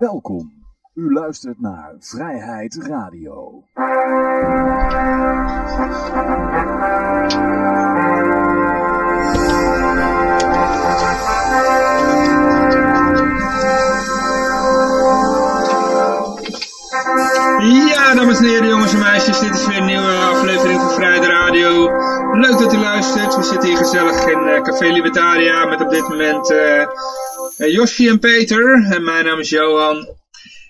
Welkom. U luistert naar Vrijheid Radio. Dames en heren, jongens en meisjes, dit is weer een nieuwe aflevering van Vrijheid Radio. Leuk dat u luistert. We zitten hier gezellig in uh, Café Libertaria met op dit moment uh, Joshi en Peter. En mijn naam is Johan.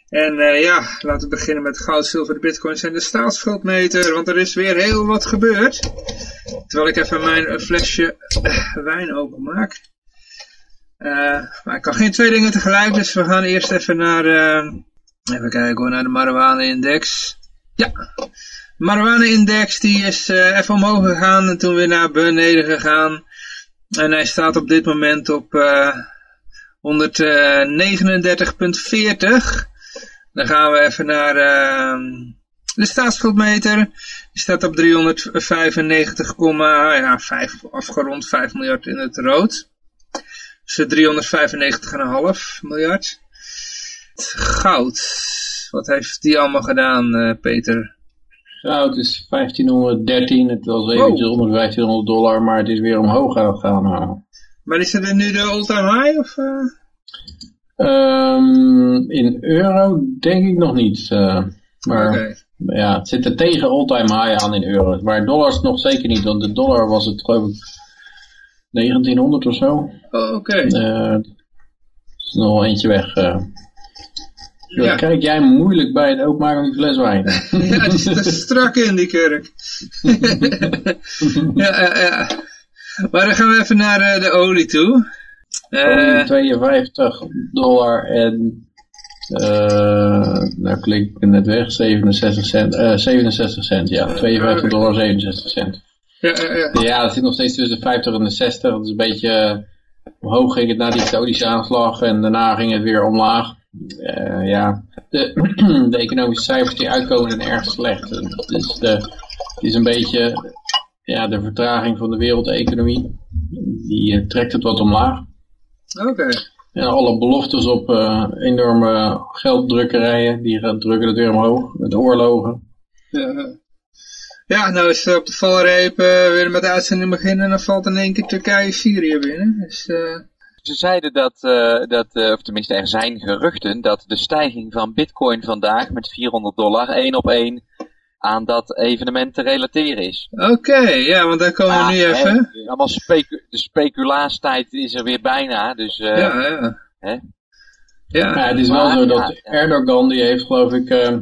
En ja, laten we beginnen met goud, zilver, de bitcoins en de staatsschuldmeter. Want er is weer heel wat gebeurd. Terwijl ik even mijn flesje wijn openmaak. maar ik kan geen twee dingen tegelijk, dus we gaan eerst even naar... Even kijken hoor, naar de marijuana-index. Ja, de marijuana-index die is uh, even omhoog gegaan en toen weer naar beneden gegaan. En hij staat op dit moment op uh, 139,40. Dan gaan we even naar uh, de staatsschuldmeter. Die staat op 395, ja, 5, afgerond 5 miljard in het rood. Dus 395,5 miljard goud. Wat heeft die allemaal gedaan, uh, Peter? Goud is 1513, het was eventjes oh. onder 1500 dollar, maar het is weer omhoog aan het gaan. Nou. Maar is het nu de all-time high? Of, uh... um, in euro denk ik nog niet. Uh, maar okay. ja, het zit er tegen all-time high aan in euro. Maar dollars nog zeker niet, want de dollar was het geloof ik 1900 of zo. Oh, oké. Okay. is nog eentje weg. Ja. Kijk jij moeilijk bij het openmaken van die fles wijn. ja, die zit er strak in, die kurk. ja, ja, ja. Maar dan gaan we even naar uh, de olie toe. Uh, 52 dollar en... Uh, nou klik ik net weg, 67 cent, uh, 67 cent, ja, 52 dollar 67 cent. Ja, ja, ja. ja, dat zit nog steeds tussen de 50 en de 60, dat is een beetje, omhoog ging het na die Saudische aanslag en daarna ging het weer omlaag. Uh, ja, de, de, economische cijfers die uitkomen zijn erg slecht. Dus de, het is een beetje ja, de vertraging van de wereldeconomie. Die uh, trekt het wat omlaag. Oké. En alle beloftes op uh, enorme gelddrukkerijen, die gaan drukken het weer omhoog. Met oorlogen. Ja, ja nou is op de valreep weer met de uitzending beginnen en dan valt in één keer Turkije-Syrië binnen. Dus... Ze zeiden dat, uh, dat uh, of tenminste er zijn geruchten, dat de stijging van bitcoin vandaag met 400 dollar één op één aan dat evenement te relateren is. Oké, ja, want daar komen we nu even. Hè, allemaal specu de speculaastijd is er weer bijna, dus... Uh, ja, ja. Hè? Ja, ja, het is wel zo dat Erdogan, die heeft geloof ik,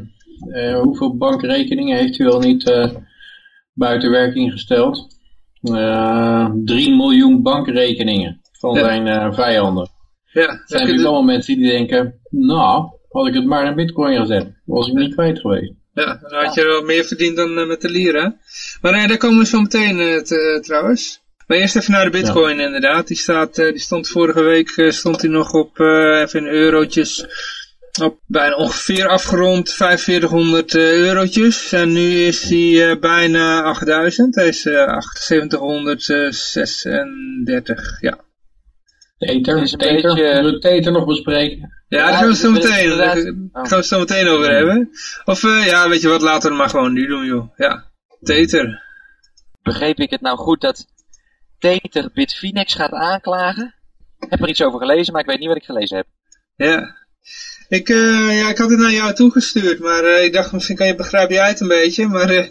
hoeveel bankrekeningen heeft hij wel niet buiten werking gesteld? 3 miljoen bankrekeningen van zijn uh, vijanden. Ja, er zijn natuurlijk allemaal mensen die denken, nou, had ik het maar in bitcoin gezet, was ik niet kwijt geweest. Ja, dan had je wel meer verdiend dan uh, met de lira. Maar nee, daar komen we zo meteen uh, te, trouwens. Maar eerst even naar de bitcoin ja. inderdaad. Die, staat, die stond vorige week stond die nog op, even in eurotjes, op bijna ongeveer afgerond 4500 eurotjes. En nu is die bijna 8000. Hij is 7836, ja. De ether, is een beetje... Zullen we ether nog bespreken? Ja, daar gaan we het zo meteen, daar gaan we het zo meteen over hebben. Of uh, ja, weet je wat, laten we het maar gewoon nu doen, joh. Ja, Tether. Begreep ik het nou goed dat Tether Bitfinex gaat aanklagen? Ik heb er iets over gelezen, maar ik weet niet wat ik gelezen heb. Ja. Ik, uh, ja, ik had het naar jou toegestuurd, maar uh, ik dacht misschien kan je, begrijp jij het een beetje, maar... ik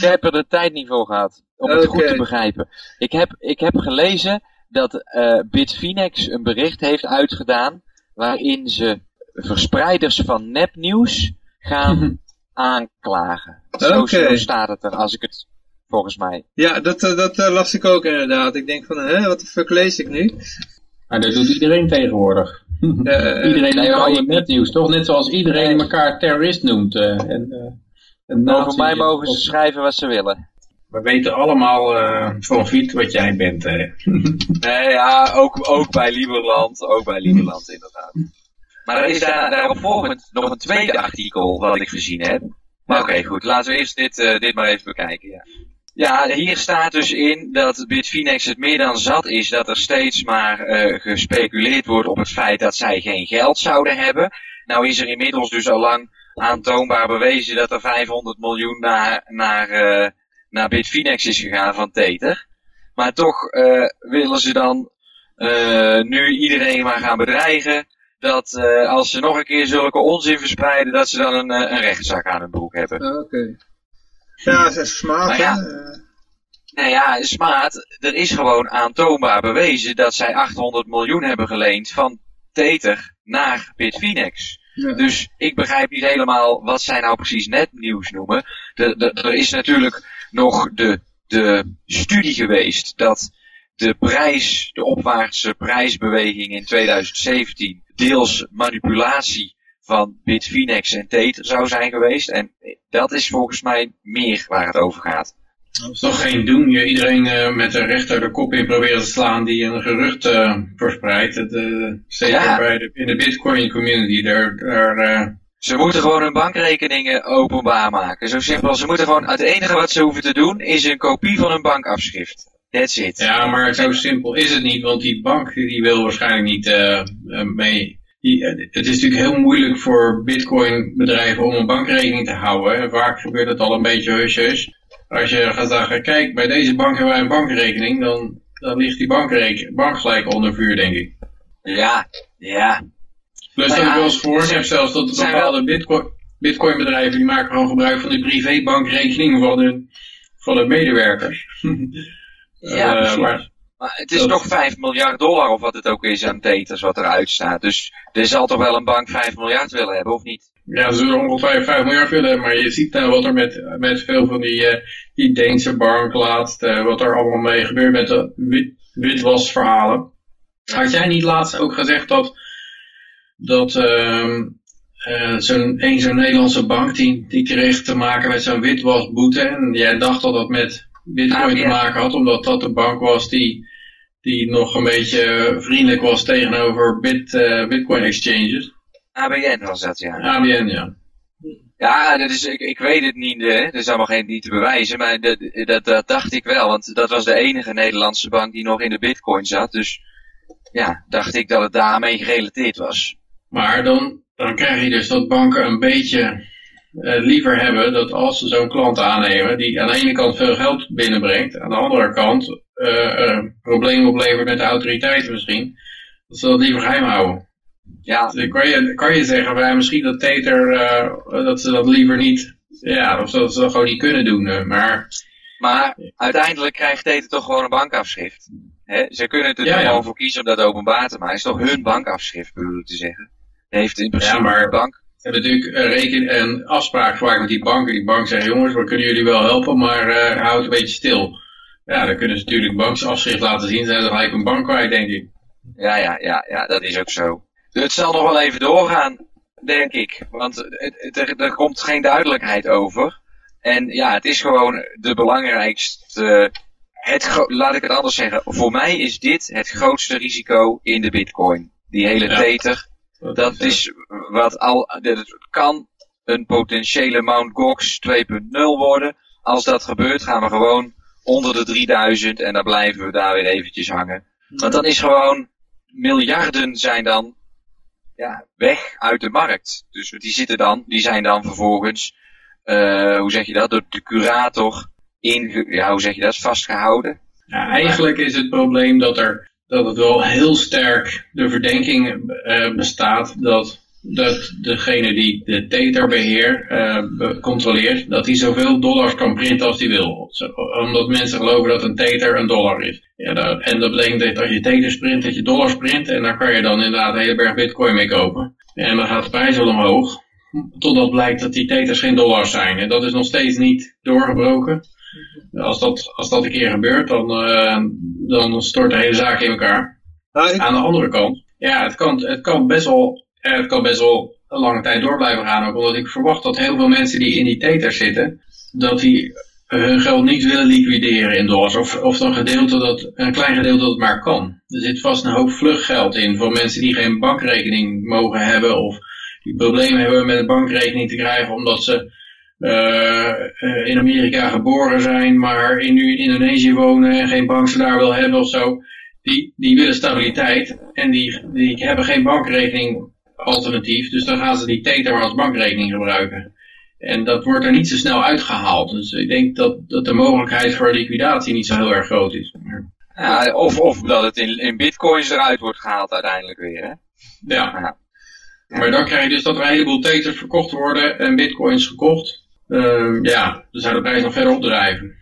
heb er de tijd niet voor gehad, om het goed te begrijpen. Ik heb, ik heb gelezen dat uh, Bitfinex een bericht heeft uitgedaan waarin ze verspreiders van nepnieuws gaan aanklagen. Zo, zo, staat het er, als ik het volgens mij. Ja, dat, uh, dat uh, las ik ook inderdaad. Ik denk van, hè, wat de fuck lees ik nu? Maar dat doet iedereen tegenwoordig. iedereen nee, je nepnieuws, toch? Net zoals iedereen elkaar terrorist noemt. en, en Over mij mogen ze schrijven wat ze willen. We weten allemaal uh, van Viet wat jij bent. Hè? nee, ja, ook, ook bij Lieberland. Ook bij Lieberland, inderdaad. Maar er is daar, daarop volgend nog een tweede artikel wat ik gezien heb. Maar oké, okay, goed. Laten we eerst dit, uh, dit maar even bekijken. Ja. Ja, hier staat dus in dat Bitfinex het meer dan zat is dat er steeds maar uh, gespeculeerd wordt op het feit dat zij geen geld zouden hebben. Nou is er inmiddels dus al lang aantoonbaar bewezen dat er 500 miljoen naar, naar, uh, naar Bitfinex is gegaan van Tether. Maar toch uh, willen ze dan nu iedereen maar gaan bedreigen dat als ze nog een keer zulke onzin verspreiden, dat ze dan een, een rechtszaak aan hun broek hebben. Oké. Okay. Ja, dat is smaad, ja, Nou ja, smaad. Er is gewoon aantoonbaar bewezen dat zij 800 miljoen hebben geleend van Tether naar Bitfinex. Ja. Dus ik begrijp niet helemaal wat zij nou precies net nieuws noemen. Er is natuurlijk nog de, de studie geweest dat de prijs, de opwaartse prijsbeweging in 2017 deels manipulatie van Bitfinex en Tether zou zijn geweest. En dat is volgens mij meer waar het over gaat. Dat is toch geen doen. Je iedereen uh, met de rechter de kop in proberen te slaan die een gerucht uh, verspreidt. De, zeker ja. bij de, in de bitcoin community. Daar, daar, Ze moeten gewoon hun bankrekeningen openbaar maken. Zo simpel. Ze moeten gewoon, het enige wat ze hoeven te doen is een kopie van hun bankafschrift. That's it. Ja, maar zo simpel is het niet. Want die bank die wil waarschijnlijk niet uh, mee het is natuurlijk heel moeilijk voor bitcoin bedrijven om een bankrekening te houden. En vaak gebeurt het al een beetje hush Als je gaat zeggen, kijk, bij deze bank hebben wij een bankrekening, dan, dan ligt die bank gelijk onder vuur, denk ik. Ja, ja. Plus dat ik wel eens gehoord heb zelfs dat bepaalde bitcoin, bitcoin bedrijven, die maken gewoon gebruik van die privébankrekeningen van hun, van hun medewerkers. ja, uh, maar, maar het is toch 5 miljard dollar of wat het ook is aan teters wat eruit staat. Dus er zal toch wel een bank 5 miljard willen hebben, of niet? Ja, ze zullen ongeveer 5 miljard willen hebben, maar je ziet nou wat er met, met veel van die, uh, die Deense bank laatst, uh, wat er allemaal mee gebeurt met de wit, witwasverhalen. Had jij niet laatst ook gezegd dat, dat uh, zo'n een zo'n Nederlandse bank, die, die kreeg te maken met zo'n witwasboete en jij dacht dat dat met bitcoin te maken had, omdat dat de bank was die, die nog een beetje vriendelijk was tegenover bit, uh, bitcoin exchanges. ABN was dat, ja. ABN, ja. Ja, dat is, ik, ik weet het niet, hè. dat is allemaal geen, niet te bewijzen, maar dat, dat, dat dacht ik wel, want dat was de enige Nederlandse bank die nog in de bitcoin zat, dus ja, dacht ik dat het daarmee gerelateerd was. Maar dan, dan krijg je dus dat banken een beetje uh, liever hebben dat als ze zo'n klant aannemen, die aan de ene kant veel geld binnenbrengt, aan de andere kant uh, problemen oplevert met de autoriteiten misschien, dat ze dat liever geheim houden. Ja. Dus kan, je, kan je zeggen, wij misschien dat Tether, dat ze dat liever niet, ja, of dat ze dat gewoon niet kunnen doen, maar... Maar uiteindelijk krijgt Tether toch gewoon een bankafschrift. He? Ze kunnen er ja, gewoon voor kiezen om dat openbaar te maken. Het is toch hun bankafschrift, bedoel ik te zeggen. Heeft in principe ja, maar, de bank hebben natuurlijk een, reken en afspraak gemaakt met die banken. Die bank zeggen, jongens, we kunnen jullie wel helpen, maar uh, houd een beetje stil. Ja, dan kunnen ze natuurlijk bankafschrift laten zien. Zijn ze gelijk een bank kwijt, denk ik. Ja, ja, ja, ja, dat is ook zo. Het zal nog wel even doorgaan, denk ik. Want het, er, er komt geen duidelijkheid over. En ja, het is gewoon de belangrijkste... Het, laat ik het anders zeggen. Voor mij is dit het grootste risico in de bitcoin. Die hele ja. tether dat is wat al, het kan een potentiële Mount Gox 2.0 worden. Als dat gebeurt gaan we gewoon onder de 3000 en dan blijven we daar weer eventjes hangen. Want dan is gewoon, miljarden zijn dan ja, weg uit de markt. Dus die zitten dan, die zijn dan vervolgens, uh, hoe zeg je dat, door de curator in, ja, hoe zeg je dat, vastgehouden. Ja, eigenlijk is het probleem dat er dat het wel heel sterk de verdenking uh, bestaat dat, dat degene die de Tether beheer, uh, controleert, dat hij zoveel dollars kan printen als hij wil. Omdat mensen geloven dat een Tether een dollar is. Dat, en dat betekent dat als je Tethers print, dat je dollars print en daar kan je dan inderdaad een hele berg bitcoin mee kopen. En dan gaat de prijs wel omhoog, totdat blijkt dat die Tethers geen dollars zijn. En dat is nog steeds niet doorgebroken. Als dat, als dat een keer gebeurt, dan, uh, dan stort de hele zaak in elkaar. Aan de andere kant, ja, het kan, het kan best wel, het kan best wel een lange tijd door blijven gaan. Ook omdat ik verwacht dat heel veel mensen die in die tether zitten, dat die hun geld niet willen liquideren in dollars. Of, of een gedeelte dat, een klein gedeelte dat maar kan. Er zit vast een hoop vluchtgeld in voor mensen die geen bankrekening mogen hebben of die problemen hebben met een bankrekening te krijgen omdat ze in Amerika geboren zijn, maar in, nu in Indonesië wonen en geen bank daar wil hebben of zo, die, die willen stabiliteit en die, die hebben geen bankrekening alternatief, dus dan gaan ze die Tether als bankrekening gebruiken. En dat wordt er niet zo snel uitgehaald. Dus ik denk dat, dat de mogelijkheid voor liquidatie niet zo heel erg groot is. Ja, of, of dat het in, in bitcoins eruit wordt gehaald uiteindelijk weer. Hè? Ja. ja. Maar dan krijg je dus dat er een heleboel tethers verkocht worden en bitcoins gekocht. Uh, ja, dan zou de prijs nog verder opdrijven.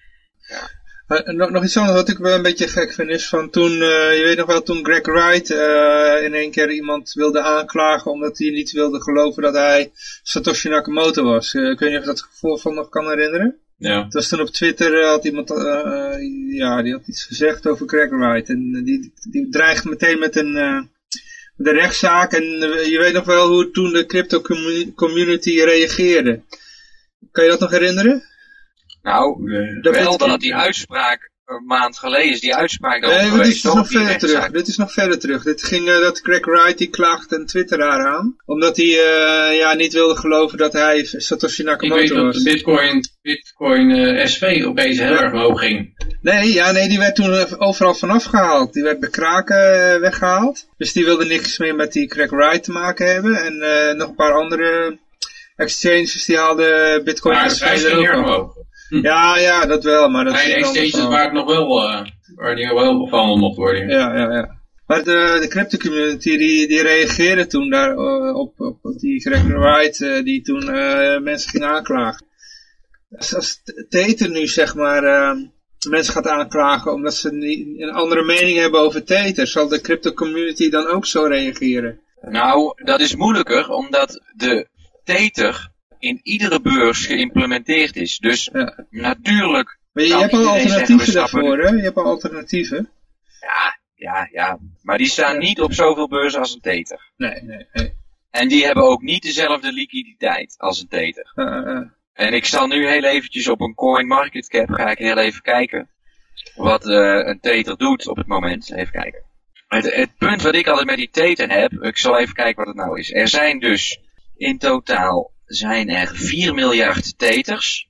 Uh, nog, nog iets anders wat ik wel een beetje gek vind is van toen, uh, je weet nog wel, toen Greg Wright uh, in één keer iemand wilde aanklagen omdat hij niet wilde geloven dat hij Satoshi Nakamoto was. ik weet niet of je dat gevoel van nog kan herinneren. Ja. Het was toen op Twitter, had iemand, ja, die had iets gezegd over Greg Wright en die, die dreigt meteen met een, met een rechtszaak en je weet nog wel hoe toen de crypto community reageerde. Kan je dat nog herinneren? Nou, dat wel dat die uitspraak een maand geleden is die uitspraak Nee, dit is nog verder terug. Dit is nog verder terug. Dit ging uh, dat Craig Wright die klaagt een twitteraar aan. Omdat hij uh, ja, niet wilde geloven dat hij Satoshi Nakamoto was. Ik weet dat de Bitcoin, Bitcoin uh, SV opeens heel erg hoog ging. Nee, ja, nee, die werd toen overal vanaf gehaald. Die werd bij kraken weggehaald. Dus die wilde niks meer met die Craig Wright te maken hebben. En nog een paar andere exchanges die haalden Bitcoin SV er ook omhoog. Ja, ja, dat wel. Maar dat exchanges waar het nog wel, uh, waar die wel verhandeld mocht worden. Ja, ja, ja. Maar de, de crypto community die, die reageerde toen daar uh, op, op, die Greg Wright uh, die toen mensen ging aanklagen. Als, als Tether nu zeg maar mensen gaat aanklagen omdat ze een andere mening hebben over Tether, zal de crypto community dan ook zo reageren? Nou, dat is moeilijker omdat de Tether in iedere beurs geïmplementeerd is. Dus ja. natuurlijk... Maar je, hebt al alternatieven daarvoor, hè? Je hebt al alternatieven. Ja, ja, ja. Maar die staan niet op zoveel beurzen als een Tether. Nee, nee, nee. En die hebben ook niet dezelfde liquiditeit als een Tether. Uh, uh. En ik zal nu heel eventjes op een coin market cap ga ik heel even kijken. Wat uh, een Tether doet op het moment. Even kijken. Het, het, punt wat ik altijd met die Tether heb. Ik zal even kijken wat het nou is. Er zijn dus in totaal zijn er 4 miljard teters.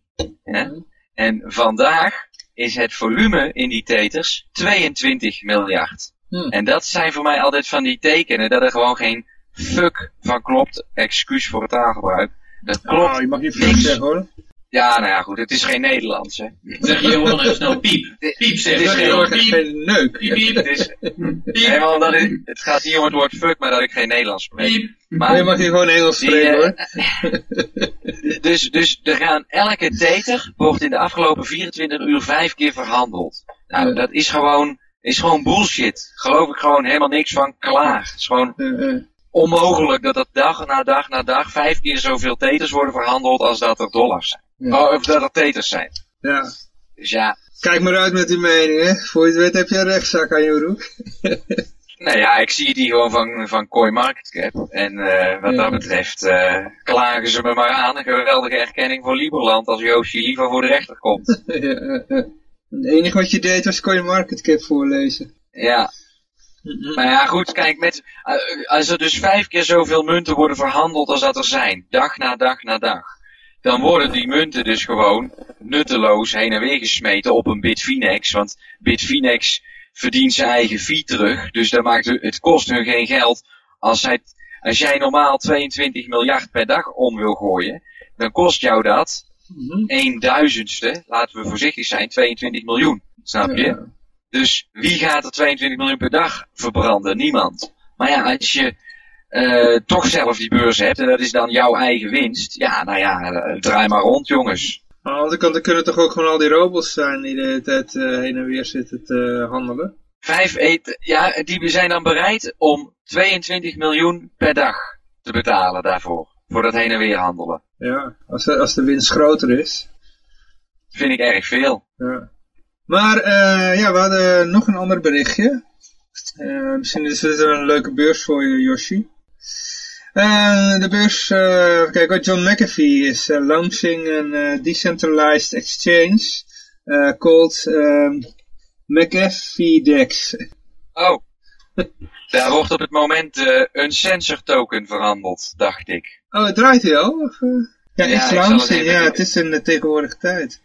En vandaag is het volume in die teters 22 miljard. Hmm. En dat zijn voor mij altijd van die tekenen dat er gewoon geen fuck van klopt. Excuus voor het taalgebruik. Dat klopt. Oh, je mag niet fuck zeggen hoor. Ja, nou ja, goed, het is geen Nederlands, hè. Zeg je gewoon even snel piep. Piep, zeg Het is geen, piep. neuk. Piep, piep. Het, is, piep. dat het gaat hier om het woord fuck, maar dat ik geen Nederlands spreek. Piep. Maar, je mag hier gewoon Engels spreken, hoor. dus, dus er gaan elke dater wordt in de afgelopen 24 uur vijf keer verhandeld. Nou, dat is gewoon, is gewoon bullshit. Geloof ik gewoon helemaal niks van klaar. Het is gewoon onmogelijk dat dat dag na dag na dag vijf keer zoveel teters worden verhandeld als dat er dollars zijn. Oh, of dat er teters zijn. Ja. Dus ja. Kijk maar uit met die mening, hè. Voor je het weet heb je een rechtszaak aan je broek. nou ja, ik zie die gewoon van, van CoinMarketCap. En uh, wat dat betreft uh, klagen ze me maar aan. Een geweldige erkenning voor Liberland als Yoshi liever voor de rechter komt. ja, Het enige wat je deed was CoinMarketCap voorlezen. Ja. Maar ja, goed, kijk, met, uh, als er dus vijf keer zoveel munten worden verhandeld als dat er zijn, dag na dag na dag, dan worden die munten dus gewoon nutteloos heen en weer gesmeten op een Bitfinex. Want Bitfinex verdient zijn eigen fee terug. Dus dat maakt, het kost hun geen geld. Als, zij, als jij normaal 22 miljard per dag om wil gooien, dan kost jou dat mm een duizendste, laten we voorzichtig zijn, 22 miljoen. Snap je? Dus wie gaat er 22 miljoen per dag verbranden? Niemand. Maar ja, als je uh, toch zelf die beurs hebt en dat is dan jouw eigen winst. Ja, nou ja, uh, draai maar rond jongens. Aan de andere kant, kunnen toch ook gewoon al die robots zijn die de hele tijd uh, heen en weer zitten te handelen? Vijf eten, ja, die zijn dan bereid om 22 miljoen per dag te betalen daarvoor. Voor dat heen en weer handelen. Ja, als de, als de winst groter is. Vind ik erg veel. Ja. Maar uh, ja, we hadden nog een ander berichtje. Uh, misschien is dit een leuke beurs voor je, Yoshi. Uh, de beurs, uh, kijk, John McAfee is uh, launching een decentralized exchange called um, McAfee DEX. Oh, daar wordt op het moment een sensor token verhandeld, dacht ik. Oh, het draait hij al? Of, Ja, Ja, het even Ja, het is in de tegenwoordige tijd.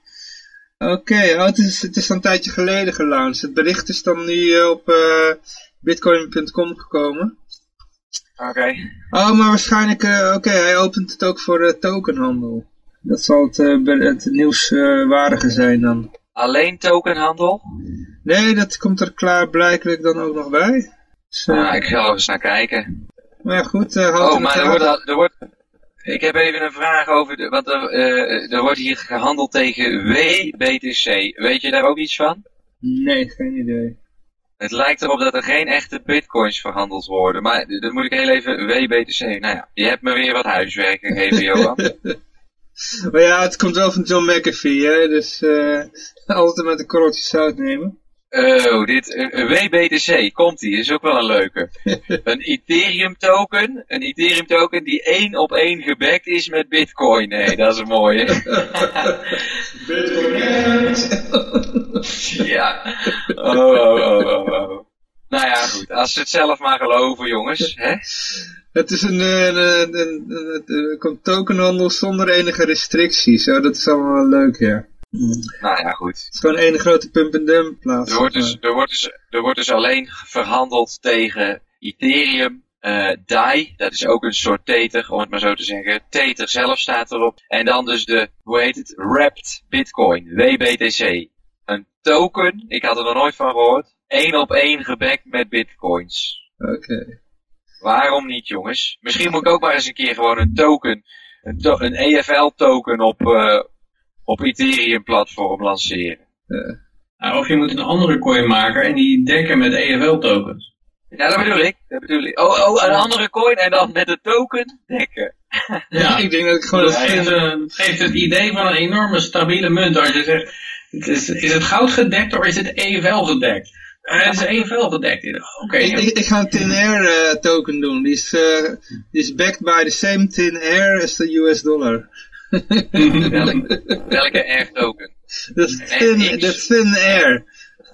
Oké, oh, het, is, het is al een tijdje geleden gelaunched. Het bericht is dan nu eh, op eh, bitcoin.com gekomen. Oké. Oh, maar waarschijnlijk, eh, oké, hij opent het ook voor de tokenhandel. Dat zal het, eh, het nieuwswaardige zijn dan. Alleen tokenhandel? Nee, dat komt er klaarblijkelijk dan ook nog bij. Dus, eh, Nou, ik ga er eens naar kijken. Maar ja, goed, eh Oh, maar er wordt, al- er wordt... Ik heb even een vraag over... De, want er, eh, er wordt hier gehandeld tegen WBTC. Weet je daar ook iets van? Nee, geen idee. Het lijkt erop dat er geen echte bitcoins verhandeld worden. Maar dat moet ik heel even... WBTC. Nou ja, je hebt me weer wat huiswerk gegeven, Johan. Maar ja, het komt wel van John McAfee, hè, dus eh altijd met een korreltje zout nemen. Oh, dit, een, een WBTC, komt die, is ook wel een leuke. Een Ethereum token, een Ethereum token die één op één gebackt is met bitcoin. Nee, dat is een mooie. ja. Oh, oh, oh, oh, oh. Nou ja, goed, als ze het zelf maar geloven, jongens. Hè? Het is een, eh, een, een, een, tokenhandel zonder enige restricties, zo, dat is allemaal wel leuk, ja. Nou ja, goed. Het is gewoon één grote pump-and-dump plaats. Er wordt, dus, er, wordt dus, er wordt dus alleen verhandeld tegen Ethereum, eh DAI, dat is ook een soort Tether, om het maar zo te zeggen. Tether zelf staat erop. En dan dus de, hoe heet het, Wrapped Bitcoin, WBTC. Een token, ik had er nog nooit van gehoord, één op één gebackt met bitcoins. Oké. Waarom niet, jongens? Misschien moet ik ook maar eens een keer gewoon een token, een, to- een EFL token op, eh, op Ethereum platform lanceren. Nou, of je moet een andere coin maken en die dekken met EFL tokens. Ja, dat bedoel ik. Dat bedoel ik. Oh, oh, een andere coin en dan met de token dekken. Ja, Ik denk dat ik gewoon... dat een geeft, eh, het geeft het idee van een enorme stabiele munt. Als je zegt, het is, is het goud gedekt of is het EFL gedekt? Eh, het is EFL gedekt. Oké, Ik, ik, ik ga een Tin Air eh, token doen. Die is, eh, die is backed by the same Tin Air as the US dollar. Welke, welke air token? Dat is thin, de Thin Air.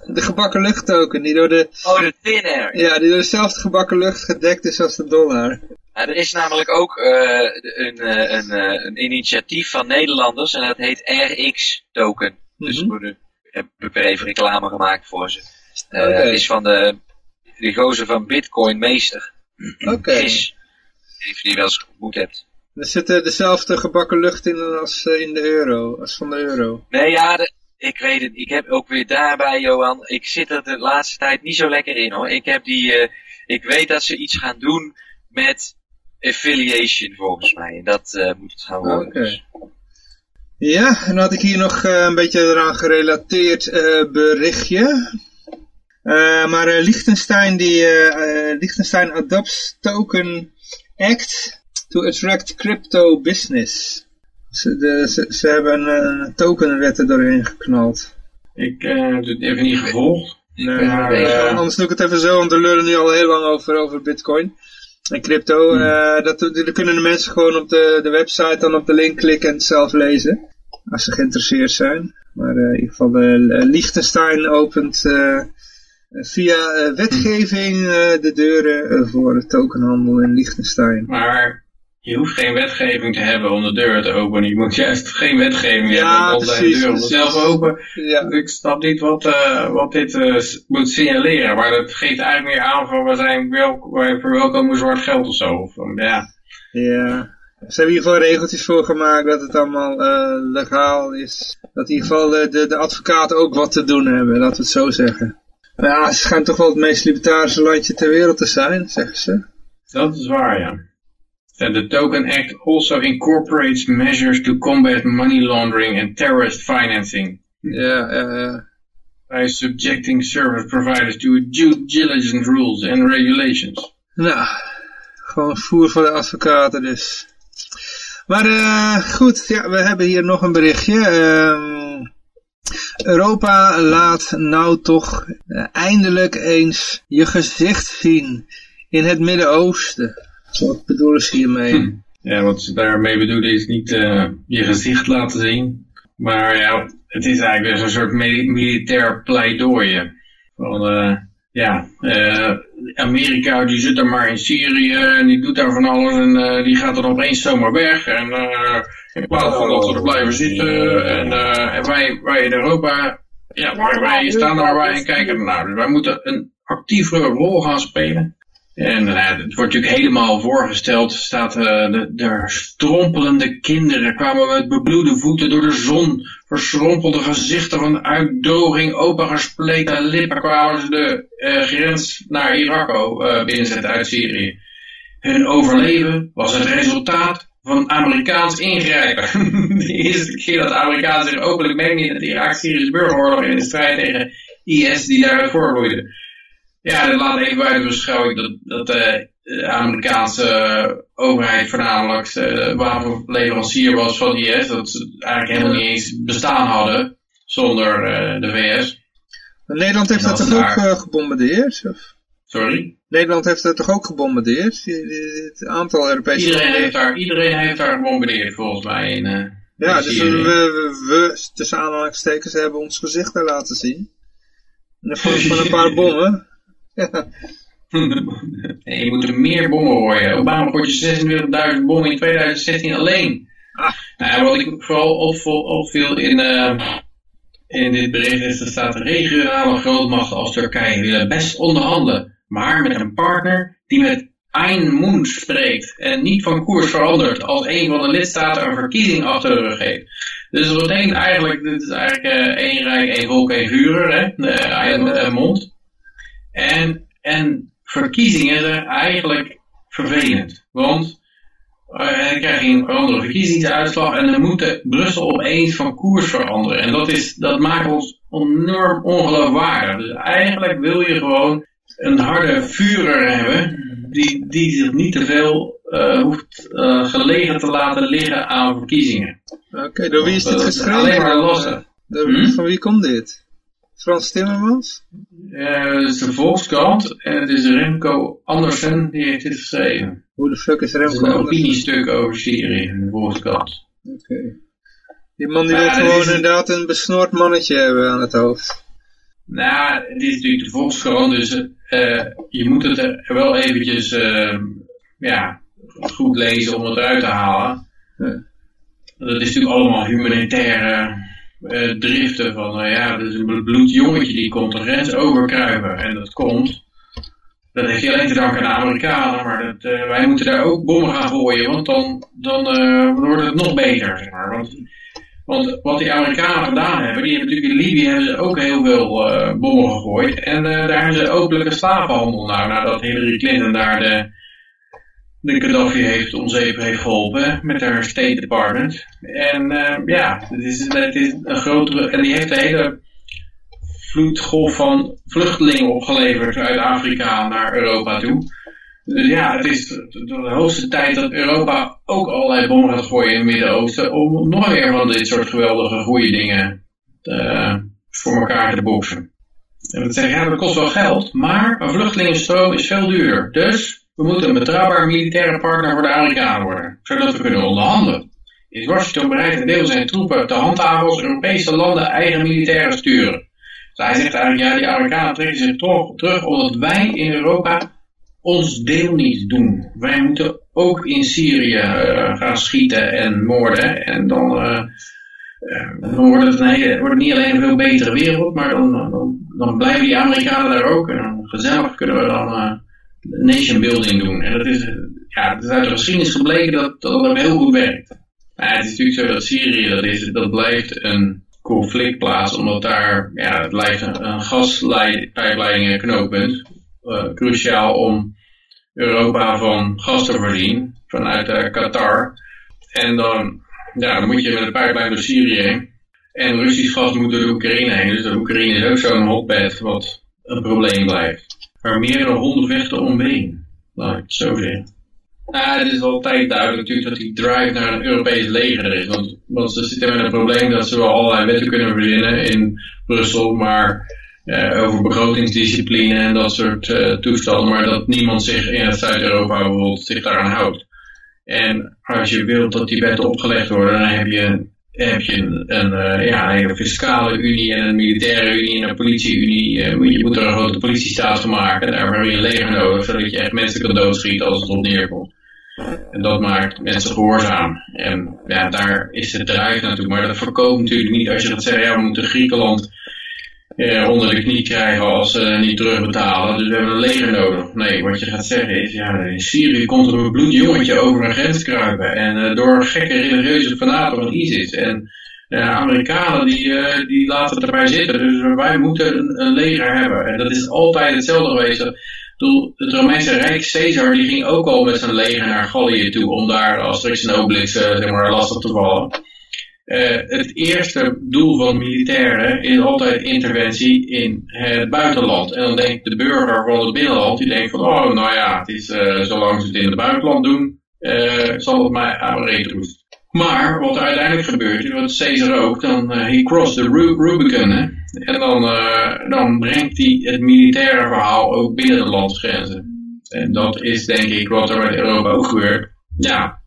De gebakken lucht token. Die door, de, Oh, de thin air. ja, die door dezelfde gebakken lucht gedekt is als de dollar. Nou, er is namelijk ook eh, een, eh, een, eh, een initiatief van Nederlanders en dat heet RX token. Dus Mhm. we hebben we even reclame gemaakt voor ze. Het is van de, de gozer van Bitcoin Meester. Oké. Gis. Die die wel eens ontmoet hebt. Er zit dezelfde gebakken lucht in als eh, in de euro. Als van de euro. Nee, ja, de- ik weet het. Ik heb ook weer daarbij, Johan. Ik zit er de laatste tijd niet zo lekker in hoor. Ik heb die. eh, ik weet dat ze iets gaan doen met affiliation volgens mij. En dat eh, moet het gaan worden. Oké. Ja, en dan had ik hier nog een beetje eraan gerelateerd berichtje. Maar Liechtenstein, die, Liechtenstein adopts token act to attract crypto business. Ze, de, ze, ze hebben een, een tokenwet er doorheen geknald. ik eh, heb het even niet gevolgd. Nee, maar, eh, eh, anders doe ik het even zo, want we lullen nu al heel lang over, over bitcoin en crypto. Hmm. Eh, dat, dat kunnen de mensen gewoon op de, de website dan op de link klikken en het zelf lezen. Als ze geïnteresseerd zijn. Maar eh, in ieder geval, eh, Liechtenstein opent eh, via eh, wetgeving eh, de deuren eh, voor de tokenhandel in Liechtenstein. Maar je hoeft geen wetgeving te hebben om de deur te openen. Je moet juist geen wetgeving Ja, hebben om de precies, deur precies. zelf open. Ja, Ik snap niet wat, eh, wat dit eh, moet signaleren. Maar dat geeft eigenlijk meer aan van we zijn wel, wij verwelkomen zwart geld of zo. Of, um, ja. ja. Ze hebben in ieder geval regeltjes voor gemaakt dat het allemaal eh, legaal is. Dat in ieder geval de, de, de advocaten ook wat te doen hebben, laten we het zo zeggen. Ja, ze schijnt toch wel het meest libertarische landje ter wereld te zijn, zeggen ze. Dat is waar, ja. And the Token Act also incorporates measures to combat money laundering and terrorist financing Ja, ja, ja. by subjecting service providers to due diligence rules and regulations. Nou, gewoon voer voor de advocaten dus. Maar eh, goed, ja, we hebben hier nog een berichtje. Ehm, Europa laat nou toch eh, eindelijk eens je gezicht zien in het Midden-Oosten. Wat bedoelen ze hiermee? Hm. Ja, wat ze daarmee bedoelen is niet eh, je gezicht laten zien. Maar ja, het is eigenlijk dus een soort mili- militair pleidooi. Van, eh, ja, eh, Amerika die zit er maar in Syrië en die doet daar van alles en uh, die gaat dan opeens zomaar weg. En uh, in plaats van dat we er blijven zitten en, uh, en wij, wij in Europa, ja, wij, wij staan daar bij en kijken ernaar. Dus wij moeten een actievere rol gaan spelen. En uh, het wordt natuurlijk helemaal voorgesteld, staat uh, de, de strompelende kinderen kwamen met bebloede voeten door de zon, verschrompelde gezichten van uitdoging, opengespleten lippen kwamen ze de uh, grens naar Irak uh, binnenzetten uit Syrië. Hun overleven was het resultaat van Amerikaans ingrijpen. de eerste keer dat de Amerikanen zich openlijk mengen in het Irak-Syrische burgeroorlog in de strijd tegen IS die daaruit voorvloeide. Ja, dat laat even buiten beschouwing dat, dat de Amerikaanse overheid voornamelijk de wapenleverancier was van IS. Dat ze eigenlijk helemaal niet eens bestaan hadden zonder uh, de VS. Nederland heeft dat toch daar... ook gebombardeerd? Of? Sorry? Nederland heeft dat toch ook gebombardeerd? Het aantal Europese iedereen heeft, daar, iedereen heeft daar gebombardeerd volgens mij. In, uh, ja, dus we, we, we, tussen aanhalingstekens, hebben ons gezicht daar laten zien. In de vorm van een paar bommen. nee, je moet er meer bommen gooien. Obama gooit je 26.000 bommen in 2016 alleen. Ah. Nou, wat ik vooral opviel in, uh, in dit bericht is, er staat regionale grootmachten als Turkije willen best onderhandelen, maar met een partner die met ein Mund spreekt en niet van koers verandert als een van de lidstaten een verkiezing achter de rug heeft. Dus dat betekent eigenlijk, dit is eigenlijk uh, één rijk, één volk, één vuur, hè, uh, een mond. En, en verkiezingen zijn eigenlijk vervelend. Want uh, dan krijg je een andere verkiezingsuitslag en dan moet Brussel opeens van koers veranderen. En dat, is, dat maakt ons enorm ongeloofwaardig. Dus eigenlijk wil je gewoon een harde vurer hebben die, die zich niet te veel uh, hoeft uh, gelegen te laten liggen aan verkiezingen. Oké, okay, door wie is dit geschreven? Alleen maar lossen. Hm? Van wie komt dit? Frans Timmermans? Uh, het is de Volkskrant en het is Remco Andersen die heeft dit geschreven. Hoe de fuck is Remco Andersen? Het is een opiniestuk over Syrië in de Volkskrant. Oké. Okay. Die man die wil gewoon is... inderdaad een besnoord mannetje hebben aan het hoofd. Nou, het is natuurlijk de Volkskrant, dus uh, je moet het er wel eventjes uh, ja, goed lezen om het eruit te halen. Ja. Dat is natuurlijk allemaal humanitaire uh, driften van, uh, ja, is een bloed jongetje die komt de grens overkruipen. En dat komt, dat heeft hij alleen te danken aan de Amerikanen, maar dat, uh, wij moeten daar ook bommen gaan gooien, want dan, dan wordt het nog beter, zeg maar. Want, want wat die Amerikanen gedaan hebben, die hebben natuurlijk in Libië hebben ze ook heel veel bommen gegooid. En daar hebben ze openlijke slavenhandel nou, nadat Hillary Clinton daar de de Gaddafi heeft om zeep heeft geholpen met haar State Department. En uh, ja, het is, het is een grotere, en die heeft de hele vloedgolf van vluchtelingen opgeleverd uit Afrika naar Europa toe. Dus ja, het is de hoogste tijd dat Europa ook allerlei bommen gaat gooien in het Midden-Oosten om nog meer van dit soort geweldige goede dingen te, voor elkaar te boksen. En dat zeggen, ja, dat kost wel geld, maar een vluchtelingenstroom is veel duurder. Dus we moeten een betrouwbaar militaire partner voor de Amerikanen worden, zodat we kunnen onderhandelen. Is Washington bereid een deel zijn troepen te handhaven als Europese landen eigen militairen sturen? Hij zegt eigenlijk, ja, die Amerikanen trekken zich toch terug omdat wij in Europa ons deel niet doen. Wij moeten ook in Syrië uh, gaan schieten en moorden en dan... Uh, dan wordt het, wordt niet alleen een veel betere wereld, maar dan, dan, dan blijven die Amerikanen daar ook. En gezellig kunnen we dan nation building doen. En dat is, ja, het is uit de geschiedenis gebleken dat, dat heel goed werkt. Maar het is natuurlijk zo dat Syrië, dat, is, dat blijft een conflictplaats, omdat daar, ja, het blijft een, een gaspijpleiding knooppunt. Uh, cruciaal om Europa van gas te voorzien vanuit uh, Qatar. En dan, ja, moet je met een pijplijn door Syrië heen. En Russisch gas moet door de Oekraïne heen. Dus de Oekraïne is ook zo'n hotbed wat een probleem blijft meerdere honden vechten omheen. Laat ik het zo zeggen. Nou, het is altijd duidelijk natuurlijk dat die drive naar een Europees leger er is. Want, want ze zitten met een probleem dat ze wel allerlei wetten kunnen verzinnen in Brussel, maar uh, over begrotingsdiscipline en dat soort uh, toestanden, maar dat niemand zich in Zuid-Europa bijvoorbeeld zich daaraan houdt. En als je wilt dat die wetten opgelegd worden, dan heb je heb je een, een, ja, een fiscale unie en een militaire unie en een politieunie. je moet er een grote politiestaat van maken. Daar heb je een leger nodig, zodat je echt mensen kan doodschieten als het op neerkomt. En dat maakt mensen gehoorzaam. En ja, daar is het drive naartoe. Maar dat voorkomt natuurlijk niet als je gaat zeggen, ja, we moeten Griekenland eh, onder de knie krijgen als ze niet terugbetalen. Dus we hebben een leger nodig. Nee, wat je gaat zeggen is, ja, in Syrië komt er een bloedjongetje over een grens kruipen. En uh, door gekke religieuze fanaten van ISIS. En de uh, Amerikanen die, uh, die laten het erbij zitten. Dus wij moeten een, leger hebben. En dat is altijd hetzelfde geweest het Romeinse Rijk, Caesar, die ging ook al met zijn leger naar Gallië toe om daar als Asterix en Obelix zeg maar, lastig te vallen. Uh, het eerste doel van militairen is altijd interventie in het buitenland. En dan denkt de burger van het binnenland, die denkt van, oh nou ja, het is, uh, zolang ze het in het buitenland doen, zal het mij aan Maar wat er uiteindelijk gebeurt, is wat Caesar ook, dan he crossed the Rubicon, hè. En dan, dan brengt hij het militaire verhaal ook binnen de landsgrenzen. En dat is denk ik wat er met Europa ook gebeurt. Ja,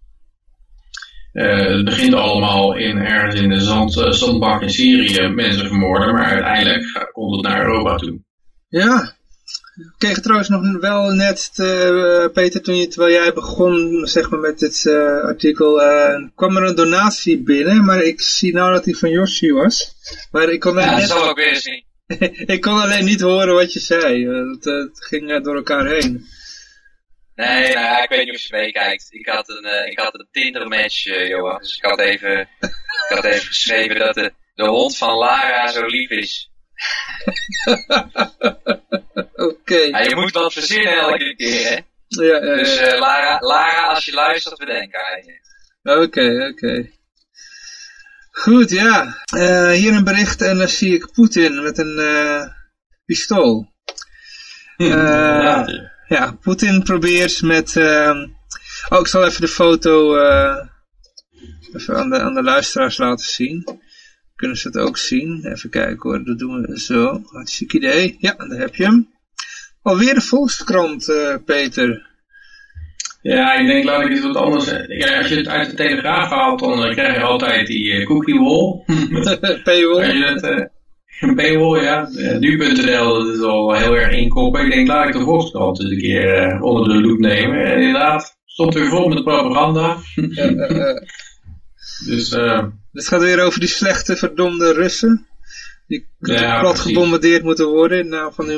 het begint allemaal in ergens in de zand, uh, zandbak in Syrië mensen vermoorden, maar uiteindelijk komt het naar Europa toe. Ja, ik kreeg trouwens nog wel net, uh, Peter, toen je, terwijl jij begon zeg maar, met dit uh, artikel, uh, kwam er een donatie binnen, maar ik zie nou dat die van Yoshi was. Maar ik kon ja, net... dat zal ook weer zien. ik kon alleen niet horen wat je zei, het, het ging door elkaar heen. Nee, nou ja, ik weet niet of je meekijkt. Ik had een, ik had een Tinder match, Johan. Dus ik had even, ik had even geschreven dat de, de hond van Lara zo lief is. Oké. Ja, je moet wat verzinnen elke keer, hè? Ja, ja, dus uh, Lara, Lara, als je luistert, we denken aan je. Oké, oké. Goed, ja. Uh, hier een bericht en dan zie ik Poetin met een uh, pistool. ja, ja Poetin probeert met... oh, ik zal even de foto even aan de, aan de luisteraars laten zien kunnen ze het ook zien. Even kijken hoor, dat doen we zo. Hartstikke idee. Ja, daar heb je hem. Alweer de Volkskrant, uh, Peter. Ja, ik denk, laat ik eens wat anders... Ja, als je het uit de Telegraaf haalt, dan uh, krijg je altijd die cookie wall. paywall. Als je het, een paywall, ja. Nu.nl, dat is al heel erg inkoppen. Ik denk, laat ik de Volkskrant eens een keer onder de loep nemen. En inderdaad, stond weer vol met propaganda. dus... eh het gaat weer over die slechte, verdomde Russen. Die ja, plat gebombardeerd moeten worden in naam van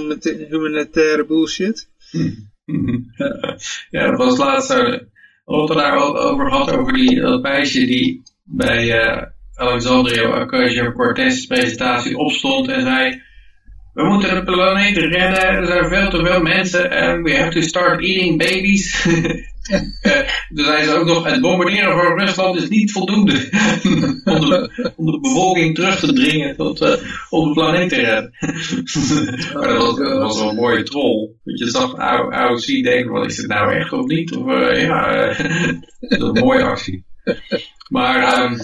humanitaire bullshit. ja, dat was laatst wat we daar over gehad, over die, dat meisje die bij Alexandria Ocasio-Cortez presentatie opstond en zei... We moeten de planeet redden, er zijn veel te veel mensen en we have to start eating babies. Uh, dus hij is ook nog, het bombarderen van Rusland is niet voldoende om, de, om, de, bevolking terug te dringen tot uh, op de planeet te redden. maar dat was, wel een mooie troll. Dat je zag AOC denken, wat is het nou echt of niet? Of, uh, ja, dat is een mooie actie. Maar... Um,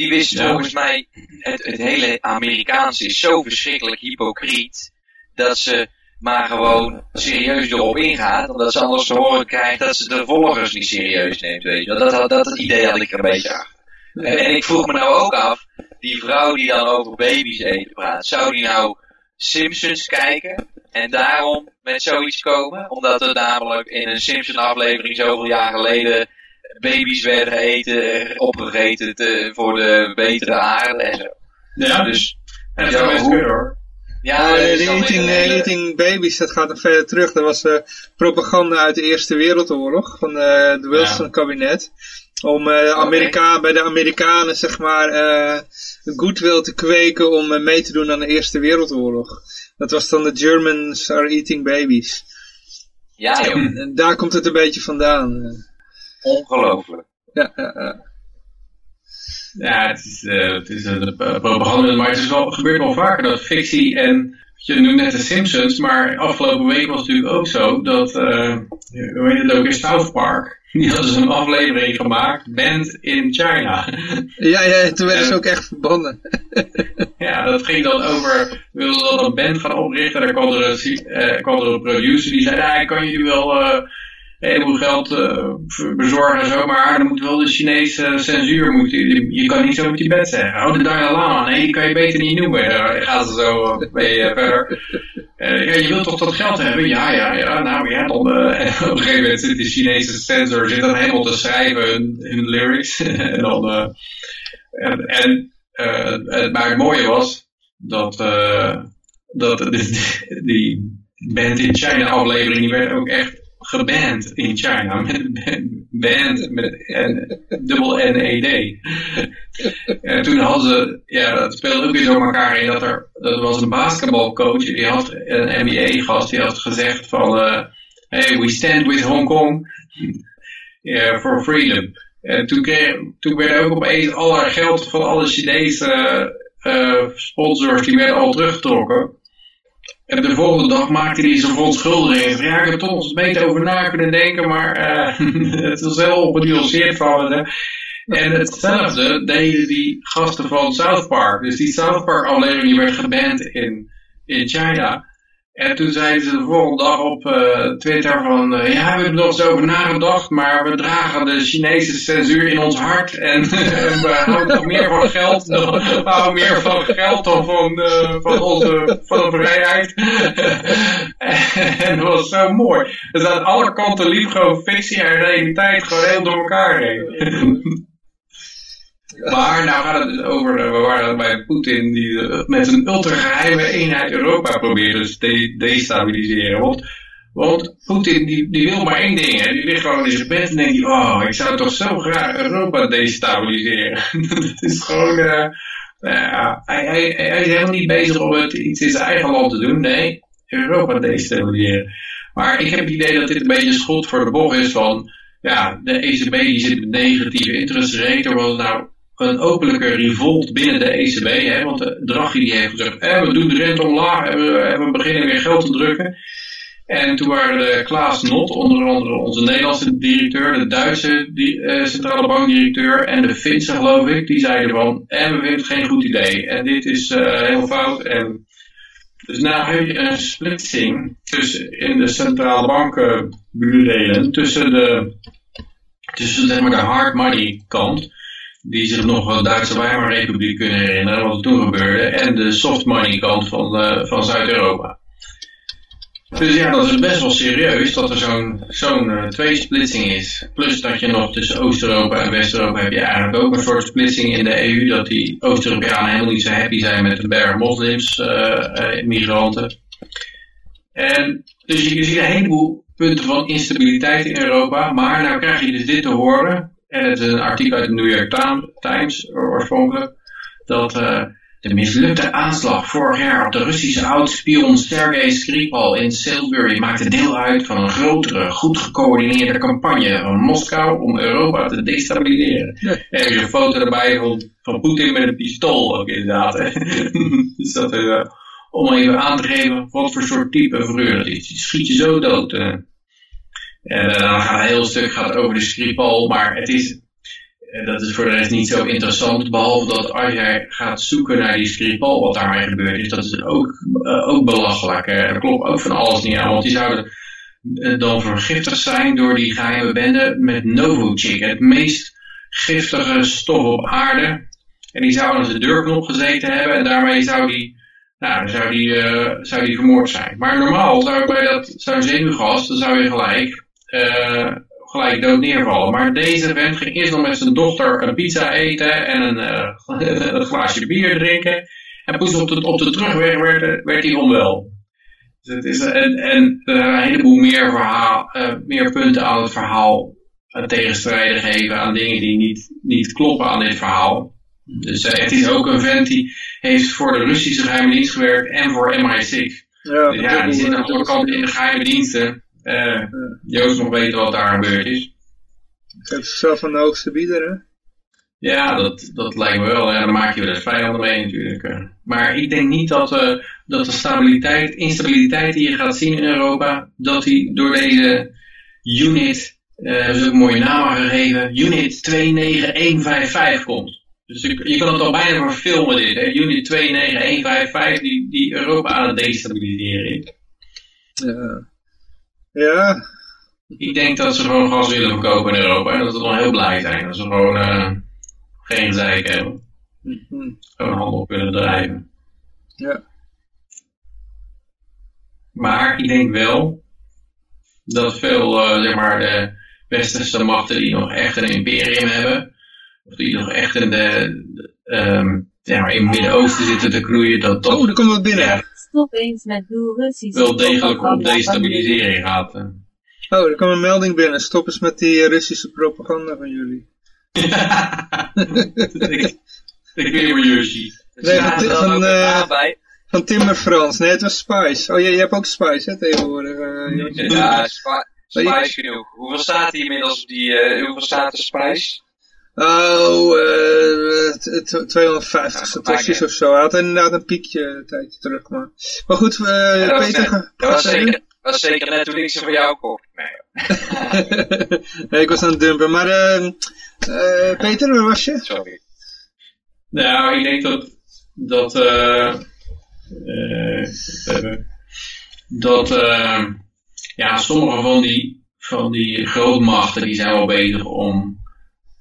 die wist volgens mij, het, het hele Amerikaanse is zo verschrikkelijk hypocriet, dat ze maar gewoon serieus erop ingaat, omdat ze anders te horen krijgt dat ze de volgers niet serieus neemt, weet je Dat, dat, dat idee had ik er een beetje achter. En, en, ik vroeg me nou ook af, die vrouw die dan over baby's eten praat, zou die nou Simpsons kijken en daarom met zoiets komen? Omdat er namelijk in een Simpsons aflevering zoveel jaar geleden baby's werden eten, opgegeten te, voor de betere aarde en zo. Ja, dus... En dat zou best hoor. Ja, uh, de eating, uh, eating Babies, dat gaat nog verder terug. Dat was uh, propaganda uit de Eerste Wereldoorlog van het Wilson-kabinet. Om Amerika, bij de Amerikanen, zeg maar, goodwill te kweken om mee te doen aan de Eerste Wereldoorlog. Dat was dan de Germans are eating babies. Ja, joh. En daar komt het een beetje vandaan. Ongelooflijk. Ja, ja, ja. Ja, het is, uh, het is een propaganda, maar het is wel, gebeurt wel vaker dat fictie en, je noemt net de Simpsons, maar afgelopen week was het natuurlijk ook zo dat, uh, hoe heet het ook in South Park, die hadden ze een aflevering gemaakt, Band in China. Ja, ja, toen werden ze ook echt verbonden. ja, dat ging dan over, wilden dat een band gaan oprichten, daar kwam er een, uh, kwam er een producer die zei, ja, ik kan jullie wel... Uh, heleboel geld uh, bezorgen en maar dan moet wel de Chinese censuur, moet, je, je kan niet zo met Tibet zeggen. Oh, de Dalai Lama, nee, die kan je beter niet noemen. Dan gaat ze zo mee verder. ja, je wilt toch dat geld hebben? Ja, ja, ja, nou dan op een gegeven moment zit de Chinese censor zit dan helemaal te schrijven hun lyrics. en dan, en, en maar het mooie was dat, dat die, die Band in China aflevering, die werd ook echt geband in China. Met band met en, dubbel N-E-D. En toen hadden ze, ja, dat speelde ook weer door elkaar in dat er, dat was een basketbalcoach, die had een NBA-gast, die had gezegd van, uh, hey, we stand with Hong Kong yeah, for freedom. En toen, kreeg, toen werd ook opeens alle geld van alle Chinese uh, sponsors, die werden al teruggetrokken. En de volgende dag maakte hij zijn verontschuldiging. Ja, ik heb toch eens een beetje over na kunnen denken, maar uh, het is wel genuanceerd van het. En hetzelfde deden die gasten van South Park. Dus die South Park aflevering werd geband in, in China. En toen zeiden ze de volgende dag op uh, Twitter van, uh, ja, we hebben nog eens over nagedacht, maar we dragen de Chinese censuur in ons hart en we houden nog meer van geld, we houden meer van geld dan van, uh, van onze van vrijheid. en dat was zo mooi. Dus aan alle kanten liep gewoon fictie en realiteit gewoon heel door elkaar heen. Maar nou gaat het dus over, eh, we waren bij Poetin die eh, met een ultrageheime eenheid Europa probeert te destabiliseren. Want, Poetin die, wil maar één ding, hè. die ligt gewoon in zijn bed en denkt oh ik zou toch zo graag Europa destabiliseren. dat is gewoon, uh, hij, is helemaal niet bezig om het iets in zijn eigen land te doen, nee, Europa destabiliseren. Maar ik heb het idee dat dit een beetje schuld voor de bocht is van, ja, de ECB die zit met negatieve interest rate, terwijl nou een openlijke revolt binnen de ECB. Hè, want de Draghi die heeft gezegd, eh, we doen de rente omlaag en we, en we beginnen weer geld te drukken. En toen waren de Klaas Not, onder andere onze Nederlandse directeur, de Duitse die, centrale bankdirecteur en de Finse geloof ik, die zeiden van, en we vinden het geen goed idee. En dit is heel fout. En dus nou heb je een splitsing tussen in de centrale bankenbuurdelen tussen de, tussen zeg maar de hard money kant die zich nog een Duitse Weimarrepubliek kunnen herinneren, wat er toen gebeurde, en de soft money kant van, uh, van Zuid-Europa. Dus ja, dat is best wel serieus dat er zo'n zo'n uh, tweesplitsing is. Plus dat je nog tussen Oost-Europa en West-Europa heb je eigenlijk ook een soort splitsing in de EU, dat die Oost-Europeanen helemaal niet zo happy zijn met een berg moslims, uh, migranten. En dus je ziet een heleboel punten van instabiliteit in Europa, maar nou krijg je dus dit te horen, en het is een artikel uit de New York Times oorspronkelijk. Dat uh, de mislukte aanslag vorig jaar op de Russische oudspion Sergei Skripal in Salisbury maakte deel uit van een grotere, goed gecoördineerde campagne van Moskou om Europa te destabiliseren. Er is een foto erbij van, van Poetin met een pistool ook inderdaad. dus dat is, uh, om even aan te geven wat voor soort type vreur het is. Die schiet je zo dood. Uh. En dan gaat een heel stuk gaat over de Skripal, maar het is, eh, dat is voor de rest niet zo interessant, behalve dat als jij gaat zoeken naar die Skripal, wat daarmee gebeurd is, dat is ook, uh, ook belachelijk. Er klopt ook van alles niet aan, want die zouden dan vergiftigd zijn door die geheime bende met Novochik, het meest giftige stof op aarde. En die zou aan de deurknop gezeten hebben en daarmee zou die nou, zou die, uh, zou die vermoord zijn. Maar normaal zou bij dat zo'n zenuwgas, dan zou je gelijk uh, gelijk dood neervallen. Maar deze vent ging eerst nog met zijn dochter een pizza eten en een, uh, een glaasje bier drinken. En pas op de, op de terugweg werd, werd hij onwel. Dus het is, en, en een heleboel meer, verhaal, uh, meer punten aan het verhaal tegenstrijden geven aan dingen die niet, niet kloppen aan dit verhaal. Dus het is ook een vent die heeft voor de Russische geheime dienst gewerkt en voor MI6. Ja, dus ja die zit aan alle kanten in de geheime diensten. Uh, Joost nog weten wat daar gebeurd is. Het is zelf van de hoogste bieder, hè? Ja, dat, dat lijkt me wel. Ja, dan maak je wel eens vijanden mee natuurlijk. Maar ik denk niet dat, uh, dat de stabiliteit, instabiliteit die je gaat zien in Europa, dat die door deze unit, uh, ze ook een mooie naam gegeven, unit 29155 komt. Dus je, je kan het al bijna verfilmen dit, hè? unit 29155 die, die Europa aan het destabiliseren is. Ja. Ja, Ik denk dat ze gewoon gas willen verkopen in Europa en dat ze dan heel blij zijn. Dat ze gewoon uh, geen gezeik hebben. Mhm. Gewoon handel kunnen drijven. Ja. Maar ik denk wel dat veel, uh, zeg maar, de westerse machten die nog echt een imperium hebben, of die nog echt in de, um, zeg maar, in het Midden-Oosten zitten te knoeien, dat toch... Oh, er komt wat binnen. Ja, Stop eens met doel Russisch. Wel degelijk om destabilisering gaat. Oh, er kwam een melding binnen. Stop eens met die Russische propaganda van jullie. ik, ik weet waar Yoshi. Nee, van, van, uh, van Timmer Frans. Nee, het was Spice. Oh, jij, jij hebt ook Spice, hè, tegenwoordig. Uh, ja, Spice genoeg. Hoeveel staat hier inmiddels op die, uh, hoeveel staat de Spice? Oh, uh, 250 satoshis of zo. Hij had inderdaad een piekje een tijdje terug. Maar, maar goed, uh, ja, dat Peter... Was net, dat, was zeker, dat was zeker net toen ik ze van jou kocht. Nee, nee, ik was aan het dumpen. Maar uh, uh, Peter, waar was je? Sorry. Nou, ik denk dat... dat uh, dat ja, sommige van die, van die grootmachten die zijn wel bezig om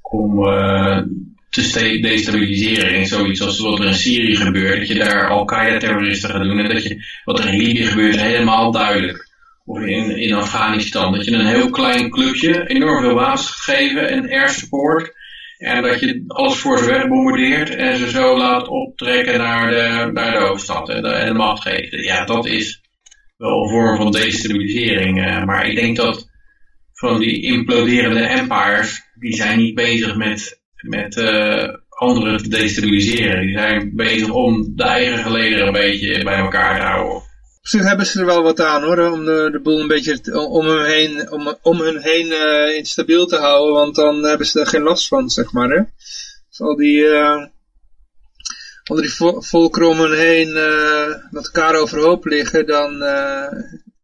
om uh, te destabiliseren in zoiets als wat er in Syrië gebeurt, dat je daar Al-Qaeda-terroristen gaat doen en dat je, wat er in Libië gebeurt helemaal duidelijk. Of in, in Afghanistan, dat je een heel klein clubje enorm veel wapens geven en air support en dat je alles voor ze wegbombardeert en ze zo laat optrekken naar de, naar de hoofdstad en de, macht geeft. Ja, dat is wel een vorm van destabilisering, uh, maar ik denk dat van die imploderende empires, die zijn niet bezig met, met uh, anderen te destabiliseren. Die zijn bezig om de eigen gelederen een beetje bij elkaar te houden. Op zich hebben ze er wel wat aan hoor, om de, de boel een beetje om hun heen, om, om hun heen uh, instabiel te houden, want dan hebben ze er geen last van, zeg maar. Hè? Dus al die, uh, al die vo volkeren om hen heen uh, met elkaar overhoop liggen, dan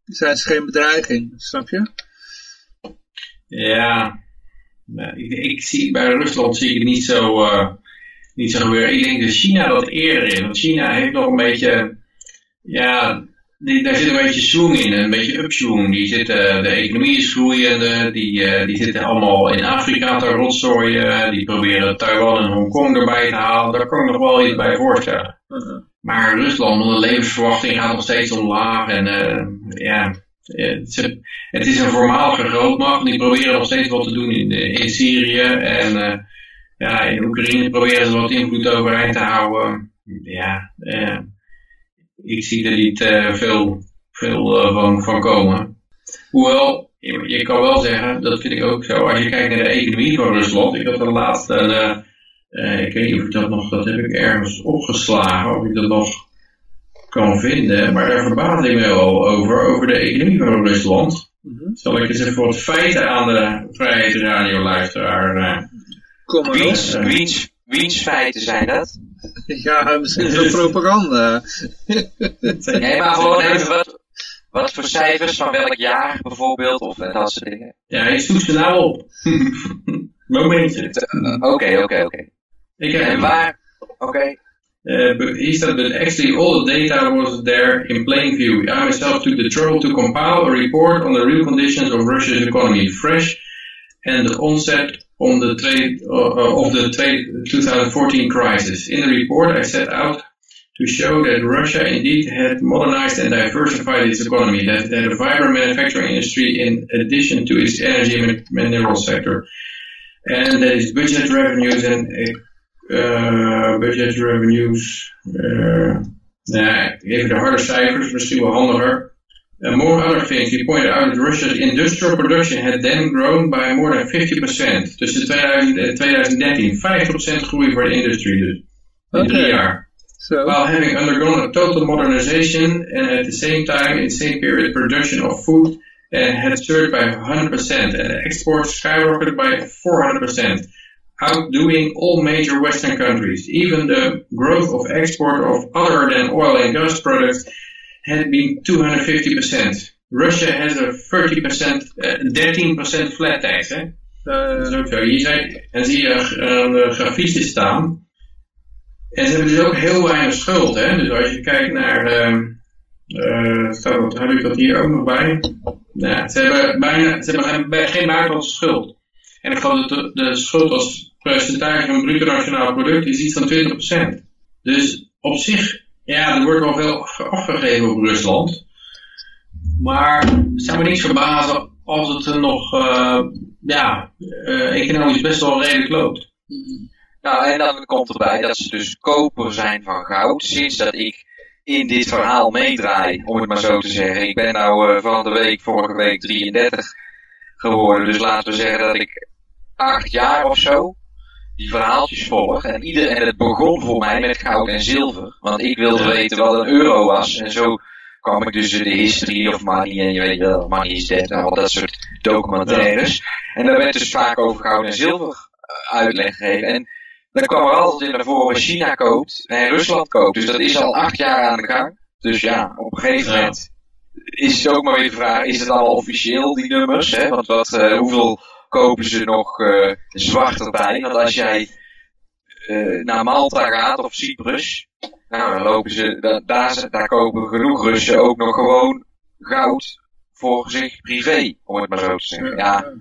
zijn ze geen bedreiging, snap je? Ja, ik, ik, zie, bij Rusland zie ik het niet zo, uh, niet zo gebeuren. Ik denk dat China dat eerder in. Want China heeft nog een beetje, ja, die, daar zit een beetje swing in, een beetje upswing. Die zitten, de economie is groeiende, die, uh, die zitten allemaal in Afrika te rotzooien. Die proberen Taiwan en Hongkong erbij te halen. Daar kan ik nog wel iets bij voorstellen. Uh -huh. Maar Rusland, de levensverwachting gaat nog steeds omlaag. En uh, ja, het is een voormalige grootmacht. Die proberen nog steeds wat te doen in, de, in Syrië. En uh, ja, in Oekraïne proberen ze wat invloed overeind te houden. Ja, ik zie er niet veel, veel van, van komen. Hoewel, je, kan wel zeggen, dat vind ik ook zo, als je kijkt naar de economie van Rusland. Ik had er laatst een, ik weet niet of ik dat nog, dat heb ik ergens opgeslagen, of ik dat nog kan vinden, maar daar verbaas ik me wel over, over de economie van Rusland. Mm -hmm. Zal ik eens even wat feiten aan de vrijheidsradio-luisteraar... Uh, Kom maar wiens, wiens, wiens feiten zijn dat? ja, misschien wel propaganda. nee, maar gewoon even wat, wat voor cijfers van welk jaar bijvoorbeeld, of dat soort dingen. Ja, je zoekt ze nou op. Momentje. Oké, oké, oké. En waar... Oké. Okay. Uh, but he said that actually all the data was there in plain view. I myself took the trouble to compile a report on the real conditions of Russia's economy, fresh and the onset on the trade, uh, of the trade 2014 crisis. In the report, I set out to show that Russia indeed had modernized and diversified its economy, that it had a vibrant manufacturing industry in addition to its energy and mineral sector, and that its budget revenues and uh, budget revenues. Uh, nou, even de harde cijfers, misschien wel handiger. Uh, more other things, he pointed out that Russia's industrial production had then grown by more than 50% tussen 2000 en 2013. 50% groei voor de industrie dus. In okay. drie jaar. So. While having undergone a total modernization and at the same time, in the same period, production of food uh, had surged by 100% and exports skyrocketed by 400% outdoing all major Western countries. Even the growth of export of other than oil and gas products had been 250%. Russia has a 30%, uh, 13% flat tax. Hè? Uh, dat is ook zo. Hier zijn, en zie je uh, de grafieken staan. En ze hebben dus ook heel weinig schuld. Hè? Dus als je kijkt naar, uh, staat, heb ik dat hier ook nog bij? Ja, ze hebben, bijna, ze hebben geen, geen buitenlandse schuld. En ik geloof dat de, de schuld als percentage van bruto nationaal product is iets van 20%. Dus op zich, ja, er wordt wel veel afgegeven op Rusland. Maar zou me niet verbazen als het er nog uh, ja, uh, economisch best wel redelijk loopt. Nou, en dan komt erbij dat ze dus koper zijn van goud. Sinds dat ik in dit verhaal meedraai, om het maar zo te zeggen. Ik ben nou uh, van de week, vorige week 33 geworden. Dus laten we zeggen dat ik acht jaar of zo die verhaaltjes volg. En, ieder, en het begon voor mij met goud en zilver. Want ik wilde weten wat een euro was. En zo kwam ik dus in de history of money en je weet wel, money is dead en al dat soort documentaires. En daar werd dus vaak over goud en zilver uh, uitleg gegeven. En dan kwam er altijd in naar voren China koopt en Rusland koopt. Dus dat is al acht jaar aan de gang. Dus ja, op een gegeven moment is het ook maar weer de vraag, is het allemaal officieel die nummers? Hè? Want wat, uh, hoeveel kopen ze nog uh, zwart erbij? Want als jij uh, naar Malta gaat of Cyprus, nou dan lopen ze, da daar, daar kopen genoeg Russen ook nog gewoon goud voor zich privé, om het maar zo te zeggen. Ja,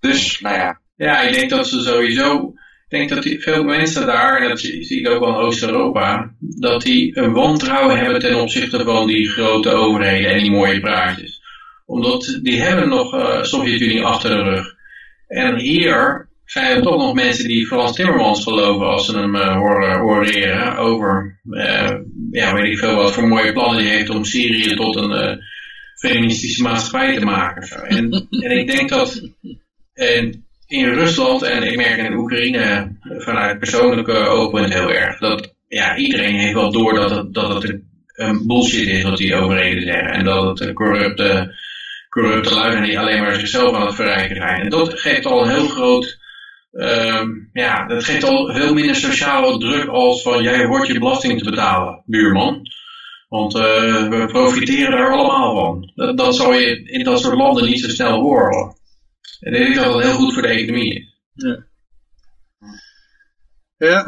dus, nou ja. Ja, ik denk dat ze sowieso ik denk dat die, veel mensen daar, en dat zie ik ook wel in Oost-Europa, dat die een wantrouwen hebben ten opzichte van die grote overheden en die mooie praatjes. Omdat die hebben nog uh, Sovjet-Unie achter de rug. En hier zijn er toch nog mensen die vooral Timmermans geloven als ze hem uh, horen oreren over, uh, ja, weet ik veel wat voor mooie plannen die heeft om Syrië tot een feministische maatschappij te maken. En, en ik denk dat, en in Rusland en ik merk in Oekraïne vanuit persoonlijke oogpunt heel erg. Dat ja, iedereen heeft wel door dat het, dat het een bullshit is wat die overheden zeggen. En dat het corrupte, corrupte lui zijn die alleen maar zichzelf aan het verrijken zijn. En dat geeft al heel groot, um, ja, dat geeft al veel minder sociale druk als van jij hoort je belasting te betalen, buurman. Want uh, we profiteren er allemaal van. Dat, dat zou je in dat soort landen niet zo snel horen. En ik denk dat het heel goed voor de economie is. Ja. Ja.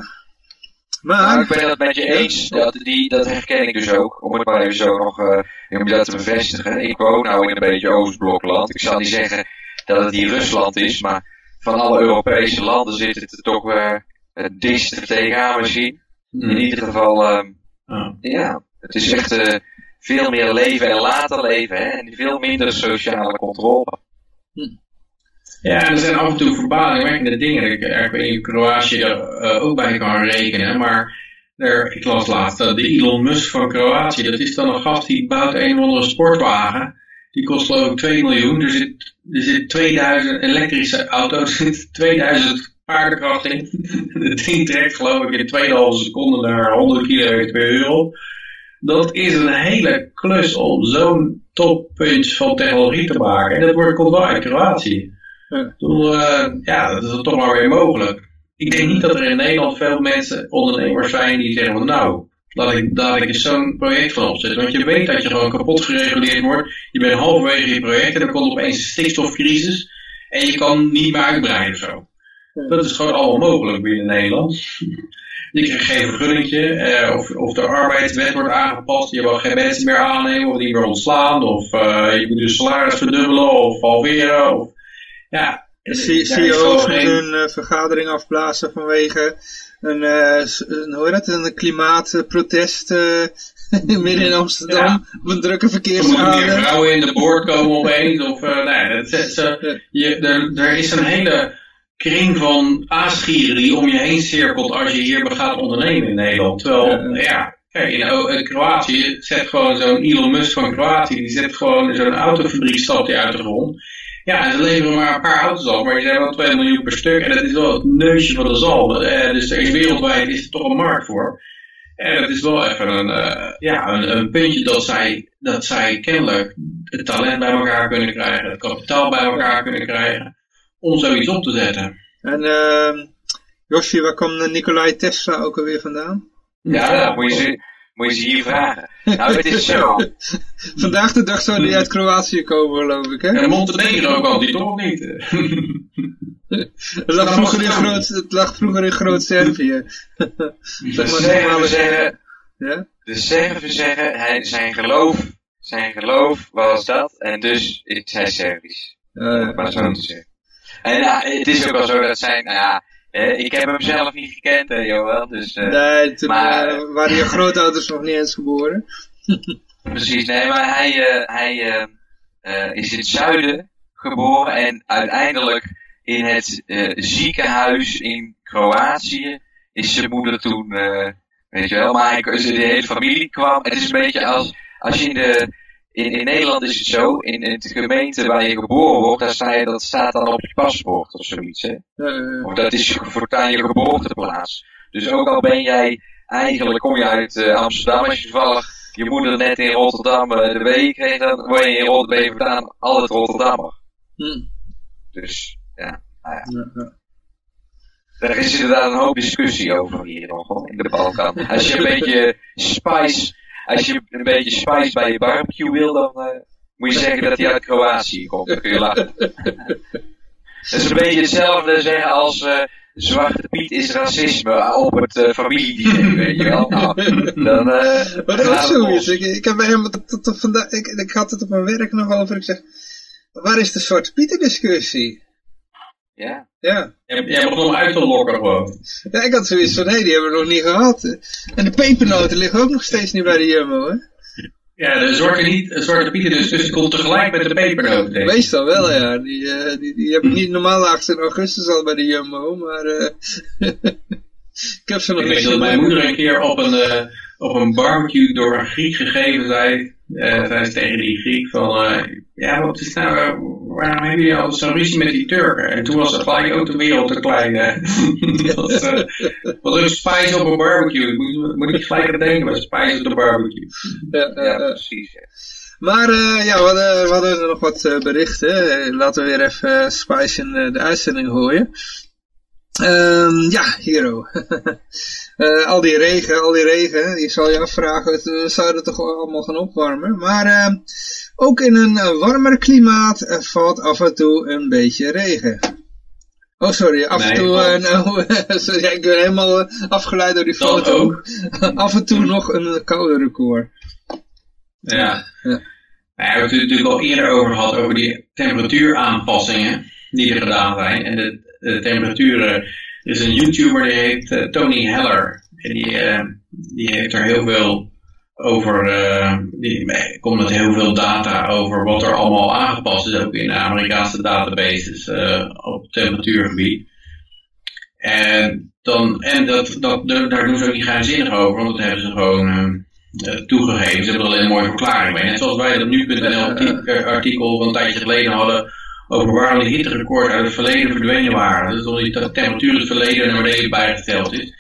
Maar... Ik ben het met je eens, dat, die, dat herken ik dus ook, om het maar even zo nog uh, om dat te bevestigen. Ik woon nou in een beetje Oostblokland. Ik zal niet zeggen dat het hier Rusland is, maar van alle Europese landen zit het er toch uh, het dichtst tegenaan misschien. Mm. In ieder geval, oh. ja, het is echt uh, veel meer leven en later leven hè, en veel minder sociale controle. Mm. Ja, er zijn af en toe verbazingwekkende dingen. Ik, ik of Kroatië uh, ook bij kan rekenen, maar er, ik las laatst dat de Elon Musk van Kroatië, dat is dan een gast die bouwt een of andere sportwagen. Die kost geloof ik 2 miljoen. Er zit, er zit 2000 elektrische auto's, er zit 2000 paardenkracht in. Ding trekt geloof ik in 2,5 seconden naar 100 km per uur. Dat is een hele klus om zo'n toppunt van technologie te maken. En dat wordt komt wel uit Kroatië. Uh, ja, dat is toch maar weer mogelijk. Ik denk niet dat er in Nederland veel mensen, ondernemers zijn die zeggen van nou, laat ik, ik eens zo'n project van opzetten. Want je weet dat je gewoon kapot gereguleerd wordt. Je bent halverwege je project en dan komt opeens een stikstofcrisis. En je kan niet meer uitbreiden of zo. Dat is gewoon allemaal mogelijk binnen Nederland. Je krijgt geen vergunningje, eh, of, of de arbeidswet wordt aangepast, je wil geen mensen meer aannemen of die meer ontslaan, of uh, je moet je salaris verdubbelen of halveren, of ja, CEO's moeten hun uh, vergadering afblazen vanwege een, uh, een, hoe heet een klimaatprotest uh, midden in Amsterdam ja. op een drukke verkeersbaan. Er moeten meer vrouwen in de boord komen opeens. Of, nee, dat, dat, je, er, er is een hele kring van aasgieren die om je heen cirkelt als je hier gaat ondernemen in Nederland. Terwijl, ja, kijk, in, in Kroatië zet gewoon zo'n Elon Musk van Kroatië, die zet gewoon zo'n autofabriek stapt uit de grond. Ja, ze leveren maar een paar auto's af, maar die zijn wel 2 miljoen per stuk. En dat is wel het neusje van de zalm. Eh, dus er is wereldwijd is er toch een markt voor. En dat is wel even een, uh, ja, een, een, puntje dat zij, dat zij kennelijk het talent bij elkaar kunnen krijgen, het kapitaal bij elkaar kunnen krijgen, om zoiets op te zetten. En uh, Joshi, waar kwam Nikolai Tesla ook alweer vandaan? Ja, ja moet je moet je ze hier vragen. Nou, het is zo. Vandaag de dag zou die uit Kroatië komen, geloof ik, hè? En Montenegro kwam die toch niet. het, lag vroeger in groot, het lag vroeger in Groot-Servië. de Serven zeggen, ja? de Serven zeggen, hij, zijn geloof zijn geloof was dat. En dus is hij Servisch. Eh, maar zo te zeggen. En ja, het is ook wel zo dat zijn, nou ja, eh, ik heb hem zelf niet gekend, hè, Joël. Dus, eh, nee, toen maar- eh, waren je grootouders nog niet eens geboren. Precies, nee, maar hij, eh, hij eh, eh, is in het zuiden geboren en uiteindelijk in het eh, ziekenhuis in Kroatië is zijn moeder toen, eh, weet je wel, maar hij, de hele familie kwam. Het is een beetje als, als je in de, in, in Nederland is het zo, in, in de gemeente waar je geboren wordt, daar sta je, dat staat dan op je paspoort of zoiets, hè. Eh, Of dat is voortaan je geboorteplaats. Dus ook al ben jij, eigenlijk kom je uit eh, Amsterdam, als je toevallig je moeder net in Rotterdam eh, de week kreeg, dan word je in Rotterdam, altijd Rotterdammer. hm, Dus, ja, nou ja. Daar is inderdaad een hoop discussie over hier nog, hoor, in de Balkan. Als je een beetje spice, als je een beetje spice bij je barbecue wil, dan eh, moet je zeggen dat hij uit Kroatië komt. Dan kun je lachen. Dat is een beetje hetzelfde zeggen als eh, Zwarte Piet is racisme op het familiediner, weet je wel. Nou, dan, Maar dat is los. Ik, ik, heb hem tot, tot, tot vandaag, ik, ik had het op mijn werk nog over. Ik zeg, waar is de Zwarte Pieten discussie? Ja. Ja. Jij, begon hem uit te lokken gewoon. ja, ik had zoiets van, hé, die hebben we nog niet gehad. En de pepernoten liggen ook nog steeds niet bij de Jumbo, hè? Ja, de zwarte, niet, de zwarte pieten dus, dus die komt tegelijk met de ik. Meestal wel, ja. Die, eh, die, die heb ik niet normaal laagst in augustus al bij de Jumbo, maar eh ik heb ze nog Ik niet weet dat mijn moeder een keer op een, eh, op een barbecue door een Griek gegeven zei. eh zei ze tegen die Griek van, eh, ja wat is nou, eh, waarom hebben jullie altijd zo'n ruzie met die Turken? En toen was het gelijk ook de wereld te klein. dat eh, was ook spijs op een barbecue. Moet, moet ik gelijk aan denken, maar spijs op de barbecue. Ja, precies. ja. Maar ja, we hadden, we hadden nog wat berichten. Laten we weer even Spice in de uitzending gooien. Ehm, ja, Hero. Eh, al die regen, al die regen, je zal je afvragen, het, we zouden toch allemaal gaan opwarmen. Maar eh, ook in een eh, warmer klimaat eh, valt af en toe een beetje regen. Oh, sorry, af en toe, eh, nou, sorry, ik ben helemaal eh, afgeleid door die foto. ook. af en toe nog een koude record. Ja. Ja. We hebben het natuurlijk al eerder over gehad, over die temperatuuraanpassingen die er gedaan zijn. En de, de temperaturen, er is een YouTuber die heet eh, Tony Heller. En die, eh, die heeft er heel veel over, eh, die komt met heel veel data over wat er allemaal aangepast is, ook in de Amerikaanse databases op temperatuurgebied. En, dan, en dat, dat, daar doen ze ook niet geheimzinnig over, want dat hebben ze gewoon toegegeven. Ze hebben er alleen een mooie verklaring mee. Net zoals wij dat nu.nl arti- artikel een tijdje geleden hadden over waarom die hitterecords uit het verleden verdwenen waren. Dus omdat die te- temperatuur het verleden naar beneden bijgesteld is.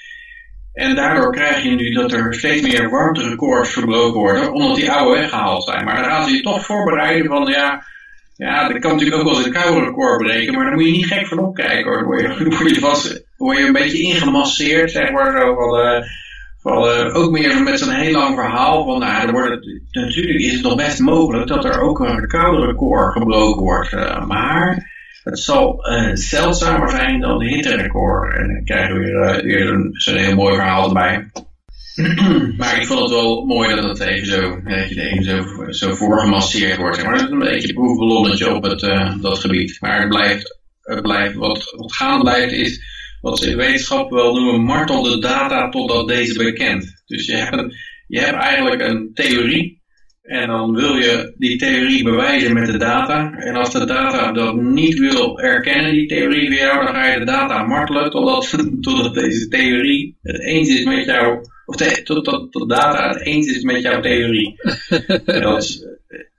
En daardoor krijg je nu dat er steeds meer warmterecords verbroken worden, omdat die oude weggehaald zijn. Maar dan gaan ze je toch voorbereiden van, ja, ja, dat kan natuurlijk ook wel eens een koude record breken, maar dan moet je niet gek van opkijken hoor. Dan word je, je, vast, word je een beetje ingemasseerd, zeg maar, zo van, eh, eh, ook meer met zo'n heel lang verhaal van, nou, er wordt, natuurlijk is het nog best mogelijk dat er ook een koude record gebroken wordt, eh, maar het zal eh, zeldzamer zijn dan de hitterecord. En dan krijgen we weer, weer een- zo'n heel mooi verhaal erbij. maar ik vond het wel mooi dat het even zo, je even zo, zo voorgemasseerd wordt. Maar dat is een beetje een proefballonnetje op het, dat gebied. Maar het blijft, het blijft wat, wat blijft is wat ze in wetenschap wel noemen martel de data totdat deze bekend. Dus je hebt, een, je hebt eigenlijk een theorie en dan wil je die theorie bewijzen met de data. En als de data dat niet wil erkennen, die theorie voor jou, dan ga je de data martelen totdat, totdat deze theorie het eens is met jou. Of de, totdat de data het eens is met jouw theorie. en dat, is-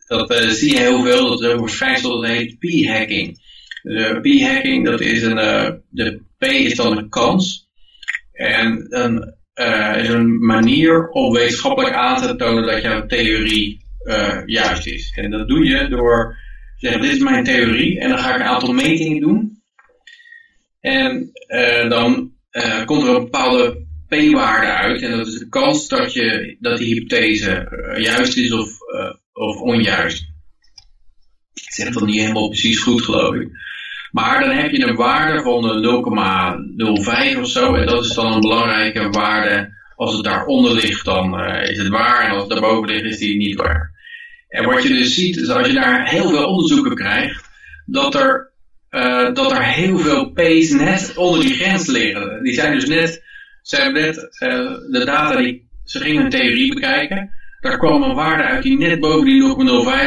dat eh, zie je heel veel, dat is een verschijnsel dat heet p-hacking. De p-hacking, dat is een, eh, de p is dan een kans. En een eh, een manier om wetenschappelijk aan te tonen dat jouw theorie eh, juist is. En dat doe je door te zeggen, dit is mijn theorie, en dan ga ik een aantal metingen doen. En dan komt er een bepaalde p-waarde uit, en dat is de kans dat, je, dat die hypothese juist is of, of onjuist. Ik zeg dat niet helemaal precies goed, geloof ik. Maar dan heb je een waarde van eh, 0,05 of zo. En dat is dan een belangrijke waarde. Als het daaronder ligt, dan eh, is het waar. En als het daarboven ligt, is die niet waar. En wat je dus ziet, is als je daar heel veel onderzoeken krijgt, dat er, uh, dat er heel veel P's net onder die grens liggen. Die zijn dus net, hebben net uh, de data die, ze gingen een theorie bekijken, daar kwam een waarde uit die net boven die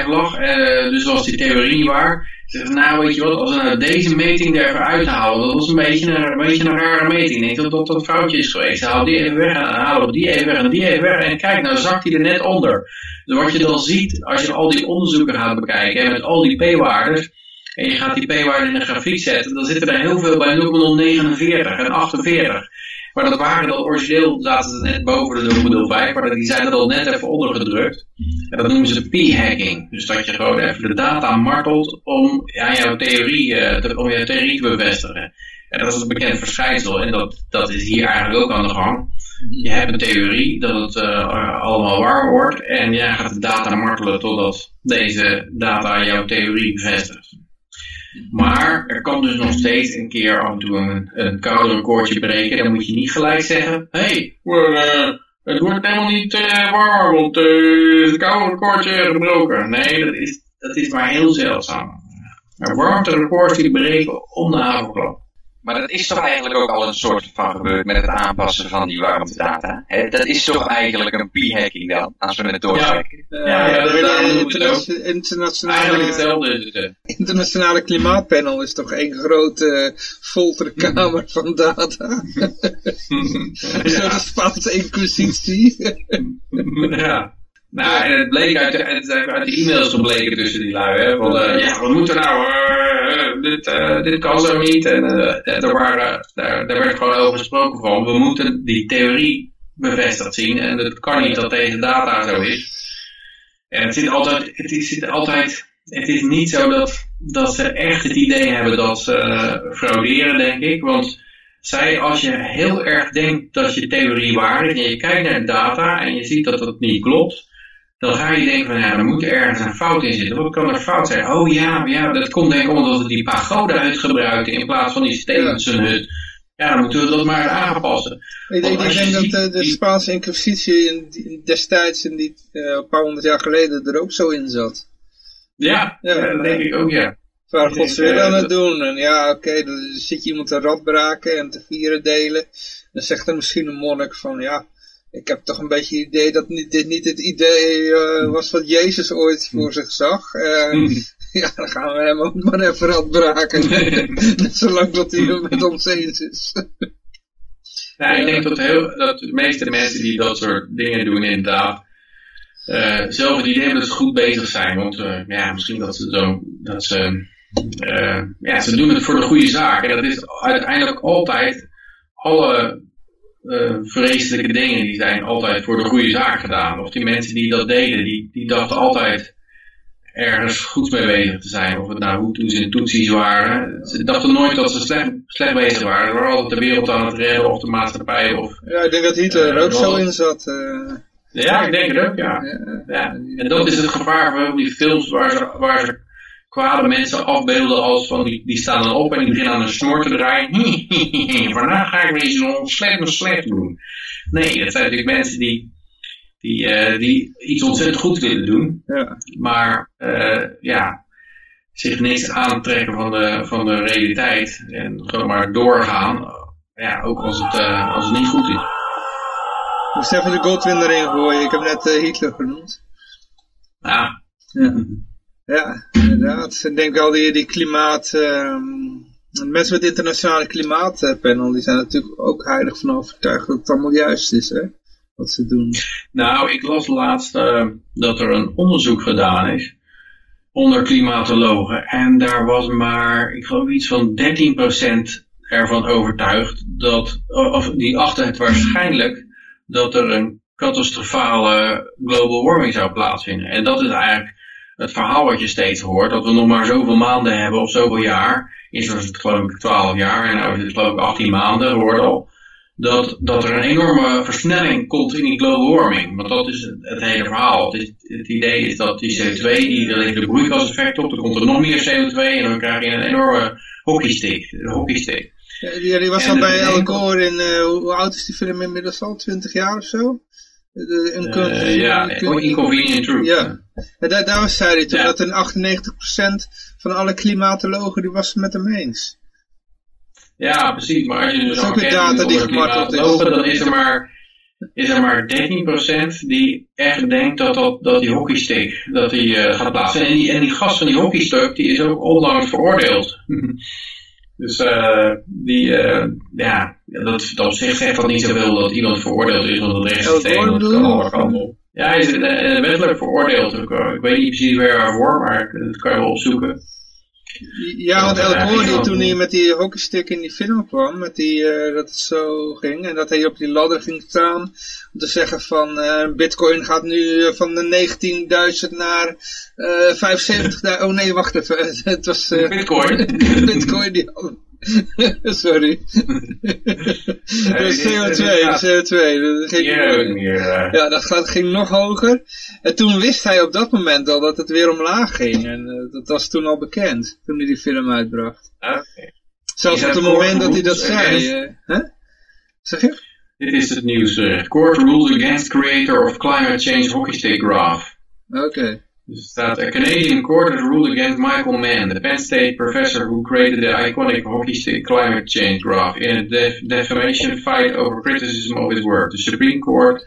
0,05 lag, uh, dus was die theorie niet waar. Ze zeggen, nou weet je wat, als we nou deze meting er even uithalen, dat was een beetje een, een, beetje een rare meting. Ik denk dat dat een foutje is geweest. Haal die even weg en halen die even weg en die even weg. En kijk, nou zakt hij er net onder. Dus wat je dan ziet, als je al die onderzoeken gaat bekijken, en met al die p-waardes, en je gaat die p-waarden in een grafiek zetten, dan zitten er heel veel bij 0,049 en 48. Maar dat waren dan origineel, zaten ze net boven de 0,05, maar die zijn er al net even ondergedrukt. En dat noemen ze p-hacking. Dus dat je gewoon even de data martelt om ja, jouw theorie, uh, te, om theorie te bevestigen. En dat is een bekend verschijnsel en dat, dat is hier eigenlijk ook aan de gang. Je hebt een theorie dat het uh, allemaal waar wordt en jij gaat de data martelen totdat deze data jouw theorie bevestigt. Maar er kan dus nog steeds een keer af en toe een, een koude recordje breken. Dan moet je niet gelijk zeggen, hé, hey, uh, het wordt helemaal niet uh, warmer, want uh, het koude recordje gebroken. Nee, dat is, dat is maar heel zeldzaam. Maar warmte records die breken om de. Maar dat is toch eigenlijk ook al een soort van gebeurd met het aanpassen van die warmtedata. He, dat is toch eigenlijk een p-hacking dan, als we het doortrekken. Ja, ja, ja, dat de interna internationale, internationale klimaatpanel is toch één grote folterkamer van data. Een soort Spaanse inquisitie. ja. Nou, en het bleek uit de, uit de e-mails gebleken tussen die lui, hè, van, uh, ja, we moeten nou, uh, dit, dit kan zo niet, en daar, waren, daar, daar werd gewoon over gesproken van, we moeten die theorie bevestigd zien, en het kan niet dat deze data zo is. En het zit altijd, het is, zit altijd, het is niet zo dat, dat ze echt het idee hebben dat ze frauderen, denk ik, want zij, als je heel erg denkt dat je theorie waar is, en je kijkt naar de data, en je ziet dat dat niet klopt, dan ga je denken van ja, er moet ergens een fout in zitten. Wat kan er fout zijn? Oh ja, ja dat komt denk ik omdat we die pagoda-hut gebruiken in plaats van die Stevenson-hut. Ja, dan moeten we dat maar aanpassen. Ik, ik denk dat de, de Spaanse inquisitie in, in, destijds, in die, uh, een paar honderd jaar geleden, er ook zo in zat. Ja, ja, ja dat denk ik ook, ja. Waar Gods wil aan het doen. En ja, oké, okay, dan zit je iemand te radbraken en te vieren delen. Dan zegt er misschien een monnik van, ja, ik heb toch een beetje het idee dat niet, dit niet het idee uh, was wat Jezus ooit voor zich zag. Uh, ja, dan gaan we hem ook maar even radbraken. Zolang dat hij het met ons eens is. ja, ik denk dat, heel, dat de meeste mensen die dat soort dingen doen inderdaad, uh, zelf het idee dat ze goed bezig zijn. Want ja, misschien dat ze zo, dat ze, ja, ze doen het voor de goede zaak. En dat is uiteindelijk altijd alle uh, vreselijke dingen, die zijn altijd voor de goede zaak gedaan. Of die mensen die dat deden, die, die dachten altijd ergens goed mee bezig te zijn. Of het nou Hutus en Tutsis waren. Ze dachten nooit dat ze slecht, slecht bezig waren. Ze waren altijd de wereld aan het redden of de maatschappij. Of, ja, ik denk dat Hitler er uh, ook zo in zat. Uh... Ja, ik denk het ook, ja. ja. ja. En dat is het gevaar van die films waar ze, waar ze kwade mensen afbeelden als van die, die staan dan op en die beginnen aan een snor te draaien. Vandaag ga ik weer iets slecht slecht doen. Nee, dat zijn natuurlijk mensen die, die, uh, die iets ontzettend goed willen doen. Ja. Maar uh, ja, zich niks aantrekken van de, van de realiteit. En gewoon maar doorgaan. Ja, ook als het, uh, als het niet goed is. Ik moest even de Godwin erin gooien. Ik heb net Hitler genoemd. Ja. ja. Ja, inderdaad. Ik denk al die, die klimaat... Uh, mensen met internationale klimaatpanel, die zijn natuurlijk ook heilig van overtuigd dat het allemaal juist is, hè? Wat ze doen. Nou, ik las laatst uh, dat er een onderzoek gedaan is onder klimatologen. En daar was maar, ik geloof iets van 13% ervan overtuigd dat, of die achter het waarschijnlijk dat er een catastrofale global warming zou plaatsvinden. En dat is eigenlijk het verhaal wat je steeds hoort, dat we nog maar zoveel maanden hebben of zoveel jaar, eerst was het geloof ik 12 jaar en nu is het geloof ik 18 maanden, hoort al, dat, dat er een enorme versnelling komt in die global warming. Want dat is het, hele verhaal. Het, is, het, idee is dat die CO2, die levert een broeikaseffect op, dan komt er nog meer CO2 en dan krijg je een enorme hockeystick. Een hockeystick. Ja, die, was al bij Al Gore in, uh, hoe oud is die film inmiddels al? 20 jaar of zo? Ja, inconvenient truth. Ja. En daar, daar zei hij toen Ja. dat een 98% van alle klimatologen die was het met hem eens. Ja, precies. Maar als je dus ook data die gemarteld is. dan is er maar, is er maar 13% die echt denkt dat, dat, dat die hockeystick dat die, eh, gaat plaatsen. En die, en die gast van die hockeystick, die is ook onlangs veroordeeld. dus eh, die, eh, ja, dat, dat op zich zegt dat niet zoveel dat iemand veroordeeld is, want het rechtssysteem Gore dat kan alle kanten op. Ja, hij is eh, wettelijk veroordeeld. Ik, ik weet niet precies waar waarvoor, maar dat kan je wel opzoeken. Ja, want El ja. toen hij met die hockeystick in die film kwam, met die, eh, dat het zo ging, en dat hij op die ladder ging staan, om te zeggen van, eh, bitcoin gaat nu eh, van de 19.000 naar eh 75.000, oh nee, wacht even, het was Bitcoin. bitcoin die sorry. dat is CO2, dat is CO2, dat ging eh, ja, dat gaat, ging nog hoger. En toen wist hij op dat moment al dat het weer omlaag ging. En eh, dat was toen al bekend, toen hij die film uitbracht. Oké. Zelfs op het moment dat hij dat zei. eh, hè? Zeg je? Dit is het nieuws. Court rules against creator of climate change hockey stick graph. Oké. Dus er staat, a Canadian court has ruled against Michael Mann, the Penn State professor who created the iconic hockey stick climate change graph in a def- defamation fight over criticism of his work. The Supreme Court,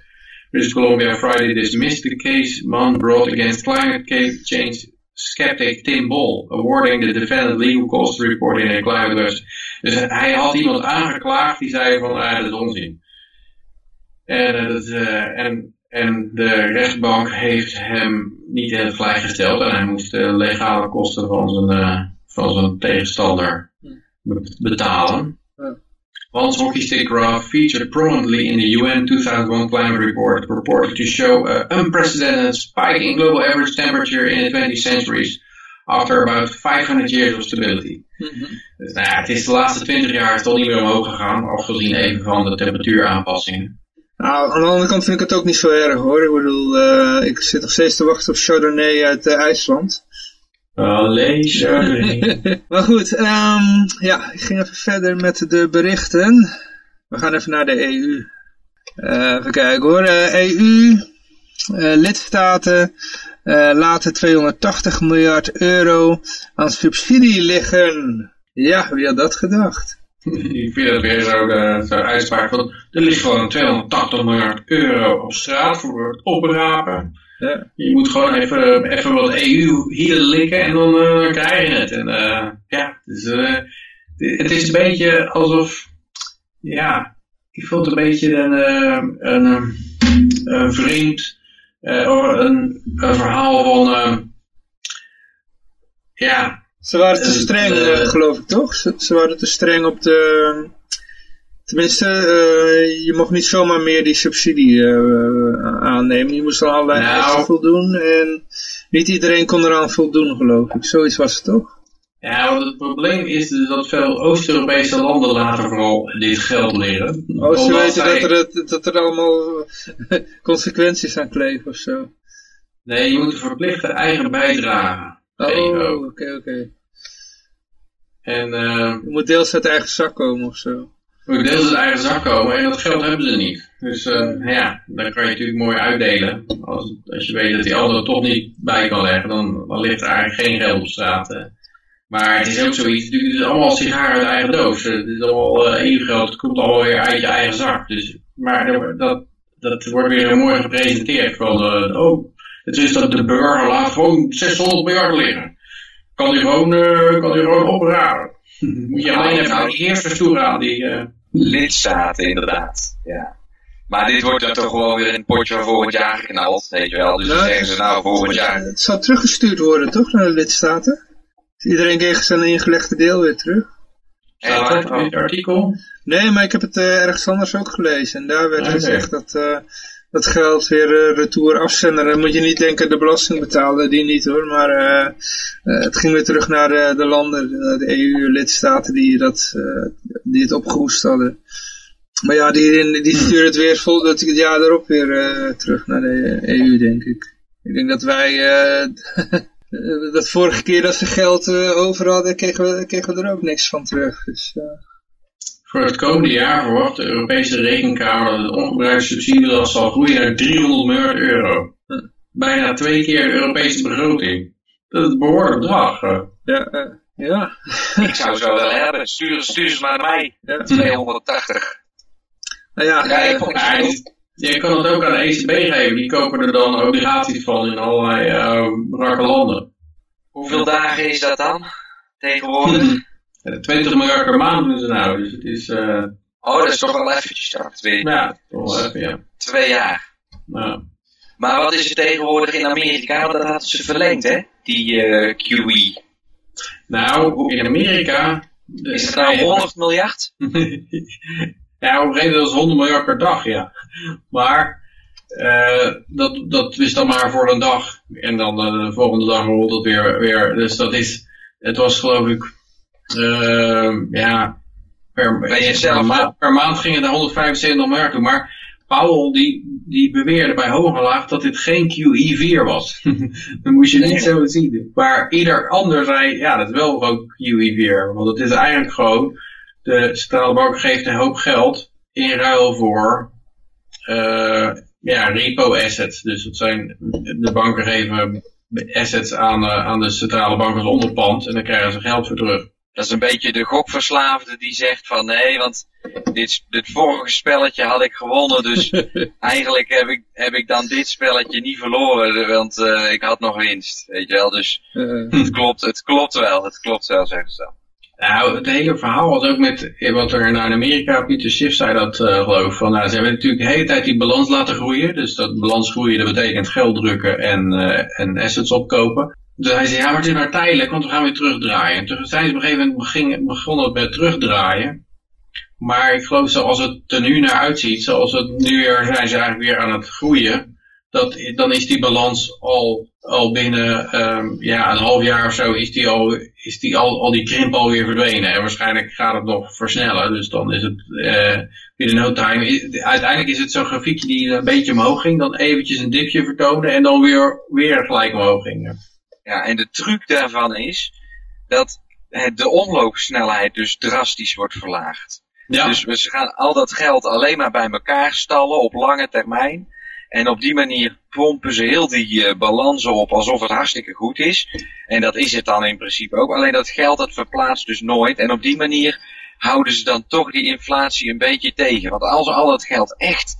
British Columbia, Friday dismissed the case Mann brought against climate change skeptic Tim Ball, awarding the defendant legal costs to report in a climate website. Dus hij had iemand aangeklaagd die zei van, ah, dat is onzin. En, eh, dat, eh, en, en de rechtbank heeft hem niet in het gelijk gesteld en hij moest de legale kosten van zijn, eh, van zijn tegenstander be- betalen. Once hockey stick graph featured prominently in the UN 2001 climate report, reported to show an unprecedented spike in global average temperature in the 20th centuries after about 500 years of stability. Dus nou ja, het is de laatste 20 jaar is al niet meer omhoog gegaan, afgezien even van de temperatuuraanpassingen. Nou, aan de andere kant vind ik het ook niet zo erg hoor. Ik bedoel, eh, ik zit nog steeds te wachten op Chardonnay uit eh, IJsland. Allee, sorry. maar goed, ehm, ja, ik ging even verder met de berichten. We gaan even naar de EU. Eh, even kijken hoor. Eh, EU, eh, lidstaten eh, laten 280 miljard euro aan subsidie liggen. Ja, wie had dat gedacht? Ik vind het weer zo, zo uitspraak van, er ligt gewoon 280 miljard euro op straat voor het oprapen. Ja. Je moet gewoon even, even wat EU hier likken en dan uh, krijg je het. En uh, ja, dus, uh, het is een beetje alsof, ja, ik vond het een beetje een, een, een vreemd, een, een verhaal van, ja, ze waren te streng, uh, geloof ik, toch? Ze, ze, waren te streng op de... Tenminste, uh, je mocht niet zomaar meer die subsidie uh, aannemen. Je moest al allerlei nou, eisen voldoen. En niet iedereen kon eraan voldoen, geloof ik. Zoiets was het toch? Ja, want het probleem is dus dat veel Oost-Europese landen laten vooral dit geld liggen. Oh, ze weten zij... dat, er, dat er allemaal consequenties aan kleven of zo. Nee, je moet een verplichte eigen bijdrage Oh, oké, oké. Okay. En uh, je moet deels uit eigen zak komen of zo. Moet deels uit eigen zak komen en dat geld hebben ze niet. Dus uh, ja, dan kan je natuurlijk mooi uitdelen. Als, als je weet dat die andere toch niet bij kan leggen, dan, dan ligt er eigenlijk geen geld op straat. Uh. Maar het is ook zoiets, het is allemaal sigaren uit eigen doos. Het is allemaal uh, EU-geld, het komt allemaal weer uit je eigen zak. Dus, maar dat, dat wordt weer mooi gepresenteerd. Van, oh, het is dat de burger laat gewoon 600 miljard liggen. Kan die gewoon, uh, kan die gewoon opraden. Moet je alleen even naar die eerste toe gaan. Die, uh... Lidstaten, inderdaad. Ja. Maar dit wordt dan toch gewoon weer in het potje van volgend jaar geknald, weet je wel. Dus dan zeggen ze nou volgend jaar. Het zal teruggestuurd worden, toch, naar de lidstaten? Dus iedereen kreeg zijn ingelegde deel weer terug. Staat dat in het artikel? Nee, maar ik heb het uh, ergens anders ook gelezen. En daar werd okay. gezegd dat uh, dat geld weer uh, retour afzenden. Dan moet je niet denken de belasting betalen, die niet hoor. Maar het ging weer terug naar de, de landen, de EU-lidstaten die, dat, die het opgehoest hadden. Maar ja, die, die sturen het weer vol dat jaar erop weer terug naar de EU, denk ik. Ik denk dat wij dat vorige keer dat ze geld uh, over hadden, kregen we, kregen we er ook niks van terug. Dus, uh... Voor het komende jaar verwacht de Europese Rekenkamer dat het ongebruikte subsidielast zal groeien naar 300 miljard euro. Bijna twee keer de Europese begroting. Dat is een behoorlijk bedrag. Ja, eh, ja. Ik zou ze wel hebben. Stuur, stuur ze maar naar mij. ja. 280. Nou ja, Ja, ik eh, vond Ja, je- je kan het ook aan de ECB geven. Die kopen er dan obligaties van in allerlei eh brakke landen. Hoeveel dagen is dat dan? Tegenwoordig? Ja, 20 miljard per maand doen ze nou. Dus het is, eh Oh, dat is toch wel eventjes dan. Twee, ja, toch wel even, ja. twee jaar. Maar wat is er tegenwoordig in Amerika? Want dat hadden ze verlengd, hè? Die eh, QE. nou, in Amerika... de- Is het nou 100 miljard? ja, op een gegeven moment het 100 miljard per dag, ja. Maar eh, dat, dat is dan maar voor een dag. En dan de volgende dag rolt het weer, weer. Dus dat is, het was geloof ik, ja, per, Ben je zelf, per, per maand ging het naar 175 miljard toe. Maar Powell die, die beweerde bij hoog en laag dat dit geen QE4 was. Dan moest je niet Nee. zo zien. Maar ieder ander zei, ja, dat is wel gewoon QE4. Want het is eigenlijk gewoon, de centrale bank geeft een hoop geld in ruil voor eh, ja, repo assets. Dus dat zijn, de banken geven assets aan, eh, aan de centrale bank als onderpand en dan krijgen ze geld voor terug. Dat is een beetje de gokverslaafde die zegt van nee, want dit, dit vorige spelletje had ik gewonnen, dus eigenlijk heb ik, heb ik dan dit spelletje niet verloren, want eh, ik had nog winst, weet je wel. Dus het klopt, het klopt wel, het klopt wel, zeggen ze dan. Nou, het hele verhaal was ook met eh, wat er nou in Amerika, Pieter Schiff zei dat eh, geloof ik, van nou, ze hebben natuurlijk de hele tijd die balans laten groeien. Dus dat balans groeien, dat betekent geld drukken en, eh, en assets opkopen. Dus hij zei, ja, maar het is maar tijdelijk, want we gaan weer terugdraaien. En toen zijn ze op een gegeven moment begonnen het met terugdraaien. Maar ik geloof zoals het er nu naar uitziet, zoals het nu weer zijn ze eigenlijk weer aan het groeien. Dat, dan is die balans al, al binnen ehm, ja, een half jaar of zo is die al, is die al, al die krimp alweer verdwenen. En waarschijnlijk gaat het nog versnellen. Dus dan is het eh binnen no time. Uiteindelijk is het zo'n grafiekje die een beetje omhoog ging, dan eventjes een dipje vertoonde en dan weer, weer gelijk omhoog ging. Ja, en de truc daarvan is dat de omloopsnelheid dus drastisch wordt verlaagd. Ja, Dus we- ze gaan al dat geld alleen maar bij elkaar stallen op lange termijn. En op die manier pompen ze heel die eh, balansen op alsof het hartstikke goed is. En dat is het dan in principe ook. Alleen dat geld dat verplaatst dus nooit. En op die manier houden ze dan toch die inflatie een beetje tegen. Want als al dat geld echt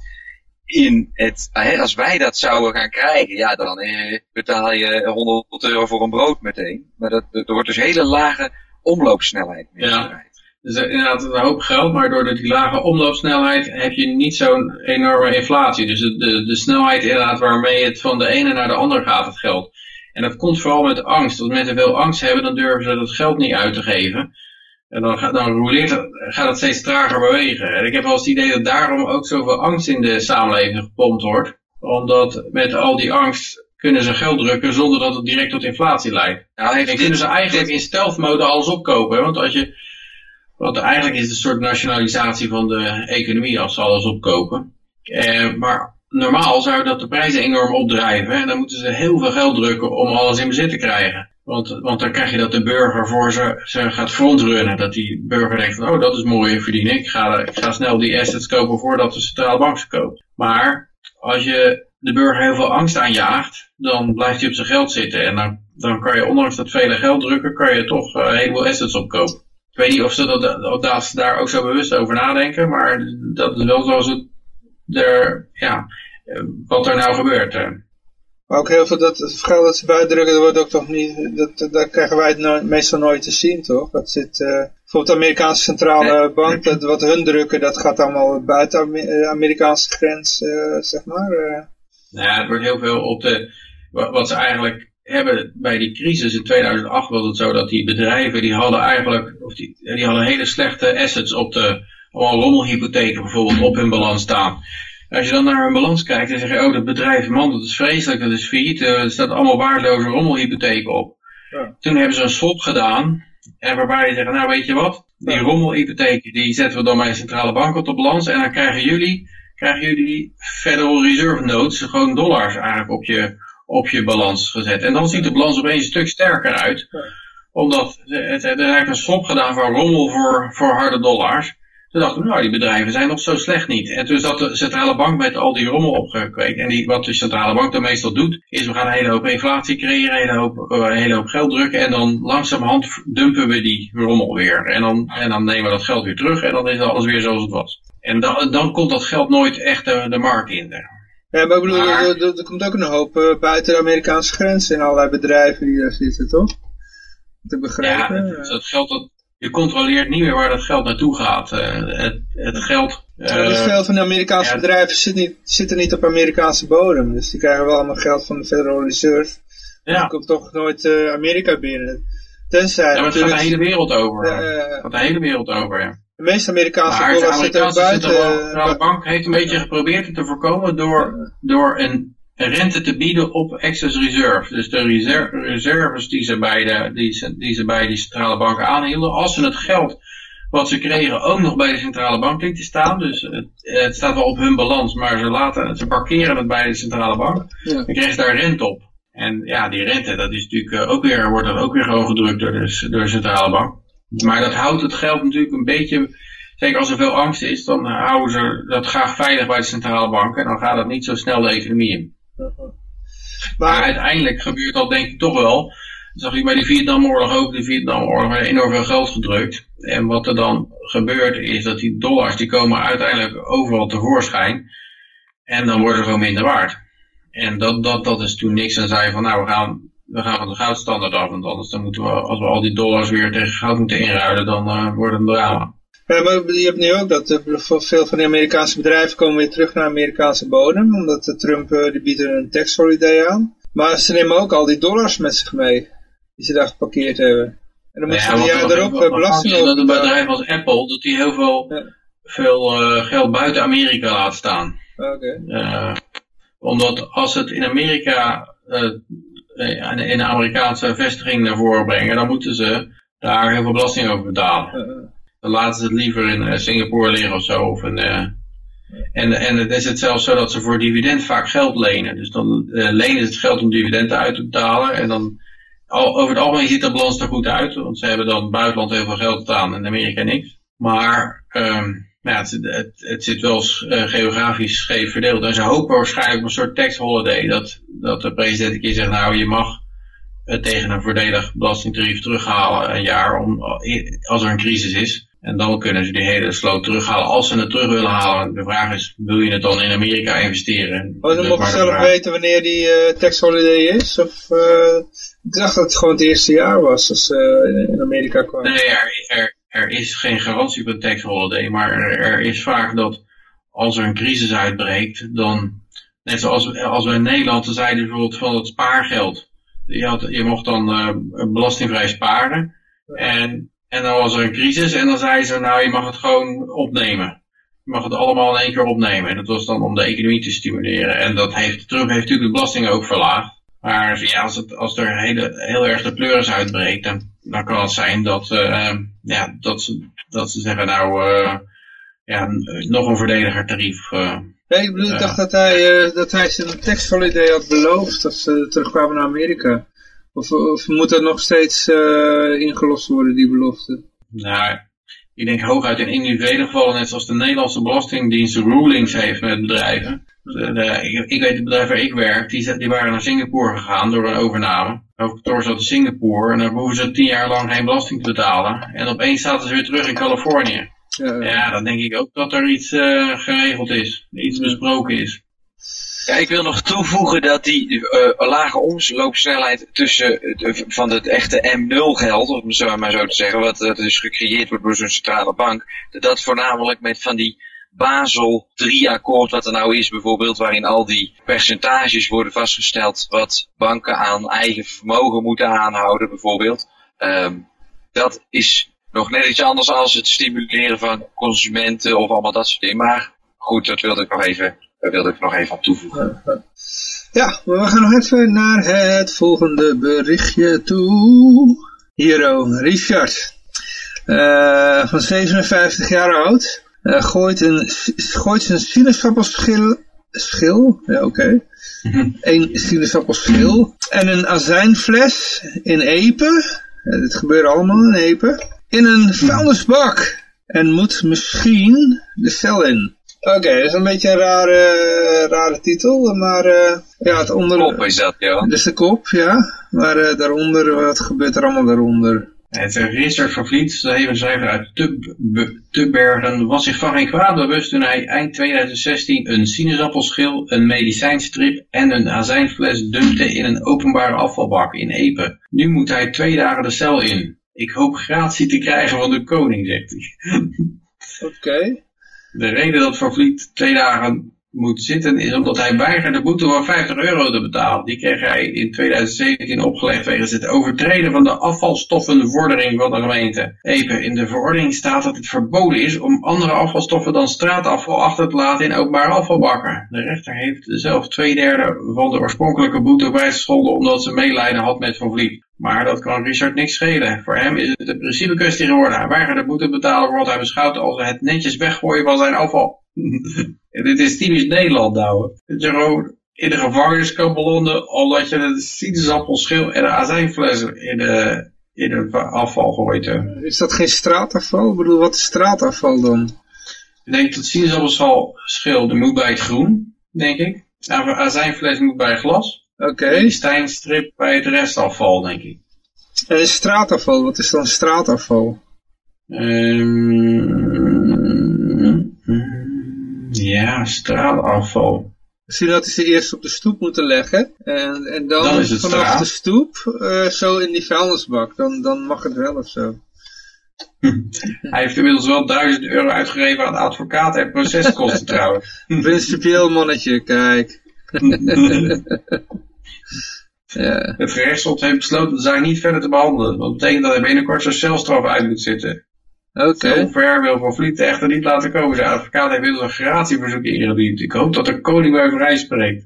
in het, hè, als wij dat zouden gaan krijgen, ja dan eh, betaal je 100 euro voor een brood meteen. Maar dat, dat wordt dus hele lage omloopsnelheid. Ja. dus eh, inderdaad een hoop geld, maar door die lage omloopsnelheid heb je niet zo'n enorme inflatie. Dus de, de, de snelheid inderdaad waarmee het van de ene naar de ander gaat, het geld. En dat komt vooral met angst. Als mensen veel angst hebben, dan durven ze dat geld niet uit te geven. En dan, gaat- dan gaat het steeds trager bewegen. En ik heb wel eens het idee dat daarom ook zoveel angst in de samenleving gepompt wordt. Omdat met al die angst kunnen ze geld drukken zonder dat het direct tot inflatie leidt. Heeft En kunnen ze eigenlijk in stealth mode alles opkopen. hè? Want als je, want eigenlijk is het een soort nationalisatie van de economie als ze alles opkopen. Eh, maar normaal zou dat de prijzen enorm opdrijven. En dan moeten ze heel veel geld drukken om alles in bezit te krijgen. Want, want dan krijg je dat de burger voor ze, ze gaat frontrunnen. Dat die burger denkt van, oh dat is mooi verdienen. Ik ga, ik ga snel die assets kopen voordat de centrale bank ze koopt. Maar als je de burger heel veel angst aanjaagt, dan blijft hij op zijn geld zitten. En dan, dan kan je, ondanks dat vele geld drukken, kan je toch eh, een heleboel assets opkopen. Ik weet niet of ze, dat, dat ze daar ook zo bewust over nadenken, maar dat is wel zoals het er, ja, eh, wat er nou gebeurt. eh. Maar ook heel veel dat het geld dat ze buitdrukken, dat wordt ook toch niet, dat, dat krijgen wij het meestal nooit te zien, toch? Dat zit, eh, bijvoorbeeld de Amerikaanse centrale bank, dat, wat hun drukken, dat gaat allemaal buiten de Amerikaanse grens, eh, zeg maar. eh. Nou ja, het wordt heel veel op de, wa- wat ze eigenlijk hebben bij die crisis in 2008 was het zo dat die bedrijven die hadden eigenlijk, of die, die hadden hele slechte assets op de, allemaal rommelhypotheken bijvoorbeeld op hun balans staan. Als je dan naar hun balans kijkt, dan zeg je, oh dat bedrijf, man dat is vreselijk, dat is failliet, eh, er staat allemaal waardeloze rommelhypotheken op. Ja. Toen hebben ze een swap gedaan, en waarbij je zegt, nou weet je wat, die Ja. rommelhypotheken die zetten we dan bij de centrale bank op de balans en dan krijgen jullie, krijgen jullie Federal Reserve Notes, gewoon dollars eigenlijk op je, op je balans gezet. En dan ziet de balans opeens een stuk sterker uit. Ja. Omdat het, het, er eigenlijk een swap gedaan van rommel voor, voor harde dollars. Toen dachten nou, die bedrijven zijn nog zo slecht niet. En toen zat de centrale bank met al die rommel opgekweekt. En die, wat de centrale bank dan meestal doet, is we gaan een hele hoop inflatie creëren, een hele hoop, een hele hoop geld drukken. En dan langzamerhand dumpen we die rommel weer. En dan, en dan nemen we dat geld weer terug en dan is alles weer zoals het was. En dan, dan komt dat geld nooit echt de, de markt in. Ja, maar ik bedoel, er, er, er komt ook een hoop uh, buiten de Amerikaanse grenzen in allerlei bedrijven die daar zitten, toch? Te begrijpen. Ja, het, het geld dat, je controleert niet meer waar dat geld naartoe gaat. Uh, het, het geld... Ja, het geld van de Amerikaanse ja, bedrijven zit, niet, zit er niet op Amerikaanse bodem. Dus die krijgen wel allemaal geld van de Federal Reserve. Ja. Komt toch nooit uh, Amerika binnen. Tenzij... Ja, maar het gaat de hele wereld over. het gaat de hele wereld over, ja. De meeste Amerikaanse dollars zitten buiten. De bank heeft een beetje geprobeerd het te voorkomen door, door een rente te bieden op excess reserve. Dus de reserve, reserves die ze, bij de, die, ze, die ze bij die centrale banken aanhielden, als ze het geld wat ze kregen ook nog bij de centrale bank lieten staan. Dus het, het staat wel op hun balans, maar ze, laten, ze parkeren het bij de centrale bank. Ja. Dan kregen ze daar rente op. En ja, die rente, dat is natuurlijk ook weer, wordt dan ook weer gewoon gedrukt door de, door de centrale bank. Maar dat houdt het geld natuurlijk een beetje, zeker als er veel angst is, dan houden ze dat graag veilig bij de centrale bank. En dan gaat het niet zo snel de economie in. Maar uiteindelijk gebeurt dat denk ik toch wel. Zag je bij die Vietnamoorlog ook. De Vietnamoorlog werd enorm veel geld gedrukt. En wat er dan gebeurt is dat die dollars die komen uiteindelijk overal tevoorschijn. En dan worden ze gewoon minder waard. En dat, dat, dat is toen niks. En zei van nou we gaan, we gaan van de goudstandaard af. Want anders dan moeten we, als we al die dollars weer tegen goud moeten inruilen, dan uh, wordt het een drama. Ja, maar je hebt nu ook dat veel van de Amerikaanse bedrijven komen weer terug naar Amerikaanse bodem. Omdat de Trump uh, die biedt een tax holiday aan. Maar ze nemen ook al die dollars met zich mee. Die ze daar geparkeerd hebben. En dan moeten ze ja, jaar erop belasting op. Dat een bedrijf als Apple, dat die heel veel, ja. veel uh, geld buiten Amerika laat staan. Okay. omdat als het in Amerika in de Amerikaanse vestiging naar voren brengen, dan moeten ze daar heel veel belasting over betalen dan laten ze het liever in uh, Singapore liggen of zo. Of in, uh, en, en het is het zelfs zo dat ze voor dividend vaak geld lenen. Dus dan uh, lenen ze het geld om dividenden uit te betalen. En dan, al, over het algemeen ziet de balans er goed uit. Want ze hebben dan buitenland heel veel geld staan en Amerika niks. Maar um, ja, het, het, zit wel geografisch scheef verdeeld. En ze hopen waarschijnlijk op een soort tax holiday. Dat, dat de president een keer zegt, nou je mag tegen een voordelig belastingtarief terughalen een jaar om, als er een crisis is. En dan kunnen ze die hele sloot terughalen. Als ze het terug willen halen, de vraag is, wil je het dan in Amerika investeren? Oh, dan mogen zelf weten wanneer die uh, tax holiday is? Of, uh, ik dacht dat het gewoon het eerste jaar was als ze uh, in Amerika kwamen. Nee, er, er, er, is geen garantie voor een tax holiday. Maar er, er, is vaak dat als er een crisis uitbreekt, dan, net zoals als we in Nederland, zeiden bijvoorbeeld van het spaargeld. Je, had, je mocht dan belastingvrij sparen. En en dan was er een crisis en dan zei ze, nou je mag het gewoon opnemen. Je mag het allemaal in één keer opnemen. En dat was dan om de economie te stimuleren. En dat heeft, Trump heeft natuurlijk de belasting ook verlaagd. Maar ja, als, het, als er hele, heel erg de pleuris uitbreekt, dan, dan kan het zijn dat, uh, ja, dat, ze, dat ze zeggen, nou, uh, ja, nog een verdediger tarief. Uh, nee, ik bedoel, ik dacht dat hij, dat hij zijn taxholiday had beloofd als ze terugkwamen naar Amerika. Of, of moet dat nog steeds uh, ingelost worden, die belofte? Nou, ik denk hooguit in individuele gevallen, net zoals de Nederlandse Belastingdienst rulings heeft met bedrijven. De, de, ik, ik, weet het bedrijf waar ik werk, die, die waren naar Singapore gegaan door een overname. Hoofdkantoor zat in Singapore en dan hoeven ze tien jaar lang geen belasting te betalen. En opeens zaten ze weer terug in Californië. Ja, ja dan denk ik ook dat er iets uh, geregeld is, iets besproken is. Ja, ik wil nog toevoegen dat die uh, lage omloopsnelheid tussen van het echte M0 geld, om het maar zo te zeggen, wat uh, dus gecreëerd wordt door zo'n centrale bank, dat voornamelijk met van die Basel 3 akkoord wat er nou is bijvoorbeeld, waarin al die percentages worden vastgesteld wat banken aan eigen vermogen moeten aanhouden bijvoorbeeld. Um, dat is nog net iets anders als het stimuleren van consumenten of allemaal dat soort dingen. Maar goed, dat wilde ik nog even daar wilde ik nog even aan toevoegen. Ja, we gaan nog even naar het volgende berichtje toe. Hero, Richard. Uh, van 57 jaar oud. Uh, gooit, een, gooit zijn sinaasappelschil... Schil? Ja, oké. Okay. een sinaasappelschil. En een azijnfles in Epe. Ja, dit gebeurt allemaal in Epe. In een vuilnisbak. en moet misschien de cel in. Oké, dat is een beetje een rare, rare titel, maar uh, ja, het onder... Kop is dat, ja. Dat is de kop, ja. Maar uh, daaronder, wat gebeurt er allemaal daaronder? Het Richard van Vliet, schrijver uit Tubbergen, was zich van geen kwaad bewust toen hij eind 2016 een sinaasappelschil, een medicijnstrip en een azijnfles dumpte in een openbare afvalbak in Epe. Nu moet hij twee dagen de cel in. Ik hoop gratie te krijgen van de koning, zegt hij. Oké. De reden dat Van Vliet twee dagen moet zitten is omdat hij weigerde de boete van 50 euro te betalen. Die kreeg hij in 2017 opgelegd wegens het overtreden van de afvalstoffenvordering van de gemeente. Even, in de verordening staat dat het verboden is om andere afvalstoffen dan straatafval achter te laten in openbare afvalbakken. De rechter heeft zelf twee derde van de oorspronkelijke boete bijgescholden omdat ze meelijden had met Van Vliet. Maar dat kan Richard niks schelen. Voor hem is het een principe kwestie geworden. Hij weigerde boete te betalen wordt hij beschouwt als het netjes weggooien van zijn afval. dit is typisch Nederland nou. Dat je gewoon in de gevangenis kan belonden omdat je een sinaasappelschil en een azijnfles in de, in de afval gooit. Is dat geen straatafval? Ik bedoel, wat is straatafval dan? Ik denk dat sinaasappelschil moet bij het groen, denk ik. Azijnfles moet bij glas. Oké. Okay. Die stijnstrip bij het restafval, denk ik. En straatafval, wat is dan straatafval? Um, ja, straatafval. Misschien dat ze eerst op de stoep moeten leggen. En, en dan, dan vanaf straat. de stoep uh, zo in die vuilnisbak. Dan, dan mag het wel of zo. Hij heeft inmiddels wel 1000 euro uitgegeven aan advocaat en proceskosten trouwens. Principieel mannetje, kijk. ja. Het gerechtshof heeft besloten de zaak niet verder te behandelen. Dat betekent dat hij binnenkort zijn celstraf uit moet zitten. Oké. Zo ver wil Van Vliet echter niet laten komen. Zijn advocaat heeft inmiddels een gratieverzoek ingediend. Ik hoop dat de koning bij vrij spreekt.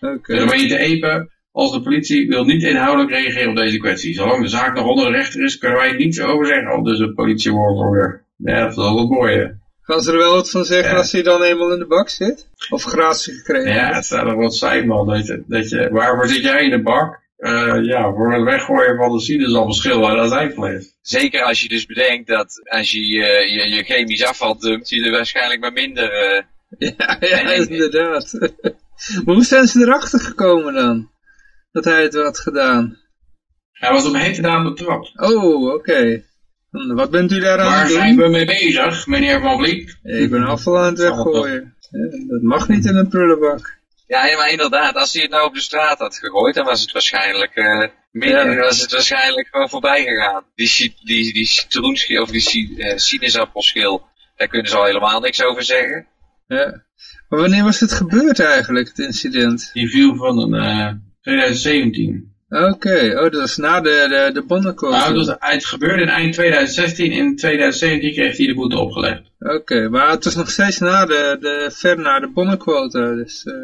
Oké. De gemeente Epe als de politie wil niet inhoudelijk reageren op deze kwestie. Zolang de zaak nog onder de rechter is, kunnen wij niets over zeggen. Al dus de politiewoordvoerder. Ja, dat is wel het mooie. Kan ze er wel wat van zeggen als hij dan eenmaal in de bak zit? Of gratie gekregen? Ja, het staat nog wat saai man. Dat je, dat je, waarvoor zit jij in de bak? Uh, ja, voor het weggooien van de sinaasappelschil uit azijnfles. Zeker als je dus bedenkt dat als je uh, je, je, chemisch afval dumpt, je er waarschijnlijk maar minder... Uh, ja, ja inderdaad. maar hoe zijn ze erachter gekomen dan? Dat hij het had gedaan? Hij was op hete daad betrapt. Oh, oké. Okay. Wat bent u daar aan Waar het doen? Waar zijn we mee bezig, meneer Van Vliet? Ik ben afval aan het weggooien. Dat mag niet in een prullenbak. Ja, maar inderdaad, als hij het nou op de straat had gegooid, dan was het waarschijnlijk, uh, midden, ja. was het waarschijnlijk gewoon voorbij gegaan. Die, die, die citroenschil, of die uh, sinaasappelschil, daar kunnen ze al helemaal niks over zeggen. Ja. Maar wanneer was het gebeurd eigenlijk, het incident? Die viel van een, uh, 2017. Oké, okay. oh, dat was na de, de, de bonnenquote. Nou, dat, het gebeurde in eind 2016. In 2017 kreeg hij de boete opgelegd. Oké, okay, maar het was nog steeds na de, de, ver na de bonnenquota. Dus, uh,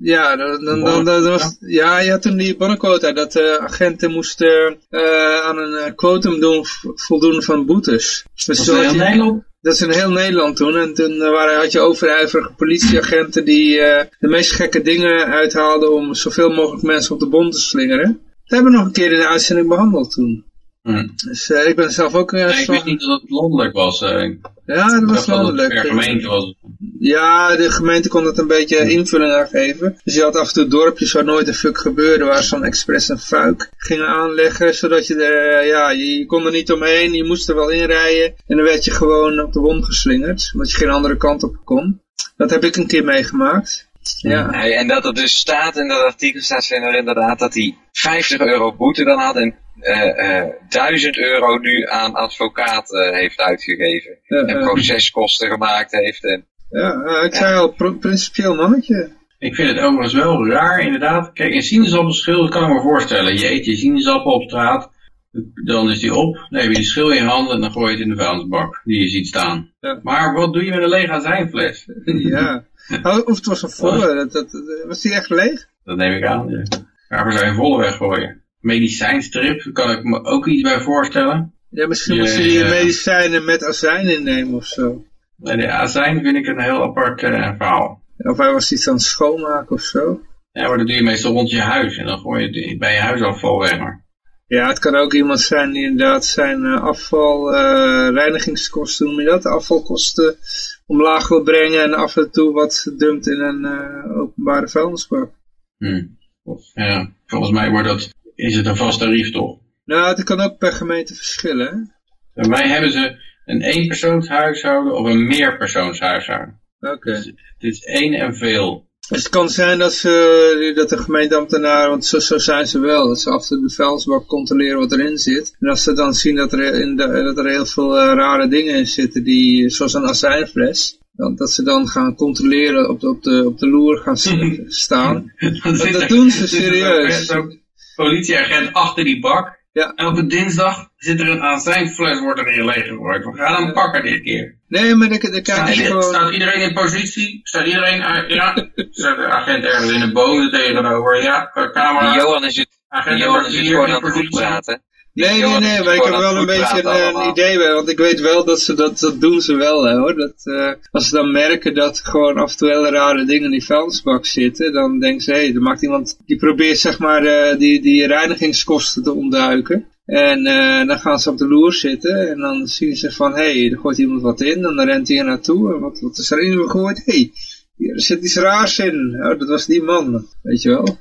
ja, dan, dan, dan, was, ja, je had toen die bonnenquota dat uh, agenten moesten uh, aan een quotum doen, voldoen van boetes. Dus dat is in Nederland? Dat is in heel Nederland toen. En toen waren, had je overijverige politieagenten die uh, de meest gekke dingen uithaalden om zoveel mogelijk mensen op de bond te slingeren. Dat hebben we nog een keer in de uitzending behandeld toen. Hmm. Dus uh, ik ben zelf ook... Nee, ik wist niet dat het landelijk was. Uh, ja, dat was landelijk. Dat gemeente was. Ja, de gemeente kon het een beetje invulling aan geven. Dus je had af en toe dorpjes waar nooit een fuck gebeurde, waar ze dan expres een fuik gingen aanleggen, zodat je er, ja, je, je kon er niet omheen, je moest er wel inrijden. En dan werd je gewoon op de wond geslingerd, omdat je geen andere kant op kon. Dat heb ik een keer meegemaakt. Ja. En dat er dus staat in dat artikel staat er inderdaad dat hij 50 euro boete dan had en uh, uh, 1000 euro nu aan advocaat uh, heeft uitgegeven. Ja, en proceskosten gemaakt heeft. En, ja, ik zei al, principieel mannetje. Ik vind het overigens wel raar, inderdaad. Kijk, een sinaasappelschil kan ik me voorstellen. Je eet je sinaasappel op straat, dan is die op, dan heb je die schil in je handen en dan gooi je het in de vuilnisbak die je ziet staan. Ja. Maar wat doe je met een lege azijnfles? ja. Oh, of het was een volle, dat, dat, was die echt leeg? Dat neem ik aan, ja. Waarvoor zou je een volle weggooien? Medicijnstrip, kan ik me ook iets bij voorstellen. Ja, misschien moest je die medicijnen met azijn innemen of zo. Nee, de azijn vind ik een heel apart uh, verhaal. Of hij was iets aan het schoonmaken of zo. Ja, maar dat doe je meestal rond je huis en dan gooi je het bij je huisafval weg maar. Ja, het kan ook iemand zijn die inderdaad zijn uh, afval, uh, reinigingskosten, noem je dat, afvalkosten omlaag wil brengen en af en toe wat dumpt in een uh, openbare vuilnisbak. Hmm. Ja, volgens mij wordt dat, is het een vast tarief toch? Nou, het kan ook per gemeente verschillen. Bij mij hebben ze een eenpersoonshuishouden of een meerpersoonshuishouden. Oké. Okay. Dus het is één en veel. Dus het kan zijn dat, ze, dat de gemeenteambtenaren, want zo, zo zijn ze wel, dat ze toe de vuilnisbak controleren wat erin zit. En als ze dan zien dat er, in de, dat er heel veel uh, rare dingen in zitten, die, zoals een azijnfles, dan, dat ze dan gaan controleren, op de, op de, op de loer gaan staan. dat, dat doen ze serieus. Politieagent achter die bak. Ja. Elke dinsdag zit er een azijnfles wordt er in leeg gegooid. We gaan hem pakken dit keer. Nee, maar dan, dan kijk je gewoon... Staat iedereen in positie? Staat iedereen... Ja, staat de agent ergens in de bomen tegenover? Ja, camera. Johan is het, agent Johan is het gewoon aan het goed praten. Nee, nee, nee, maar ik heb wel een beetje een, een, idee bij, want ik weet wel dat ze dat, dat doen ze wel, hè, hoor. Dat, uh, als ze dan merken dat gewoon af en toe hele rare dingen in die vuilnisbak zitten, dan denken ze, hé, hey, er maakt iemand, die probeert zeg maar uh, die, die reinigingskosten te ontduiken. En uh, dan gaan ze op de loer zitten en dan zien ze van, hé, hey, er gooit iemand wat in en dan rent hij er naartoe. En wat, wat is er in gegooid? Hé, hey, hier zit iets raars in. Oh, dat was die man, weet je wel.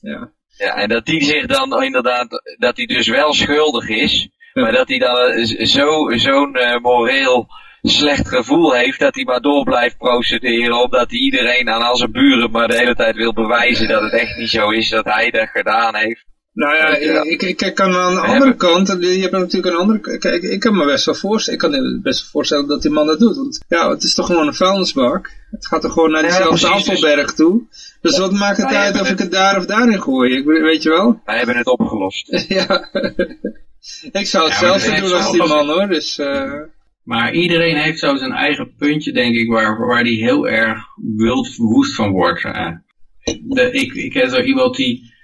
Ja. Ja, en dat die zich dan inderdaad, dat hij dus wel schuldig is, maar dat hij dan zo'n zo uh, moreel slecht gevoel heeft dat hij maar door blijft procederen, omdat hij iedereen aan al zijn buren maar de hele tijd wil bewijzen dat het echt niet zo is dat hij dat gedaan heeft. Nou ja. Ik, ik, ik, kan aan de andere kant, je hebt natuurlijk een andere, kijk, ik kan me best wel voorstellen, ik kan me best wel voorstellen dat die man dat doet, want ja, het is toch gewoon een vuilnisbak, het gaat er gewoon naar diezelfde ja, afvalberg toe, dus wat maakt het uit of ik het daar of daarin gooi, ik, weet je wel? Wij hebben het opgelost. ja, ik zou het ja, doen als die man hoor, dus... Uh... Maar iedereen heeft zo zijn eigen puntje, denk ik, waar, waar die heel erg wild woest van wordt. De, ik, ik ken zo iemand die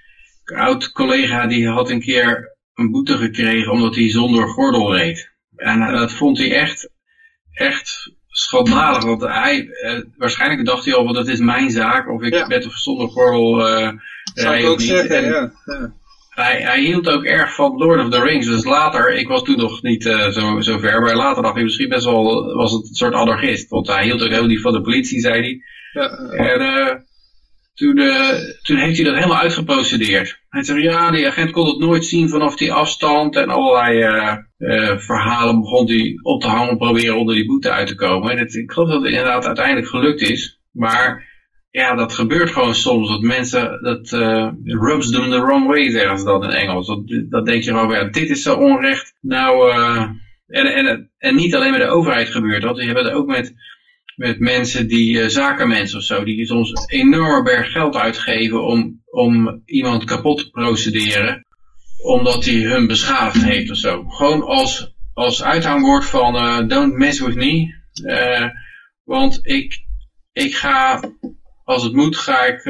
een oud collega die had een keer een boete gekregen omdat hij zonder gordel reed. En dat vond hij echt, echt schandalig. Want hij, eh, waarschijnlijk dacht hij al, want dat is mijn zaak. Of ik ja. ben of zonder gordel uh, Zou ik ook niet. zeggen, En ja. ja. Hij, hij hield ook erg van Lord of the Rings. Dus later, ik was toen nog niet uh, zo, zo ver, maar later dacht hij misschien best wel, was het een soort anarchist. Want hij hield ook heel niet van de politie, zei hij. Ja, En toen, uh, toen heeft hij dat helemaal uitgeprocedeerd. Hij zei, ja, die agent kon het nooit zien vanaf die afstand. En allerlei uh, uh, verhalen begon hij op te hangen, proberen onder die boete uit te komen. En het, ik geloof dat het inderdaad uiteindelijk gelukt is. Maar ja, dat gebeurt gewoon soms. Dat mensen, dat rubs them the wrong way, zeggen ze dat in Engels. Dat, denk je gewoon, ja, dit is zo onrecht. Nou, en, en, en niet alleen met de overheid gebeurt dat. Je hebt het ook met met mensen die uh, zakenmensen of zo, die soms een enorme berg geld uitgeven om, om iemand kapot te procederen, omdat hij hun beschadigd heeft of zo. Gewoon als, als uithangbord van uh, don't mess with me, uh, want ik, ik ga, als het moet, ga ik,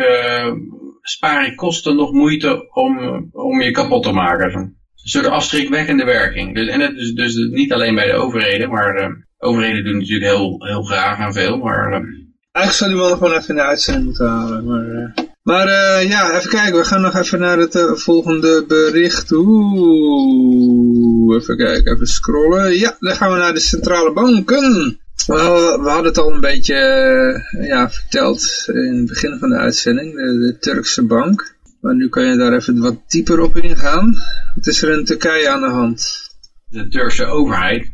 spaar ik kosten nog moeite om, om je kapot te maken. Een soort afschrikwekkende werking. Dus, en het is dus niet alleen bij de overheden, maar overheden doen natuurlijk heel, heel graag en veel, maar... Uh... Eigenlijk zou die man gewoon even in de uitzending moeten halen, maar... Maar uh, ja, even kijken, we gaan nog even naar het uh, volgende bericht. Oeh, even kijken, even scrollen. Ja, dan gaan we naar de centrale banken. Well, we hadden het al een beetje uh, ja, verteld in het begin van de uitzending, de, de Turkse bank. Maar nu kan je daar even wat dieper op ingaan. Wat is er in Turkije aan de hand? De Turkse overheid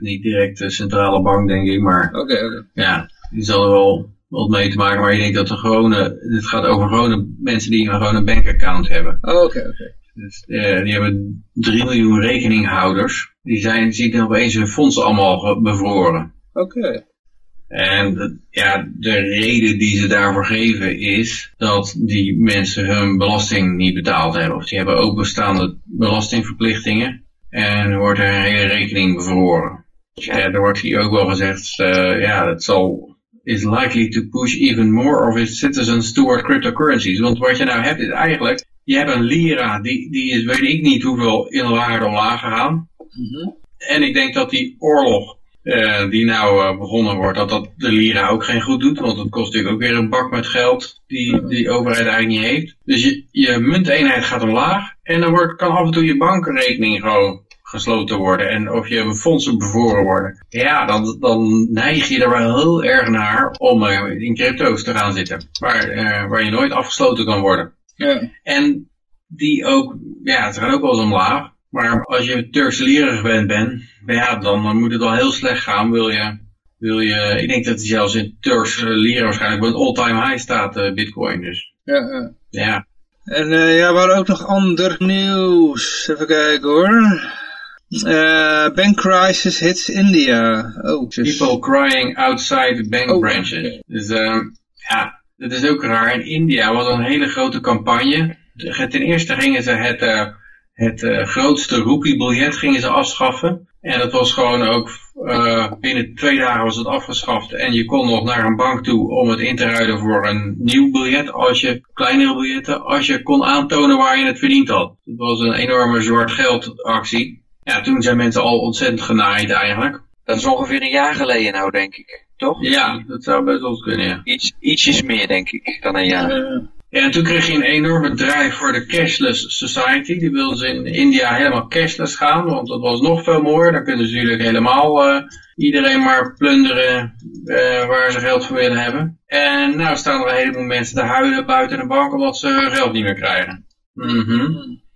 niet direct de centrale bank, denk ik, maar Oké, okay, okay. ja, die zal er wel wat mee te maken. Maar je denkt dat de gewone, het gaat over gewone mensen die een bankaccount hebben. Oké, oh, oké. Okay, okay. Dus uh, die hebben 3 miljoen rekeninghouders. Die zijn, zien opeens hun fondsen allemaal bevroren. Oké. En ja, de reden die ze daarvoor geven is dat die mensen hun belasting niet betaald hebben. Of die hebben ook bestaande belastingverplichtingen. En wordt er een hele rekening bevroren. Ja, er wordt hier ook wel gezegd, uh, ja, dat zal, is likely to push even more of its citizens toward cryptocurrencies. Want wat je nou hebt is eigenlijk, je hebt een lira, die, die is weet ik niet hoeveel in waarde omlaag gegaan. Mm -hmm. En ik denk dat die oorlog uh, die nou uh, begonnen wordt, dat dat de lira ook geen goed doet. Want het kost natuurlijk ook weer een bak met geld die die overheid eigenlijk niet heeft. Dus je, je munteenheid gaat omlaag. En dan wordt, kan af en toe je bankrekening gewoon gesloten worden. En of je fondsen bevoren worden. Ja, dan, dan neig je er wel heel erg naar om uh, in crypto's te gaan zitten. Waar, uh, waar je nooit afgesloten kan worden. Ja. En die ook, ja, ze gaan ook wel eens omlaag. Maar als je gewend bent, ja, dan, moet het wel heel slecht gaan. Wil je, wil je, ik denk dat hij zelfs in Turkse leren waarschijnlijk bij een all-time high staat, uh, bitcoin. Dus Ja, ja. ja, En eh, ja, we hadden ook nog ander nieuws. Even kijken hoor. Eh bank crisis hits India. Oh, dus- people crying outside bank Oh, branches. Dus ehm, ja, dat is ook raar. In India was een hele grote campagne. Ten eerste gingen ze het, eh, het eh, grootste roepiebiljet gingen ze afschaffen. En dat was gewoon ook, eh, binnen twee dagen was het afgeschaft. En je kon nog naar een bank toe om het in te ruilen voor een nieuw biljet. Als je, kleinere biljetten, als je kon aantonen waar je het verdiend had. Het was een enorme zwart geld actie. Ja, toen zijn mensen al ontzettend genaaid eigenlijk. Dat is ongeveer een jaar geleden nou, denk ik. Toch? Ja, dat zou best wel kunnen, ja. Iets, ietsjes meer, denk ik, dan een jaar. Eh, Ja, en toen kreeg je een enorme drive voor de cashless society. Die wilden ze in India helemaal cashless gaan, want dat was nog veel mooier. Dan kunnen ze natuurlijk helemaal eh, iedereen maar plunderen eh, waar ze geld voor willen hebben. En nou staan er een heleboel mensen te huilen buiten de bank omdat ze hun geld niet meer krijgen. Mhm.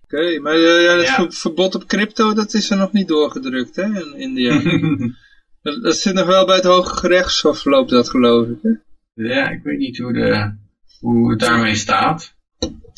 Oké, maar eh, ja, het Ja. ver- verbod op crypto, dat is er nog niet doorgedrukt hè, in India. dat, dat zit nog wel bij het Hoge Gerechtshof, loopt dat geloof ik. Hè? ja, ik weet niet hoe, de, hoe het daarmee staat.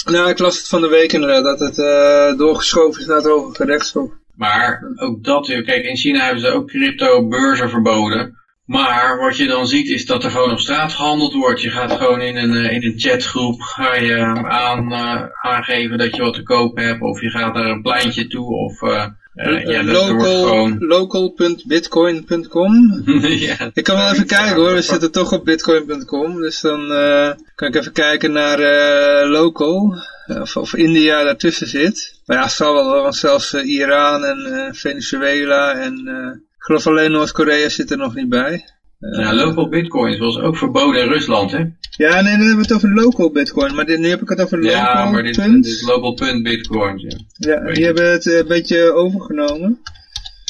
Nou, ik las het van de week inderdaad, dat het eh, doorgeschoven is naar het Hoge Gerechtshof. Maar ook dat weer, kijk, in China hebben ze ook crypto-beurzen verboden. Maar wat je dan ziet is dat er gewoon op straat gehandeld wordt. Je gaat gewoon in een, eh, in een chatgroep ga je aan, eh, aangeven dat je wat te koop hebt. Of je gaat naar een pleintje toe. Of uh, ja, wordt Local, local.bitcoin.com ja, Ik kan wel even kijken hoor, we zitten toch op bitcoin.com, dus dan eh, kan ik even kijken naar eh, local, eh, of, of India daartussen zit. Maar ja, het zal wel, want zelfs eh, Iran en eh, Venezuela en eh, ik geloof alleen Noord-Korea zit er nog niet bij. Ja, local bitcoins was ook verboden in Rusland, hè? Ja, nee, dan hebben we het over local bitcoin, maar dit, nu heb ik het over local. Ja, maar dit, punt. dit is local.bitcoins, ja. Ja, die hebben het eh, een beetje overgenomen.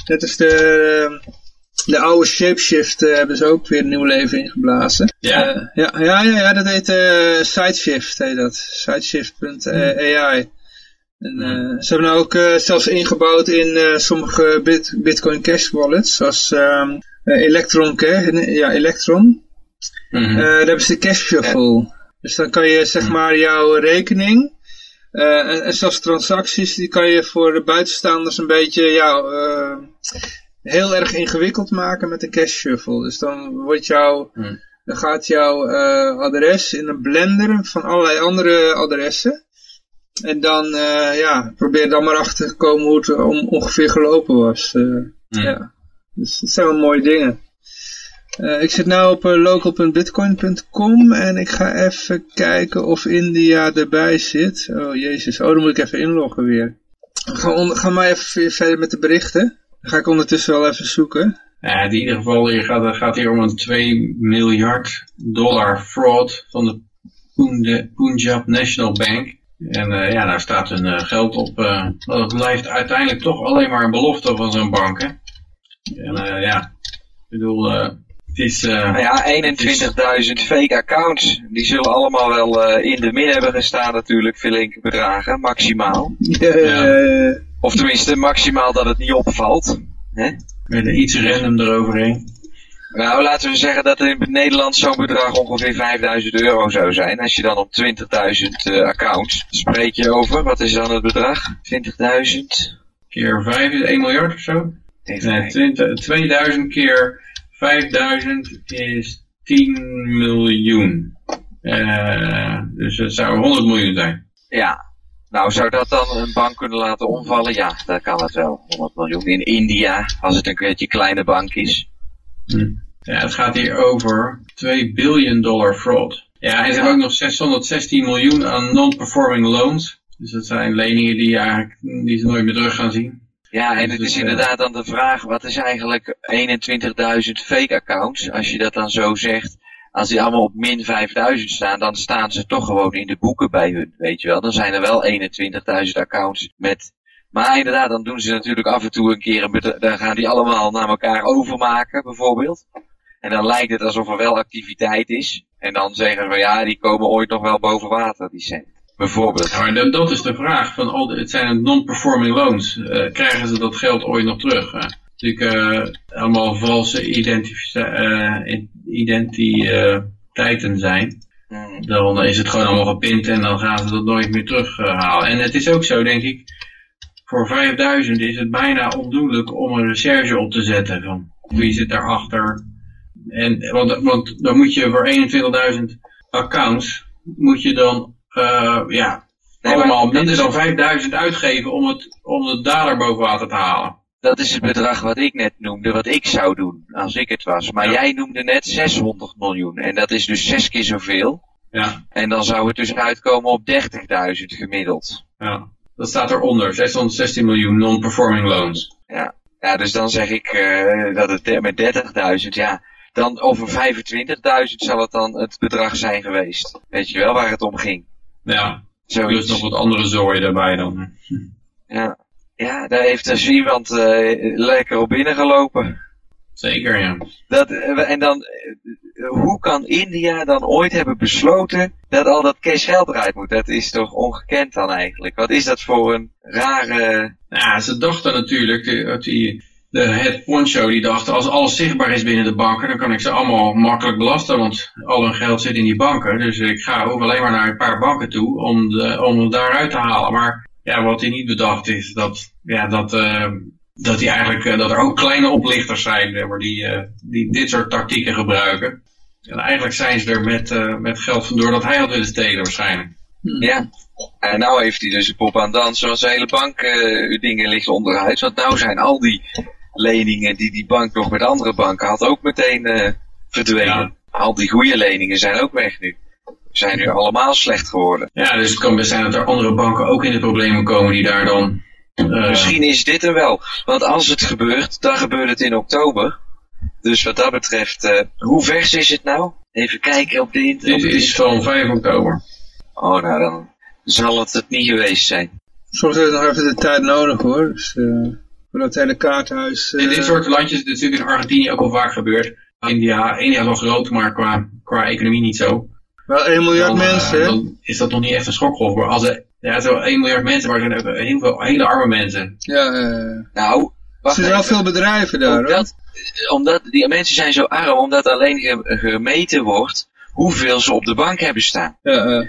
Net als de, eh, de oude Shapeshift eh, hebben ze ook weer een nieuw leven ingeblazen. Ja. Eh, ja, ja, ja, ja, dat heet eh Sideshift, heet dat. Sideshift.ai. En, eh, ze hebben nou ook eh, zelfs ingebouwd in eh, sommige bit, Bitcoin Cash wallets, zoals ehm, eh, Electron, Cash- ja, Electron. Mhm. Eh, daar hebben ze cash shuffle. Dus dan kan je zeg maar jouw rekening eh, en, en zelfs transacties, die kan je voor de buitenstaanders een beetje ja, eh, heel erg ingewikkeld maken met de cash shuffle. Dus dan wordt jouw, Hmm. dan gaat jouw eh, adres in een blender van allerlei andere adressen. En dan ja, probeer dan maar achter te komen hoe het om, ongeveer gelopen was. Hmm. ja. Dus dat zijn wel mooie dingen. Uh, ik zit nu op uh, local.bitcoin.com en ik ga even kijken of India erbij zit. Oh jezus, oh dan moet ik even inloggen weer. Ga, ga maar even verder met de berichten. Dan ga ik ondertussen wel even zoeken. Ja, in ieder geval hier gaat, het gaat hier om een 2 miljard dollar fraud van de Punjab, National Bank. En uh, ja, daar staat hun geld op. Dat blijft uiteindelijk toch alleen maar een belofte van zo'n bank. En uh, ja, ik bedoel, uh, het is... Uh, nou ja, 21.000 fake accounts. Die zullen allemaal wel uh, in de min hebben gestaan natuurlijk, flinke bedragen, maximaal. Ja. Of tenminste, maximaal dat het niet opvalt. Hè? Met iets random eroverheen. Nou, laten we zeggen dat in Nederland zo'n bedrag ongeveer 5000 euro zou zijn. Als je dan op 20.000 uh, accounts spreek je over, wat is dan het bedrag? 20.000? Keer 5 is 1 miljard of zo? Nee, 20, 2000 keer 5000 is 10 miljoen. Uh, dus het zou 100 miljoen zijn. Ja. Nou, zou dat dan een bank kunnen laten omvallen? Ja, dat kan het wel. 100 miljoen in India, als het een beetje kleine bank is. Hm. Ja, het gaat hier over 2 billion dollar fraud. Ja, en ze hebben ook nog 616 miljoen aan non-performing loans. Dus dat zijn leningen die, eigenlijk, die ze nooit meer terug gaan zien. Ja, en het is inderdaad dan de vraag, wat is eigenlijk 21.000 fake accounts? Als je dat dan zo zegt, als die allemaal op min 5000 staan, dan staan ze toch gewoon in de boeken bij hun, weet je wel. Dan zijn er wel 21.000 accounts met... Maar inderdaad, dan doen ze natuurlijk af en toe een keer een dan gaan die allemaal naar elkaar overmaken, bijvoorbeeld. En dan lijkt het alsof er wel activiteit is. En dan zeggen we, ja, die komen ooit nog wel boven water, die cent. Bijvoorbeeld. Ja, maar dat, dat is de vraag. Van al, de- het zijn non-performing loans. Eh, krijgen ze dat geld ooit nog terug? hè? Natuurlijk eh, allemaal valse eh, identiteiten zijn. Hmm. Dan is het gewoon allemaal gepint en dan gaan ze dat nooit meer terughalen. en het is ook zo, denk ik, voor 5000 is het bijna ondoenlijk om een recherche op te zetten. Van wie zit daarachter? En, want, want dan moet je voor 21.000 accounts, moet je dan, ja, Nee, allemaal dat minder is- dan 5000 uitgeven om het, om de dader boven water te halen. Dat is het bedrag wat ik net noemde, wat ik zou doen, als ik het was. Maar Ja. jij noemde net 600 miljoen. En dat is dus zes keer zoveel. Ja, En dan zou het dus uitkomen op 30.000 gemiddeld. ja. Dat staat eronder, 616 miljoen non-performing loans. Ja, ja dus dan zeg ik eh, dat het de- met 30.000, ja. Dan over 25.000 zal het dan het bedrag zijn geweest. Weet je wel waar het om ging? Ja, Zoiets. nog wat andere zooi daarbij dan. Ja. ja, daar heeft dus iemand eh, lekker op binnengelopen. Zeker, ja. Dat, eh, en dan, eh, hoe kan India dan ooit hebben besloten dat al dat cash geld eruit moet? Dat is toch ongekend dan eigenlijk? Wat is dat voor een rare... Ja, ze dachten natuurlijk, die, dat die, de head poncho, die dacht, als alles zichtbaar is binnen de banken, dan kan ik ze allemaal makkelijk belasten, want al hun geld zit in die banken. Dus ik ga hoef alleen maar naar een paar banken toe om, de, om het daaruit te halen. Maar ja, wat hij niet bedacht is, dat, ja, dat, eh, dat, die eigenlijk, eh, dat er ook kleine oplichters zijn maar die, eh, die dit soort tactieken gebruiken. En eigenlijk zijn ze er met, met geld vandoor dat hij had willen stelen waarschijnlijk. Ja. En nou heeft hij dus een pop aan dansen, zoals de hele bank eh, dingen ligt onderuit. Want nou zijn al die leningen die die bank nog met andere banken had ook meteen eh, verdwenen. Ja. Al die goede leningen zijn ook weg nu. Zijn nu allemaal slecht geworden. Ja, dus het kan best zijn dat er andere banken ook in de problemen komen die daar dan... eh, Misschien is dit er wel. Want als het gebeurt, dan gebeurt het in oktober. Dus wat dat betreft, eh, hoe vers is het nou? Even kijken op de internet. Dit is van 5 oktober. Oh, nou dan zal het het niet geweest zijn. Soms heeft het nog even de tijd nodig hoor. Dus, eh het hele kaarthuis... eh, Dit, dit soort landjes, is natuurlijk in Argentinië ook al vaak gebeurd. India, India is wel groot, maar qua, qua economie niet zo. Wel 1 miljard Dan, eh, mensen, hè? dan is dat nog niet echt een schokgolf. Maar als er, ja, zo 1 miljard mensen, maar er zijn ook heel veel hele arme mensen. Ja, eh Nou, er wacht zijn wel veel bedrijven daar, hoor. Omdat, omdat die mensen zijn zo arm, omdat alleen ge- gemeten wordt hoeveel ze op de bank hebben staan. Ja, eh,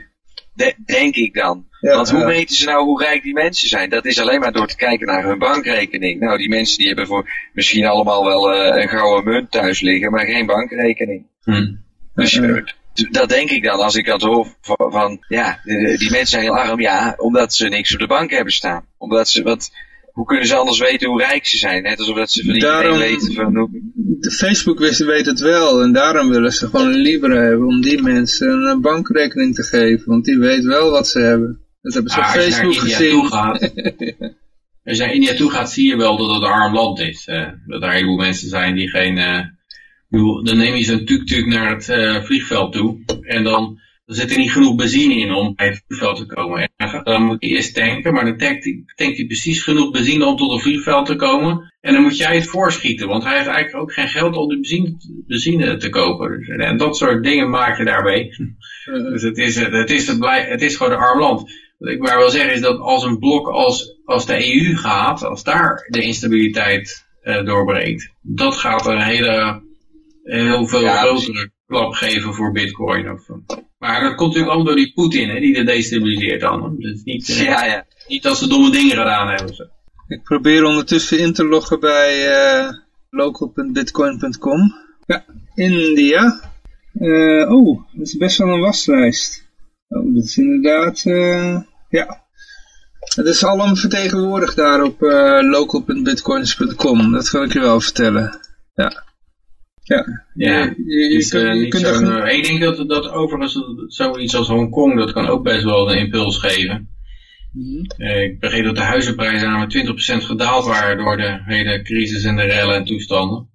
De- denk ik dan. ja, Want hoe ja. meten ze nou hoe rijk die mensen zijn? Dat is alleen maar door te kijken naar hun bankrekening. Nou, die mensen die hebben voor misschien allemaal wel eh, een gouden munt thuis liggen, maar geen bankrekening. Hm. Dus Ja. dat denk ik dan als ik dat hoor van, van ja, die mensen zijn heel arm, ja, omdat ze niks op de bank hebben staan. Omdat ze, wat, hoe kunnen ze anders weten hoe rijk ze zijn? Net alsof dat ze van iedereen Daarom- weten van hoe... De Facebook wist, weet het wel en daarom willen ze gewoon een Libra hebben om die mensen een bankrekening te geven, want die weet wel wat ze hebben. Dat hebben ze op Ah, als je naar Facebook gezien. als je naar India toe gaat, zie je wel dat het een arm land is. eh. dat er een heleboel mensen zijn die geen... eh, bedoel, dan neem je zo'n tuk-tuk naar het eh, vliegveld toe. En dan, dan zit er niet genoeg benzine in om bij het vliegveld te komen. En dan, moet je eerst tanken, maar dan tankt hij, tankt hij precies genoeg benzine om tot het vliegveld te komen. En dan moet jij het voorschieten, want hij heeft eigenlijk ook geen geld om de benzine, benzine te kopen. Dus, en dat soort dingen maak je daarbij. Dus het is, het, het, is het, blij, het is gewoon een arm land. Wat ik maar wil zeggen is dat als een blok als, als de EU gaat, als daar de instabiliteit eh, doorbreekt, dat gaat een hele, heel veel Ja, grotere klap geven voor bitcoin. Of, maar dat komt natuurlijk allemaal door die Poetin, hè, die de destabiliseert dan. Het is niet, eh, Ja, ja. niet dat ze domme dingen gedaan hebben. Zo. Ik probeer ondertussen in te loggen bij eh, local.bitcoin.com. Ja, India. Eh, oh, dat is best wel een waslijst. Oh, dat is inderdaad, eh, ja. Het is allemaal vertegenwoordigd daar op eh, local.bitcoins.com. Dat kan ik je wel vertellen. Ja. Ja. Ja, je, kun- kunt er- eh, ik denk dat, dat overigens zoiets als Hongkong, dat kan ook best wel een impuls geven. Eh, ik begreep dat de huizenprijzen namelijk 20% gedaald waren door de hele crisis en de rellen en toestanden.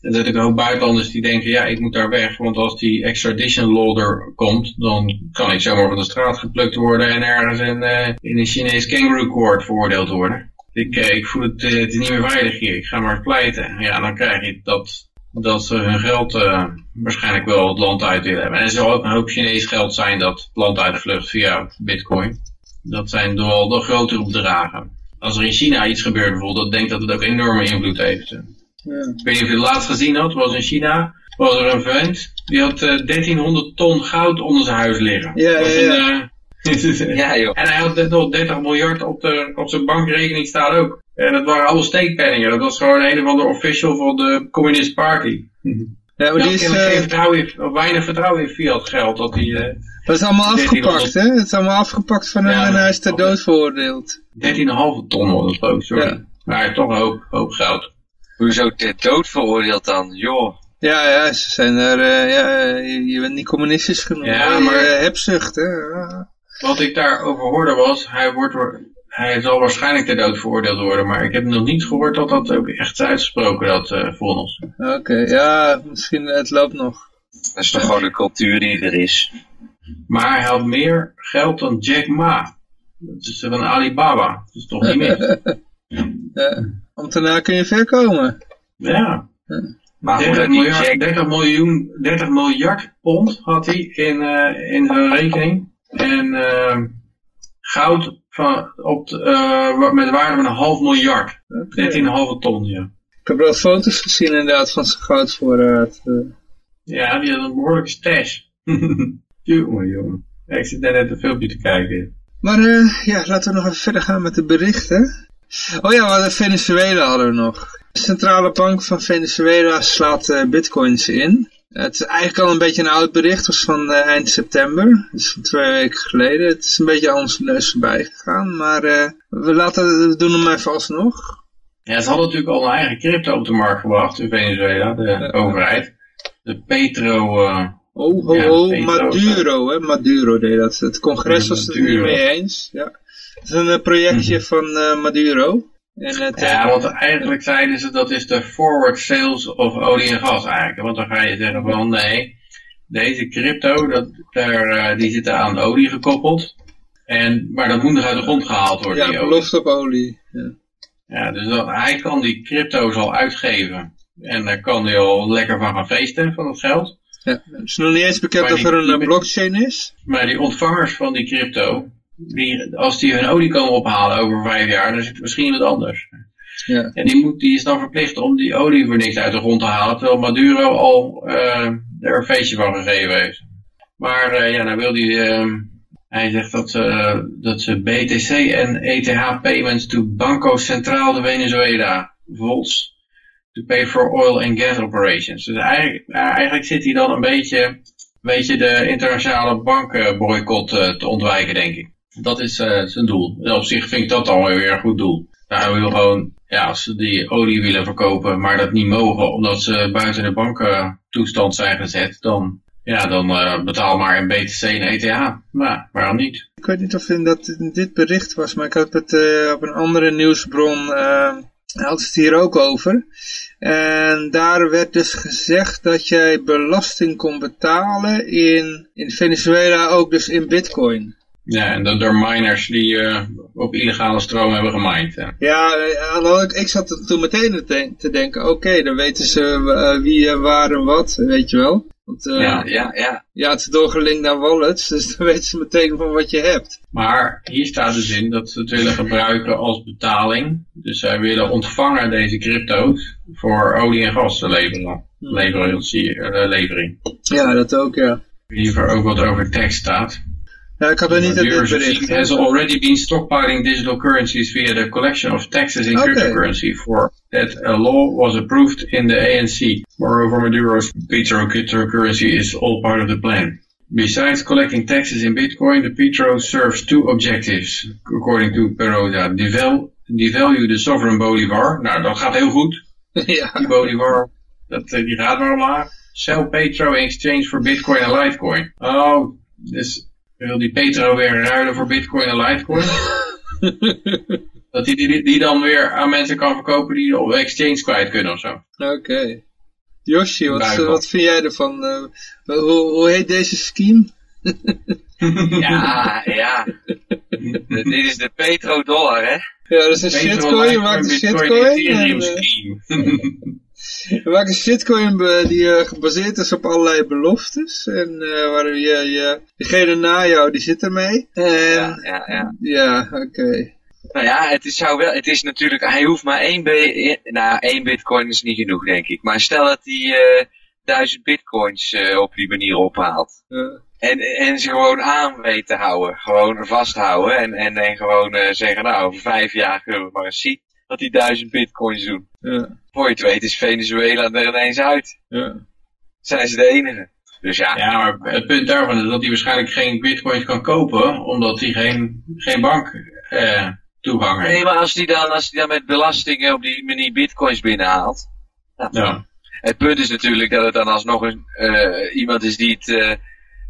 Zijn natuurlijk een hoop buitenlanders die denken, ja, ik moet daar weg. Want als die extradition law er komt, dan kan ik zomaar van de straat geplukt worden en ergens in, eh, in een Chinees kangaroo court veroordeeld worden. Ik, ik voel het, het niet meer veilig hier, ik ga maar pleiten. Ja, dan krijg je dat, dat ze hun geld eh, waarschijnlijk wel het land uit willen hebben. En er zal ook een hoop Chinees geld zijn dat het land uit de vlucht via bitcoin. Dat zijn wel de grotere bedragen. Als er in China iets gebeurt bijvoorbeeld, dan denk ik dat het ook enorme invloed heeft. Ja. Ik weet niet of je het laatst gezien had, was in China, was er een vent, die had eh, 1300 ton goud onder zijn huis liggen. Ja, was ja, een, eh, Ja, joh. en hij had nog 30 miljard op, de, op zijn bankrekening staan ook. En dat waren allemaal steekpenningen. Dat was gewoon een of andere official van de Communist Party. Ja, maar die is, geen eh, vertrouwen in, of weinig vertrouwen in fiat geld. Dat die eh, dat is allemaal 1300 afgepakt, hè? Het is allemaal afgepakt van hem Ja, en hij is ter dood veroordeeld. 13,5 ton was het geloof ik, sorry. Ja. Maar hij heeft toch een hoop, hoop geld. Hoezo ter dood veroordeeld dan? Joh. Ja, ja, ze zijn er, eh, ja, je, je bent niet communistisch genoeg. Ja, maar- Je hebzucht, hè? Wat ik daarover hoorde was, hij, wordt, hij zal waarschijnlijk ter dood veroordeeld worden. Maar ik heb nog niet gehoord dat dat ook echt is uitgesproken, dat eh vonnis. Oké, ja, misschien, het loopt nog. Dat is toch gewoon de cultuur die er is. Maar hij had meer geld dan Jack Ma. Dat is van Alibaba. Dat is toch niet mis? Ja. Ambtenaar kun je ver komen. Ja. Maar hoe 30 dat die miljard, Jack... 30 miljoen, 30 miljard pond had hij in, eh, in zijn rekening. En eh, goud van, op, de, eh, met waarde van een half miljard. 13,5 ton, ja. Ik heb wel foto's gezien inderdaad van zijn goudvoorraad. eh. Ja, die had een behoorlijke stash. jongen, jongen. Ja, ik zit net een filmpje te kijken. Maar eh, ja, laten we nog even verder gaan met de berichten. Oh ja, hadden Venezuela hadden we nog. De centrale bank van Venezuela slaat bitcoins in. Eh, het is eigenlijk al een beetje een oud bericht, het was van eh, eind september. Is van twee weken geleden. Het is een beetje aan onze neus voorbij gegaan, maar eh, we, laten, we doen hem even alsnog. Ja, ze hadden natuurlijk al een eigen crypto op de markt gebracht in Venezuela, de overheid. De Petro... eh, Oh, ho, Ja, ho, Petro, Maduro, hè, Maduro deed dat. Het congres was het er niet mee eens. Ja. Het is een projectje van eh, Maduro. En het, eh, Ja, want eigenlijk zeiden ze dat is de forward sales of olie en gas eigenlijk. Want dan ga je zeggen van nee, deze crypto, dat, daar, eh, die zitten aan olie gekoppeld. En, maar dat moet nog uit de grond gehaald worden, ja, die op olie. Ja. Ja, dus dat, hij kan die crypto's al uitgeven. En daar kan hij al lekker van gaan feesten, van het geld. Ja. Het is nog niet eens bekend Maar of die- er een eh, blockchain is. Maar die ontvangers van die crypto, die, als die hun olie komen ophalen over vijf jaar, dan is het misschien wat anders. Ja. En die, moet, die is dan verplicht om die olie voor niks uit de grond te halen, terwijl Maduro al eh, er een feestje van gegeven heeft. Maar eh, ja, nou wil hij, eh, hij zegt dat, dat ze BTC en ETH payments to Banco Central de Venezuela, VOLS, to pay for oil and gas operations. Dus eigenlijk, eigenlijk zit hij dan een beetje, een beetje de internationale bankenboycott te ontwijken, denk ik. Dat is eh, zijn doel. En op zich vind ik dat weer een goed doel. Nou, hij wil gewoon, ja, als ze die olie willen verkopen, maar dat niet mogen, omdat ze buiten de bankentoestand zijn gezet, dan, ja, dan eh, betaal maar in BTC en ETH. Nou, waarom niet? Ik weet niet of dat dit bericht was, maar ik had het eh, op een andere nieuwsbron, eh had het hier ook over. En daar werd dus gezegd dat jij belasting kon betalen in, in Venezuela ook dus in bitcoin. Ja, en dat door miners die eh, op illegale stroom hebben gemined. hè. Ja, eh, andere- ik zat toen meteen te den- te denken, oké, dan weten ze eh, wie, waar en wat, weet je wel. Want Ja. Ja, ja. ja, het is doorgelinkt naar wallets, dus dan weten ze meteen van wat je hebt. Maar hier staat dus in dat ze het willen gebruiken als betaling. Dus zij willen ontvangen deze crypto's voor olie en gas te leveren. Eh, levering. Ja, dat ook, ja. Hiervoor ook wat over tekst staat. Ja, ik had er niet Yours bericht. has already been stockpiling digital currencies via the collection of taxes in Okay. cryptocurrency for that a law was approved in the ANC. Moreover, Maduro's Petro cryptocurrency is all part of the plan. Besides collecting taxes in Bitcoin, the Petro serves two objectives, according to Peroda. Deval devalue the sovereign Bolivar. Nou, dat gaat heel goed. ja. Die Bolivar, dat, eh, die gaat maar omlaag. Sell Petro in exchange for Bitcoin en Litecoin. Oh, dus wil die Petro weer ruilen voor Bitcoin en Litecoin? dat hij die, die dan weer aan mensen kan verkopen die op exchange kwijt kunnen of zo. Oké. Yoshi, wat, Buikel. wat vind jij ervan? eh, hoe, hoe heet deze scheme? Ja, ja. Dit is de petrodollar, hè? Ja, dat is een shitcoin, je maakt een shitcoin. En, eh, een shitcoin die eh, gebaseerd is op allerlei beloftes. En eh, waar je, je, degene na jou, die zit ermee. En Ja, ja, ja. ja, oké. Nou ja, het is, zou wel, het is natuurlijk, hij hoeft maar één, nou, één bitcoin is niet genoeg, denk ik. Maar stel dat hij eh duizend bitcoins op die manier ophaalt. Ja. En, en ze gewoon aan weet te houden. Gewoon vasthouden. En, en, en gewoon zeggen, nou, over vijf jaar kunnen we maar eens zien wat die duizend bitcoins doen. Ja, Voor je het weet is Venezuela er ineens uit. ja. Zijn ze de enige. Dus ja, Ja, maar het punt daarvan is dat hij waarschijnlijk geen bitcoins kan kopen, omdat hij geen, geen bank eh, toegang Nee, heeft. maar als die dan, als die dan met belastingen op die manier bitcoins binnenhaalt. nou, Ja. Het punt is natuurlijk dat het dan alsnog een, eh, iemand is die, het, eh,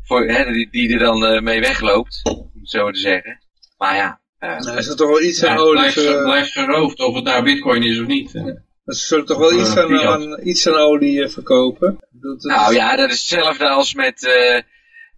voor, hè, die, die er dan eh, mee wegloopt, om het zo te zeggen. Maar ja, eh, Nou, is er toch wel iets Ja, aan het olie... blijft, eh, blijft geroofd of het nou bitcoin is of niet. eh. Ze zullen toch wel iets aan, iets aan olie eh, verkopen? Ik bedoel, dat nou is- ja, dat is hetzelfde als met eh,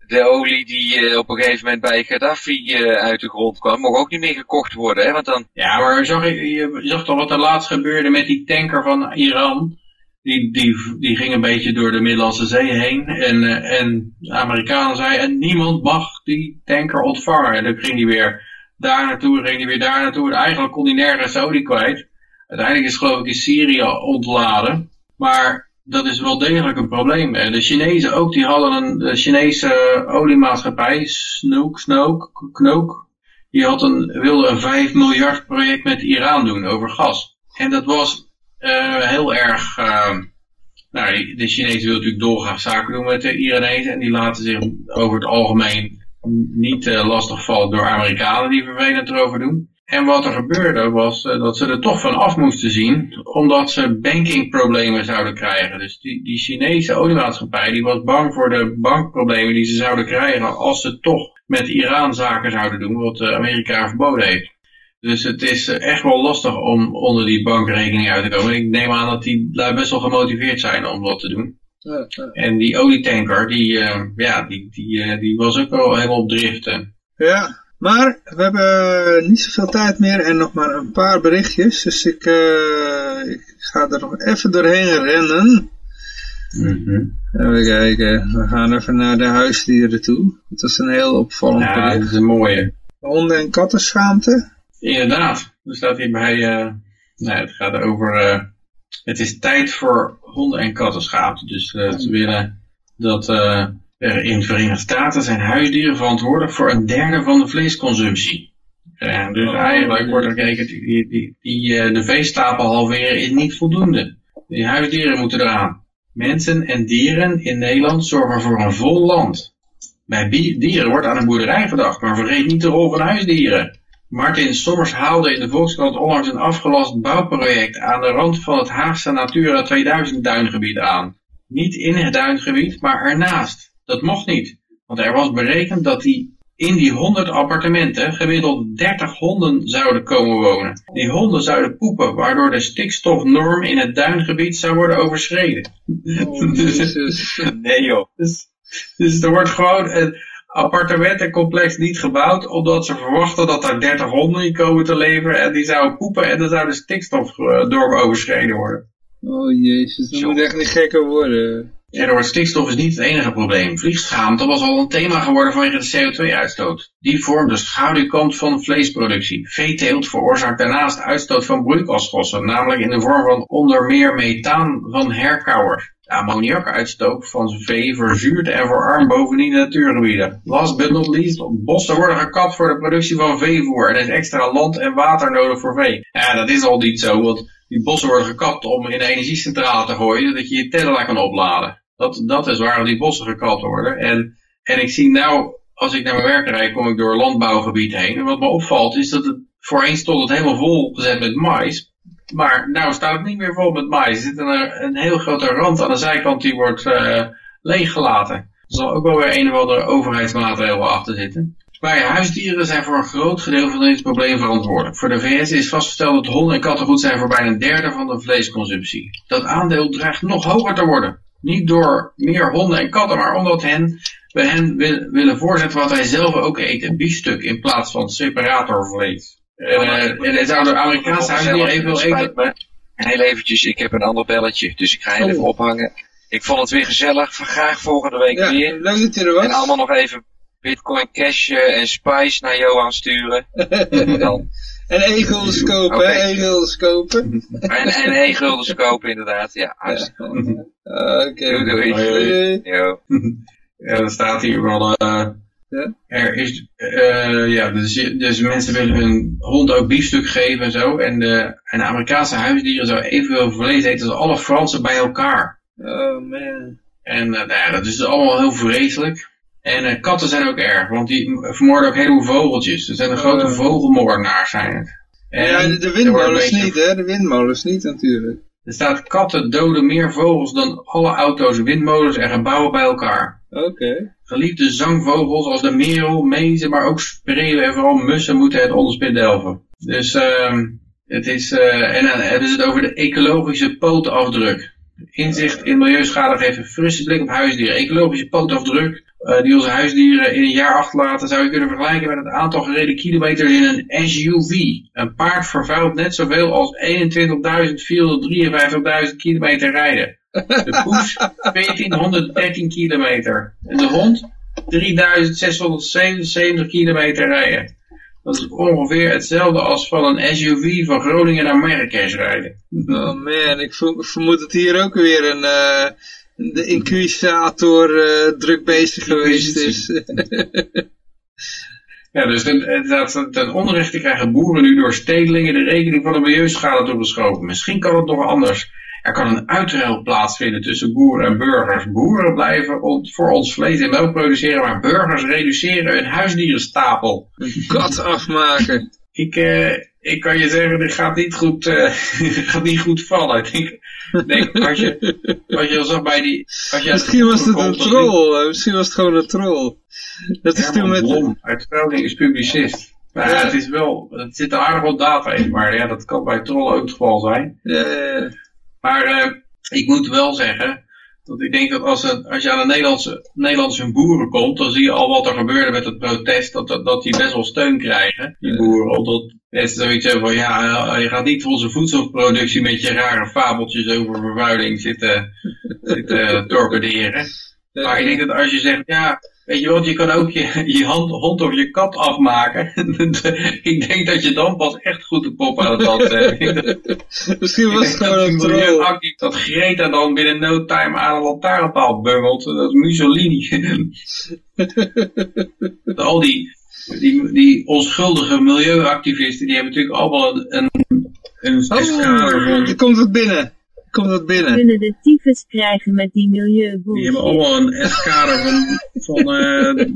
de olie die eh, op een gegeven moment bij Gaddafi eh, uit de grond kwam. Mocht ook niet meer gekocht worden, hè, want dan... Ja, maar zag je, je zag toch wat er laatst gebeurde met die tanker van Iran? Die, die, die ging een beetje door de Middellandse Zee heen. En, eh, en de Amerikanen zeiden, en niemand mag die tanker ontvangen. En dan ging hij weer daar naartoe, ging hij weer daar naartoe. En eigenlijk kon hij nergens olie kwijt. Uiteindelijk is geloof ik in Syrië ontladen. Maar dat is wel degelijk een probleem. En de Chinezen ook, die hadden een Chinese oliemaatschappij, Snook, Snook, Knook. Die had een, wilde een 5 miljard project met Iran doen over gas. En dat was eh, heel erg... eh, nou, de Chinezen willen natuurlijk dolgraag zaken doen met de Iranezen. En die laten zich over het algemeen niet eh, lastigvallen door Amerikanen die vervelend erover doen. En wat er gebeurde was eh, dat ze er toch van af moesten zien, omdat ze bankingproblemen zouden krijgen. Dus die, die Chinese oliemaatschappij die was bang voor de bankproblemen die ze zouden krijgen als ze toch met Iran zaken zouden doen, wat eh, Amerika verboden heeft. Dus het is echt wel lastig om onder die bankrekening uit te komen. Ik neem aan dat die lui best wel gemotiveerd zijn om dat te doen. Ja, ja. En die olietanker, die, eh, ja, die, die, eh, die was ook wel helemaal op driften. Ja, maar we hebben niet zoveel tijd meer en nog maar een paar berichtjes. Dus ik, eh, ik ga er nog even doorheen rennen. Even kijken, we gaan even naar de huisdieren toe. Het was een heel opvallend Ja, dat bericht. is een mooie. Honden- en kattenschaamte. Inderdaad, er staat hier bij, eh nou, het gaat over, eh, het is tijd voor honden- en kattenschaamte. Dus eh, ze willen dat eh, er in de Verenigde Staten zijn huisdieren verantwoordelijk voor een derde van de vleesconsumptie. Eh, dus eigenlijk wordt er gekeken, die, die, die, eh, de veestapel halveren is niet voldoende. Die huisdieren moeten eraan. Mensen en dieren in Nederland zorgen voor een vol land. Bij bi- dieren wordt aan een boerderij gedacht, maar vergeet niet de rol van huisdieren. Martin Sommers haalde in de Volkskrant onlangs een afgelast bouwproject aan de rand van het Haagse Natura 2000 duingebied aan. Niet in het duingebied, maar ernaast. Dat mocht niet, want er was berekend dat die in die 100 appartementen gemiddeld 30 honden zouden komen wonen. Die honden zouden poepen, waardoor de stikstofnorm in het duingebied zou worden overschreden. Oh, jezus. Nee joh. Dus, dus er wordt gewoon een appartementencomplex niet gebouwd, omdat ze verwachten dat er 30 honden in komen te leven en die zouden poepen en dan zou de stikstofnorm overschreden worden. Oh jezus, dat Zo. moet echt niet gekker worden. Ja, door stikstof is niet het enige probleem. Vliegschaamte was al een thema geworden vanwege de CO2-uitstoot. Die vormt de schaduwkant van vleesproductie. Veeteelt veroorzaakt daarnaast uitstoot van broeikasgassen, namelijk in de vorm van onder meer methaan van herkauwers. Ammoniakuitstoot van vee verzuurt en verarmt bovendien de natuurgebieden. Last but not least, bossen worden gekapt voor de productie van veevoer en er is extra land en water nodig voor vee. Ja, dat is al niet zo, want die bossen worden gekapt om in de energiecentrale te gooien, dat je je Tesla kan opladen. Dat, dat is waarom die bossen gekapt worden. En, en ik zie nou, als ik naar mijn werk rijd, kom ik door landbouwgebied heen. En wat me opvalt is dat het voorheen stond het helemaal vol gezet met mais. Maar nou staat het niet meer vol met mais. Er zit een, een heel grote rand aan de zijkant die wordt eh, leeggelaten. Er zal ook wel weer een of andere overheidsmaatregel achter zitten. Ja, huisdieren zijn voor een groot gedeelte van dit probleem verantwoordelijk. Voor de VS is vastgesteld dat honden en katten goed zijn voor bijna een derde van de vleesconsumptie. Dat aandeel dreigt nog hoger te worden. Niet door meer honden en katten, maar omdat hen, we hen wil- willen voorzetten wat wij zelf ook eten. Biefstuk in plaats van separatorvlees. En, eh, en de Amerikaanse? Spijt me. Heel eventjes, ik heb een ander belletje, dus ik ga heel Oh. even ophangen. Ik vond het weer gezellig, graag volgende week Ja, weer. leuk dat je er En was. allemaal nog even Bitcoin Cash en Spice naar Johan sturen. Dan. En egels kopen, Oké. hè, egels kopen. En, en één guldens kopen inderdaad, ja. hartstikke goed. Ah, Oké, Doei, doei. Doei. Jo. Ja, dan staat hier wel, eh, Ja? er is, eh, ja, dus, dus mensen willen hun hond ook biefstuk geven en zo. En de, en de Amerikaanse huisdieren zouden evenveel vlees eten als alle Fransen bij elkaar. Oh man. En eh, nou ja, dat is dus allemaal heel vreselijk. En eh, katten zijn ook erg, want die vermoorden ook heleboel vogeltjes. Ze zijn een grote Oh. vogelmoordenaars zijn het. En Ja, de, er windmolens beetje- niet, hè? De windmolens niet, natuurlijk. Er staat katten doden meer vogels dan alle auto's, windmolens en gebouwen bij elkaar. Oké. Geliefde zangvogels als de merel, mezen, maar ook spreeuwen en vooral mussen moeten het onderspit delven. Dus ehm het is, eh, en dan hebben ze het over de ecologische pootafdruk. Inzicht in milieuschade geeft een frisse blik op huisdieren. Ecologische pootafdruk eh, die onze huisdieren in een jaar achterlaten zou je kunnen vergelijken met het aantal gereden kilometers in een SUV. Een paard vervuilt net zoveel als 21.453.000 kilometer rijden. De poes 1413 kilometer. En de hond 3677 kilometer rijden. Dat is ongeveer hetzelfde als van een SUV van Groningen naar Marrakesh rijden. Oh man, ik ver- vermoed dat hier ook weer een, eh, de inquisitor eh, druk bezig geweest is. Ja, dus ten, het staat ten onrechte krijgen boeren nu door stedelingen de rekening van de milieuschade toegeschoven. Misschien kan het nog anders. Er kan een uitruil plaatsvinden tussen boeren en burgers. Boeren blijven voor ons vlees en melk produceren, maar burgers reduceren hun huisdierenstapel. Een kat afmaken. Ik, eh, ik kan je zeggen, dit gaat niet goed, eh, gaat niet goed vallen. Ik denk, als je, als je zag bij die, als je Misschien was het een troll. Misschien was het gewoon een troll. Dat is toen met... Blom uit is publicist. Maar ja, het is wel, het zit er aardig wat data in, maar ja, dat kan bij trollen ook het geval zijn. Ja, ja, ja. Maar eh, ik moet wel zeggen, dat ik denk dat als, het, als je aan de Nederlandse, Nederlandse boeren komt, dan zie je al wat er gebeurde met het protest, dat, dat, dat die best wel steun krijgen, die boeren. Omdat mensen zoiets hebben van, ja, eh, je gaat niet onze voedselproductie met je rare fabeltjes over vervuiling zitten, zitten torpederen. Maar ik denk dat als je zegt, ja, weet je wat, je kan ook je, je hand, hond of je kat afmaken. ik denk dat je dan pas echt goed de pop aan het hebt. Misschien was het gewoon een troll. Dat Greta dan binnen no time aan een lantaarnpaal bungelt. Dat is Mussolini. Al die, die, die onschuldige milieuactivisten, die hebben natuurlijk allemaal een, een, een Oh, er komt wat binnen. Komt wat binnen. kunnen de tyfus krijgen met die Die hebben allemaal een eskader van, van, eh,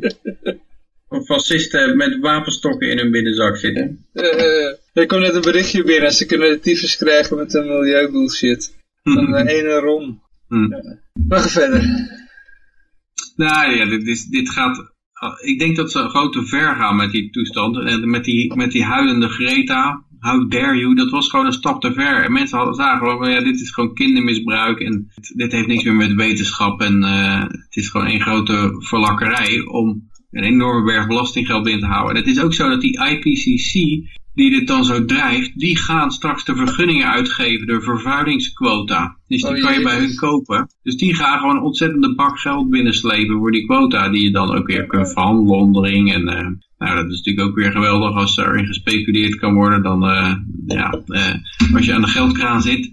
van fascisten met wapenstokken in hun binnenzak zitten. Eh, er komt net een berichtje binnen. Ze kunnen de tyfus krijgen met een milieubullshit. Van de ene rom. Hm. Maar ga verder. Nou ja, dit, is, dit gaat. Ik denk dat ze gewoon te ver gaan met die toestand. En met die, met die huilende Greta. How dare you? Dat was gewoon een stap te ver. En mensen hadden zagen gewoon van ja, dit is gewoon kindermisbruik. En dit heeft niks meer met wetenschap. En eh, het is gewoon een grote verlakkerij om een enorme berg belastinggeld binnen te houden. En het is ook zo dat die IPCC, die dit dan zo drijft, die gaan straks de vergunningen uitgeven, de vervuilingsquota. Dus die Oh, kan je bij hun kopen. Dus die gaan gewoon een ontzettende bak geld binnenslepen voor die quota, die je dan ook weer kunt verhandelen onderling. En eh, nou, dat is natuurlijk ook weer geweldig als erin gespeculeerd kan worden. Dan, eh, ja, eh, als je aan de geldkraan zit,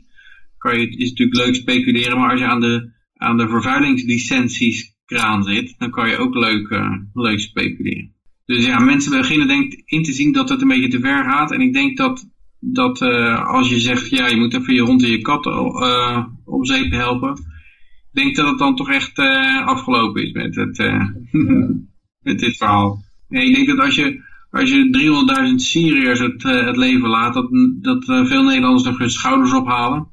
kan je, is het natuurlijk leuk speculeren, maar als je aan de, aan de vervuilingslicenties kraan zit, dan kan je ook leuk, eh, leuk speculeren. Dus ja, mensen beginnen denk in te zien dat het een beetje te ver gaat. En ik denk dat, dat als je zegt, ja, je moet even je hond en je kat om zeep helpen. Ik denk dat het dan toch echt afgelopen is met, het, met dit verhaal. En ik denk dat als je, als je 300.000 Syriërs het, eh, het leven laat, dat, dat eh, veel Nederlanders nog hun schouders ophalen.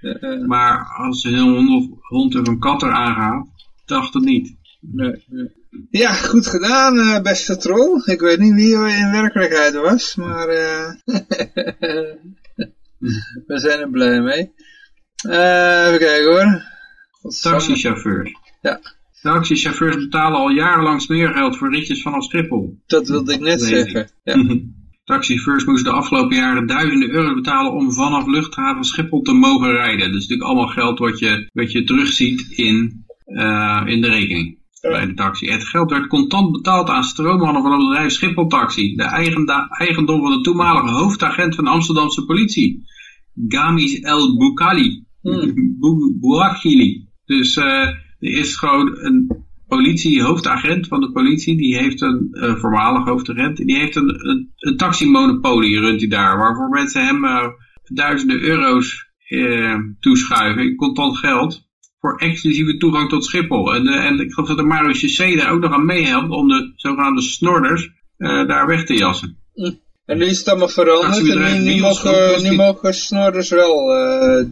Eh, Maar als een hond of, hond of een kat eraan gaat, dacht het niet. nee, nee. Ja, goed gedaan, beste troll. Ik weet niet wie in werkelijkheid was, maar we zijn er blij mee. Even kijken hoor. Taxichauffeurs. Ja. Taxichauffeurs betalen al jarenlang smeergeld voor ritjes vanaf Schiphol. Dat wilde ik net zeggen. Ja. Taxichauffeurs moesten de afgelopen jaren duizenden euro's betalen om vanaf luchthaven Schiphol te mogen rijden. Dat is natuurlijk allemaal geld wat je, wat je terugziet in, uh, in de rekening bij de taxi. Het geld werd contant betaald aan stroommannen van het bedrijf Schiphol Taxi, de eigendom van de toenmalige hoofdagent van de Amsterdamse politie, Gamis El Boukali. Hmm. Dus uh, er is gewoon een politie, hoofdagent van de politie, die heeft een uh, voormalig hoofdagent, die heeft een, een, een taximonopolie runt hij daar, waarvoor mensen hem uh, duizenden euro's toeschuiven in contant geld voor exclusieve toegang tot Schiphol. En, en ik geloof dat de Marius C daar ook nog aan meehelpt om de zogenaamde snorders daar weg te jassen. Mm. En nu is het allemaal veranderd en nu, nu, mogen, nu mogen snorders wel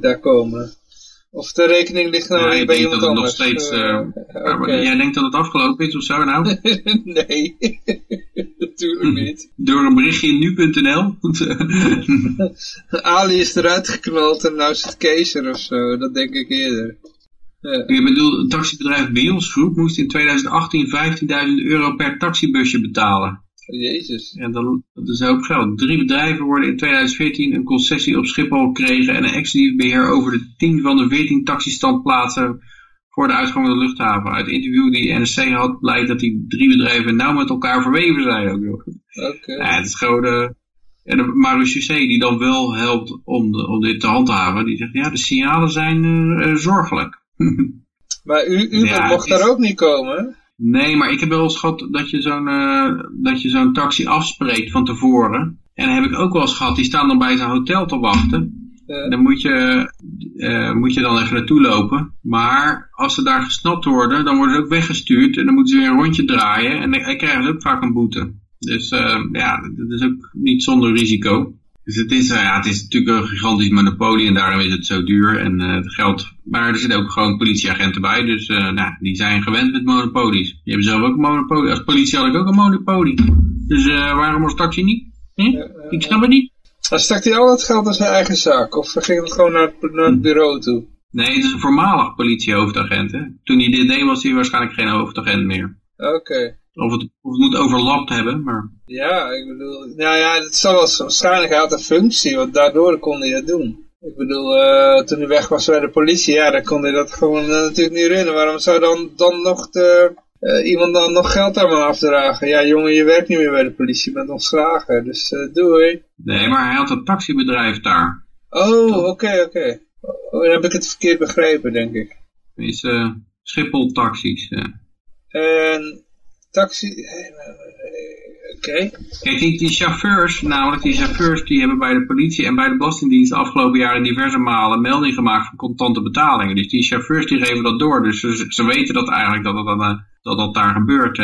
daar komen. Of de rekening ligt nou ja, bij iemand dat anders? Het nog steeds, uh, okay. Jij denkt dat het afgelopen is of zo nou? nee, natuurlijk niet. Door een berichtje in nu.nl? Ali is eruit geknald en nou is het keizer of zo, dat denk ik eerder. Ja. Ik bedoel, het taxibedrijf Bios Groep moest in 2018 15.000 euro per taxibusje betalen. Jezus. En dat, dat is een hoop geld. Drie bedrijven worden in 2014 een concessie op Schiphol gekregen en een exclusief beheer over de 10 van de 14 taxistandplaatsen voor de uitgang van de luchthaven. Uit het interview die NSC had blijkt dat die drie bedrijven nauw met elkaar verweven zijn ook nog. Oké. Ja, het is gewoon de, en de Marius C. die dan wel helpt om, de, om dit te handhaven, die zegt ja de signalen zijn uh, zorgelijk. maar u, u ja, mocht daar ook niet komen? Nee, maar ik heb wel eens gehad dat je zo'n uh, dat je zo'n taxi afspreekt van tevoren. En dan heb ik ook wel eens gehad, die staan dan bij zijn hotel te wachten. Uh. Dan moet je, uh, moet je dan even naartoe lopen. Maar als ze daar gesnapt worden, dan worden ze ook weggestuurd. En dan moeten ze weer een rondje draaien. En dan krijgen ze ook vaak een boete. Dus ja, dat is ook niet zonder risico. Dus het is, ja, het is natuurlijk een gigantisch monopolie en daarom is het zo duur en uh, het geld. Maar er zitten ook gewoon politieagenten bij, dus uh, nou, die zijn gewend met monopolies. Die hebben zelf ook een monopolie. Als politie had ik ook een monopolie. Dus uh, waarom als taxi niet? Hm? Ik snap het niet. Dan stak hij al het geld in zijn eigen zak of ging het gewoon naar, naar het bureau toe? Nee, het is een voormalig politiehoofdagent. Hè? Toen hij dit deed was hij waarschijnlijk geen hoofdagent meer. Oké. Okay. Of het, of het moet overlapt hebben, maar... Ja, ik bedoel... Nou ja, het zal wel waarschijnlijk uit een functie, want daardoor kon hij dat doen. Ik bedoel, uh, toen hij weg was bij de politie, ja, dan kon hij dat gewoon uh, natuurlijk niet runnen. Waarom zou dan, dan nog de, uh, iemand dan nog geld aan me afdragen? Ja, jongen, je werkt niet meer bij de politie, je bent ontslagen, dus doei. Nee, maar hij had een taxibedrijf daar. Oh, oké, oké. Okay, oh, dan heb ik het verkeerd begrepen, denk ik. Is Schiphol taxis. En taxi... Oké. Okay. Kijk, die, chauffeurs, namelijk die chauffeurs, die hebben bij de politie en bij de Belastingdienst afgelopen jaren diverse malen melding gemaakt van contante betalingen. Dus die chauffeurs die geven dat door. Dus ze, ze weten dat eigenlijk dat dat, dat, dat daar gebeurt.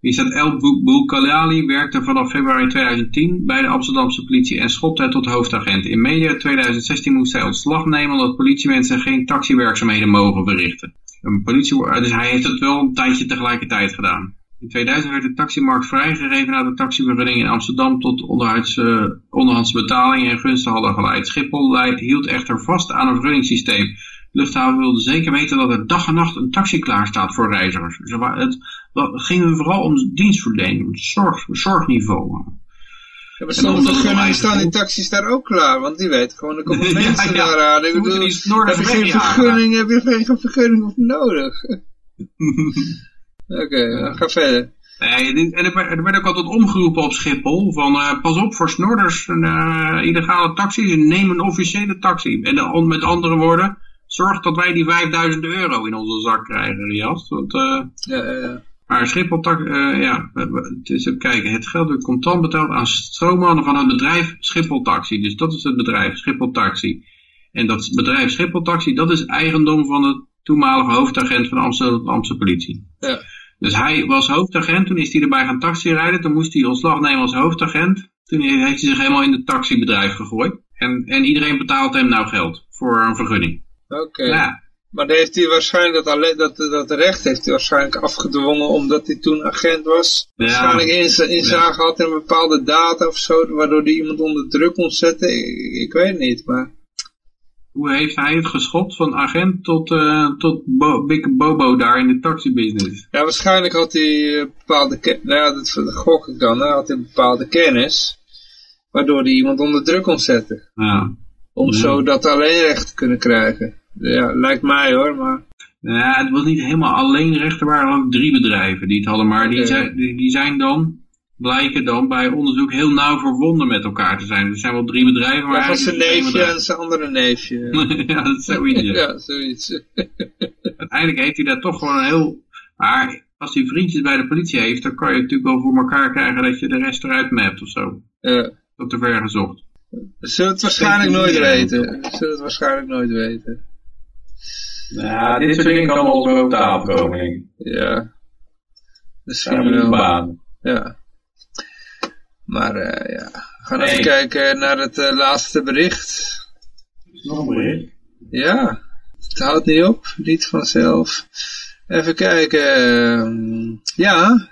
Wie staat El Boukhalali werkte vanaf februari 2010 bij de Amsterdamse politie en schopte tot hoofdagent. In media 2016 moest hij ontslag nemen omdat politiemensen geen taxiwerkzaamheden mogen verrichten. Een politie, dus hij heeft het wel een tijdje tegelijkertijd gedaan. In 2000 werd de taximarkt vrijgegeven na de taxivergunning in Amsterdam tot onderhandse, onderhandse betalingen en gunsten hadden geleid. Schiphol hield echter vast aan een vergunningssysteem. De luchthaven wilde zeker weten dat er dag en nacht een taxi klaar staat voor reizigers. Het, het ging vooral om dienstverlening, zorg, zorgniveau. Ja, maar vergunningen staan die taxis daar ook klaar, want die weten gewoon, er komen mensen ja, ja. daar aan. Ik bedoel, heb je geen vergunning, heb je geen vergunning of nodig. Oké, okay, ga verder. Nee, en er werd ook altijd omgeroepen op Schiphol van uh, pas op voor snorders en uh, illegale taxis neem een officiële taxi. En met andere woorden, zorg dat wij die 5000 euro in onze zak krijgen, Rias. Want, uh, ja, ja. Maar Schiphol, ja, het is even kijken, het geld wordt contant betaald aan stroommannen van het bedrijf Schiphol Taxi. Dus dat is het bedrijf, Schiphol Taxi. En dat bedrijf Schiphol Taxi, dat is eigendom van de toenmalige hoofdagent van de Amsterdamse politie. Ja. Dus hij was hoofdagent, toen is hij erbij gaan taxi rijden, toen moest hij ontslag nemen als hoofdagent. Toen heeft hij zich helemaal in het taxibedrijf gegooid. En, en iedereen betaalt hem nou geld voor een vergunning. Oké. Ja, Maar heeft hij waarschijnlijk dat, alleen, dat, dat recht heeft hij waarschijnlijk afgedwongen omdat hij toen agent was. Ja. Waarschijnlijk inza- inzage had in een bepaalde data of zo, waardoor hij iemand onder druk kon zetten. Ik, ik weet niet, maar... Hoe heeft hij het geschopt van agent tot, eh, tot Bo Big Bobo daar in de taxibusiness? Ja, waarschijnlijk had hij eh, bepaalde kennis, nou ja, dat gok ik dan, had hij bepaalde kennis, waardoor hij iemand onder druk kon zetten. Ja. Om Ja. zo dat alleenrecht te kunnen krijgen. Ja, lijkt mij hoor, maar... Ja, het was niet helemaal alleen recht. Er waren ook drie bedrijven die het hadden. Maar die, zijn, die, die zijn dan, blijken dan bij onderzoek heel nauw verbonden met elkaar te zijn. Er zijn wel drie bedrijven, maar zijn eigenlijk is één neefje en zijn andere neefje. ja, dat is zoiets. ja. zoiets. Uiteindelijk heeft hij daar toch gewoon een heel... Maar als hij vriendjes bij de politie heeft, dan kan je natuurlijk wel voor elkaar krijgen dat je de rest eruit mapt of zo. Ja. Tot te ver gezocht. We zullen het waarschijnlijk nooit ik weten. We zullen het waarschijnlijk nooit weten. Ja, dit soort dingen kan wel eens op tafel komen. denk ik. Ja. Misschien wel. baan. Ja. Maar eh, ja, we gaan even kijken naar het eh, laatste bericht. Nog een bericht. Ja, het houdt niet op, niet vanzelf. Even kijken. ehm, ja,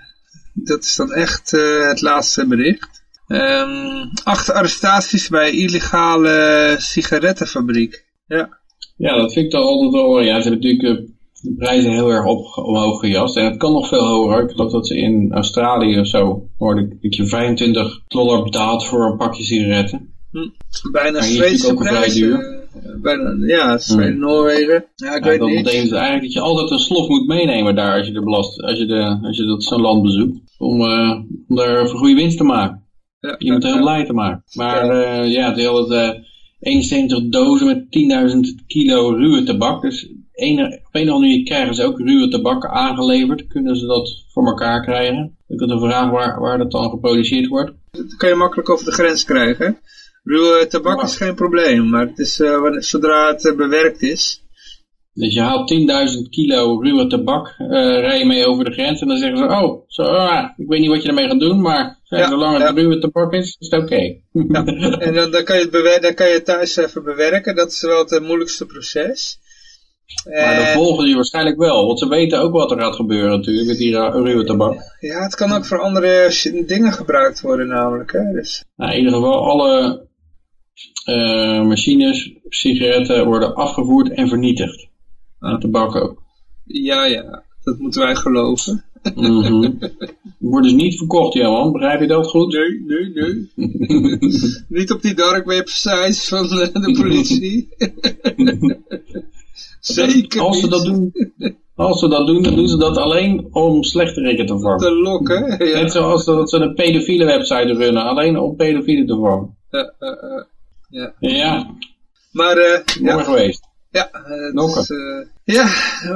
dat is dan echt eh, het laatste bericht. Ehm, acht arrestaties bij illegale sigarettenfabriek. Ja, Ja, dat vind ik toch altijd wel... Ja, ze hebben natuurlijk de prijzen heel erg op, omhoog gejast. En het kan nog veel hoger. Ik geloof dat ze in Australië of zo... hoorde ik dat je 25 dollar betaalt voor een pakje sigaretten. bijna hier is Zweedse prijzen. Eh, Bijna, ja, Zweden, Hmm. Noorwegen. Ja, ik Ja, weet dat niet. betekent eigenlijk dat je altijd een slof moet meenemen daar als je, de belast, als je, de, als je dat zo'n land bezoekt. Om, eh, om daar een goede winst te maken. Ja, Je moet ja, heel ja. blij te maken. Maar eh, ja, het hadden eh 71 dozen met 10.000 kilo ruwe tabak. Dus ene, op een of andere manier krijgen ze ook ruwe tabak aangeleverd. Kunnen ze dat voor elkaar krijgen? Ik had een vraag waar, waar dat dan geproduceerd wordt. Dat kan je makkelijk over de grens krijgen. Ruwe tabak is geen probleem, maar het is, eh, wanneer- zodra het eh, bewerkt is, Dus je haalt 10.000 kilo ruwe tabak, eh rij je mee over de grens en dan zeggen ze, oh, zo, ah, ik weet niet wat je ermee gaat doen, maar Ja, zolang ja. het ruwe tabak is, is het oké. Ja, en dan, dan, kan je het dan kan je thuis even bewerken. Dat is wel het moeilijkste proces. Maar dan En- volgen die waarschijnlijk wel, want ze weten ook wat er gaat gebeuren natuurlijk met die ruwe tabak. ja, het kan ook voor andere dingen gebruikt worden namelijk. Hè? Dus, Nou, in ieder geval, alle eh, machines, sigaretten worden afgevoerd en vernietigd. En tabak ook. ja, ja, dat moeten wij geloven. Mhm. Wordt dus niet verkocht, Johan, begrijp je dat goed? Nee, nee, nee. Niet op die dark websites van eh, de politie. Zeker Als ze dat doen, als ze dat doen, dan doen ze dat alleen om slechterikken te vormen. Te lokken. Ja. Net zoals dat ze een pedofiele website runnen, alleen om pedofielen te vormen. Ja, ja, ja. ja. Ja, Maar eh, mooi ja, geweest. Ja, dus, ja,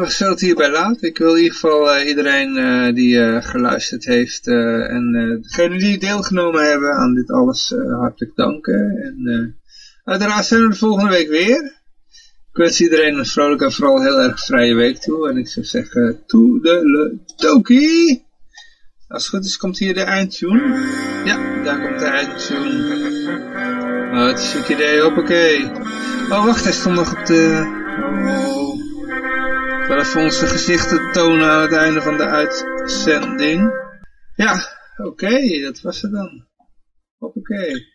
we zullen het hierbij laten. Ik wil in ieder geval eh, iedereen die geluisterd heeft en degenen die deelgenomen hebben aan dit alles hartelijk danken. En uiteraard zijn we de volgende week weer. Ik wens iedereen een vrolijke en vooral heel erg vrije week toe. En ik zou zeggen, toedeledokie! Als het goed is, komt hier de eindtune. Ja, daar komt de eindtune. Oh, het is een idee, hoppakee. Oh, wacht, hij stond nog op de... Oh. Ik even onze gezichten tonen aan het einde van de uitzending. Ja, oké, dat was het dan. Hoppakee.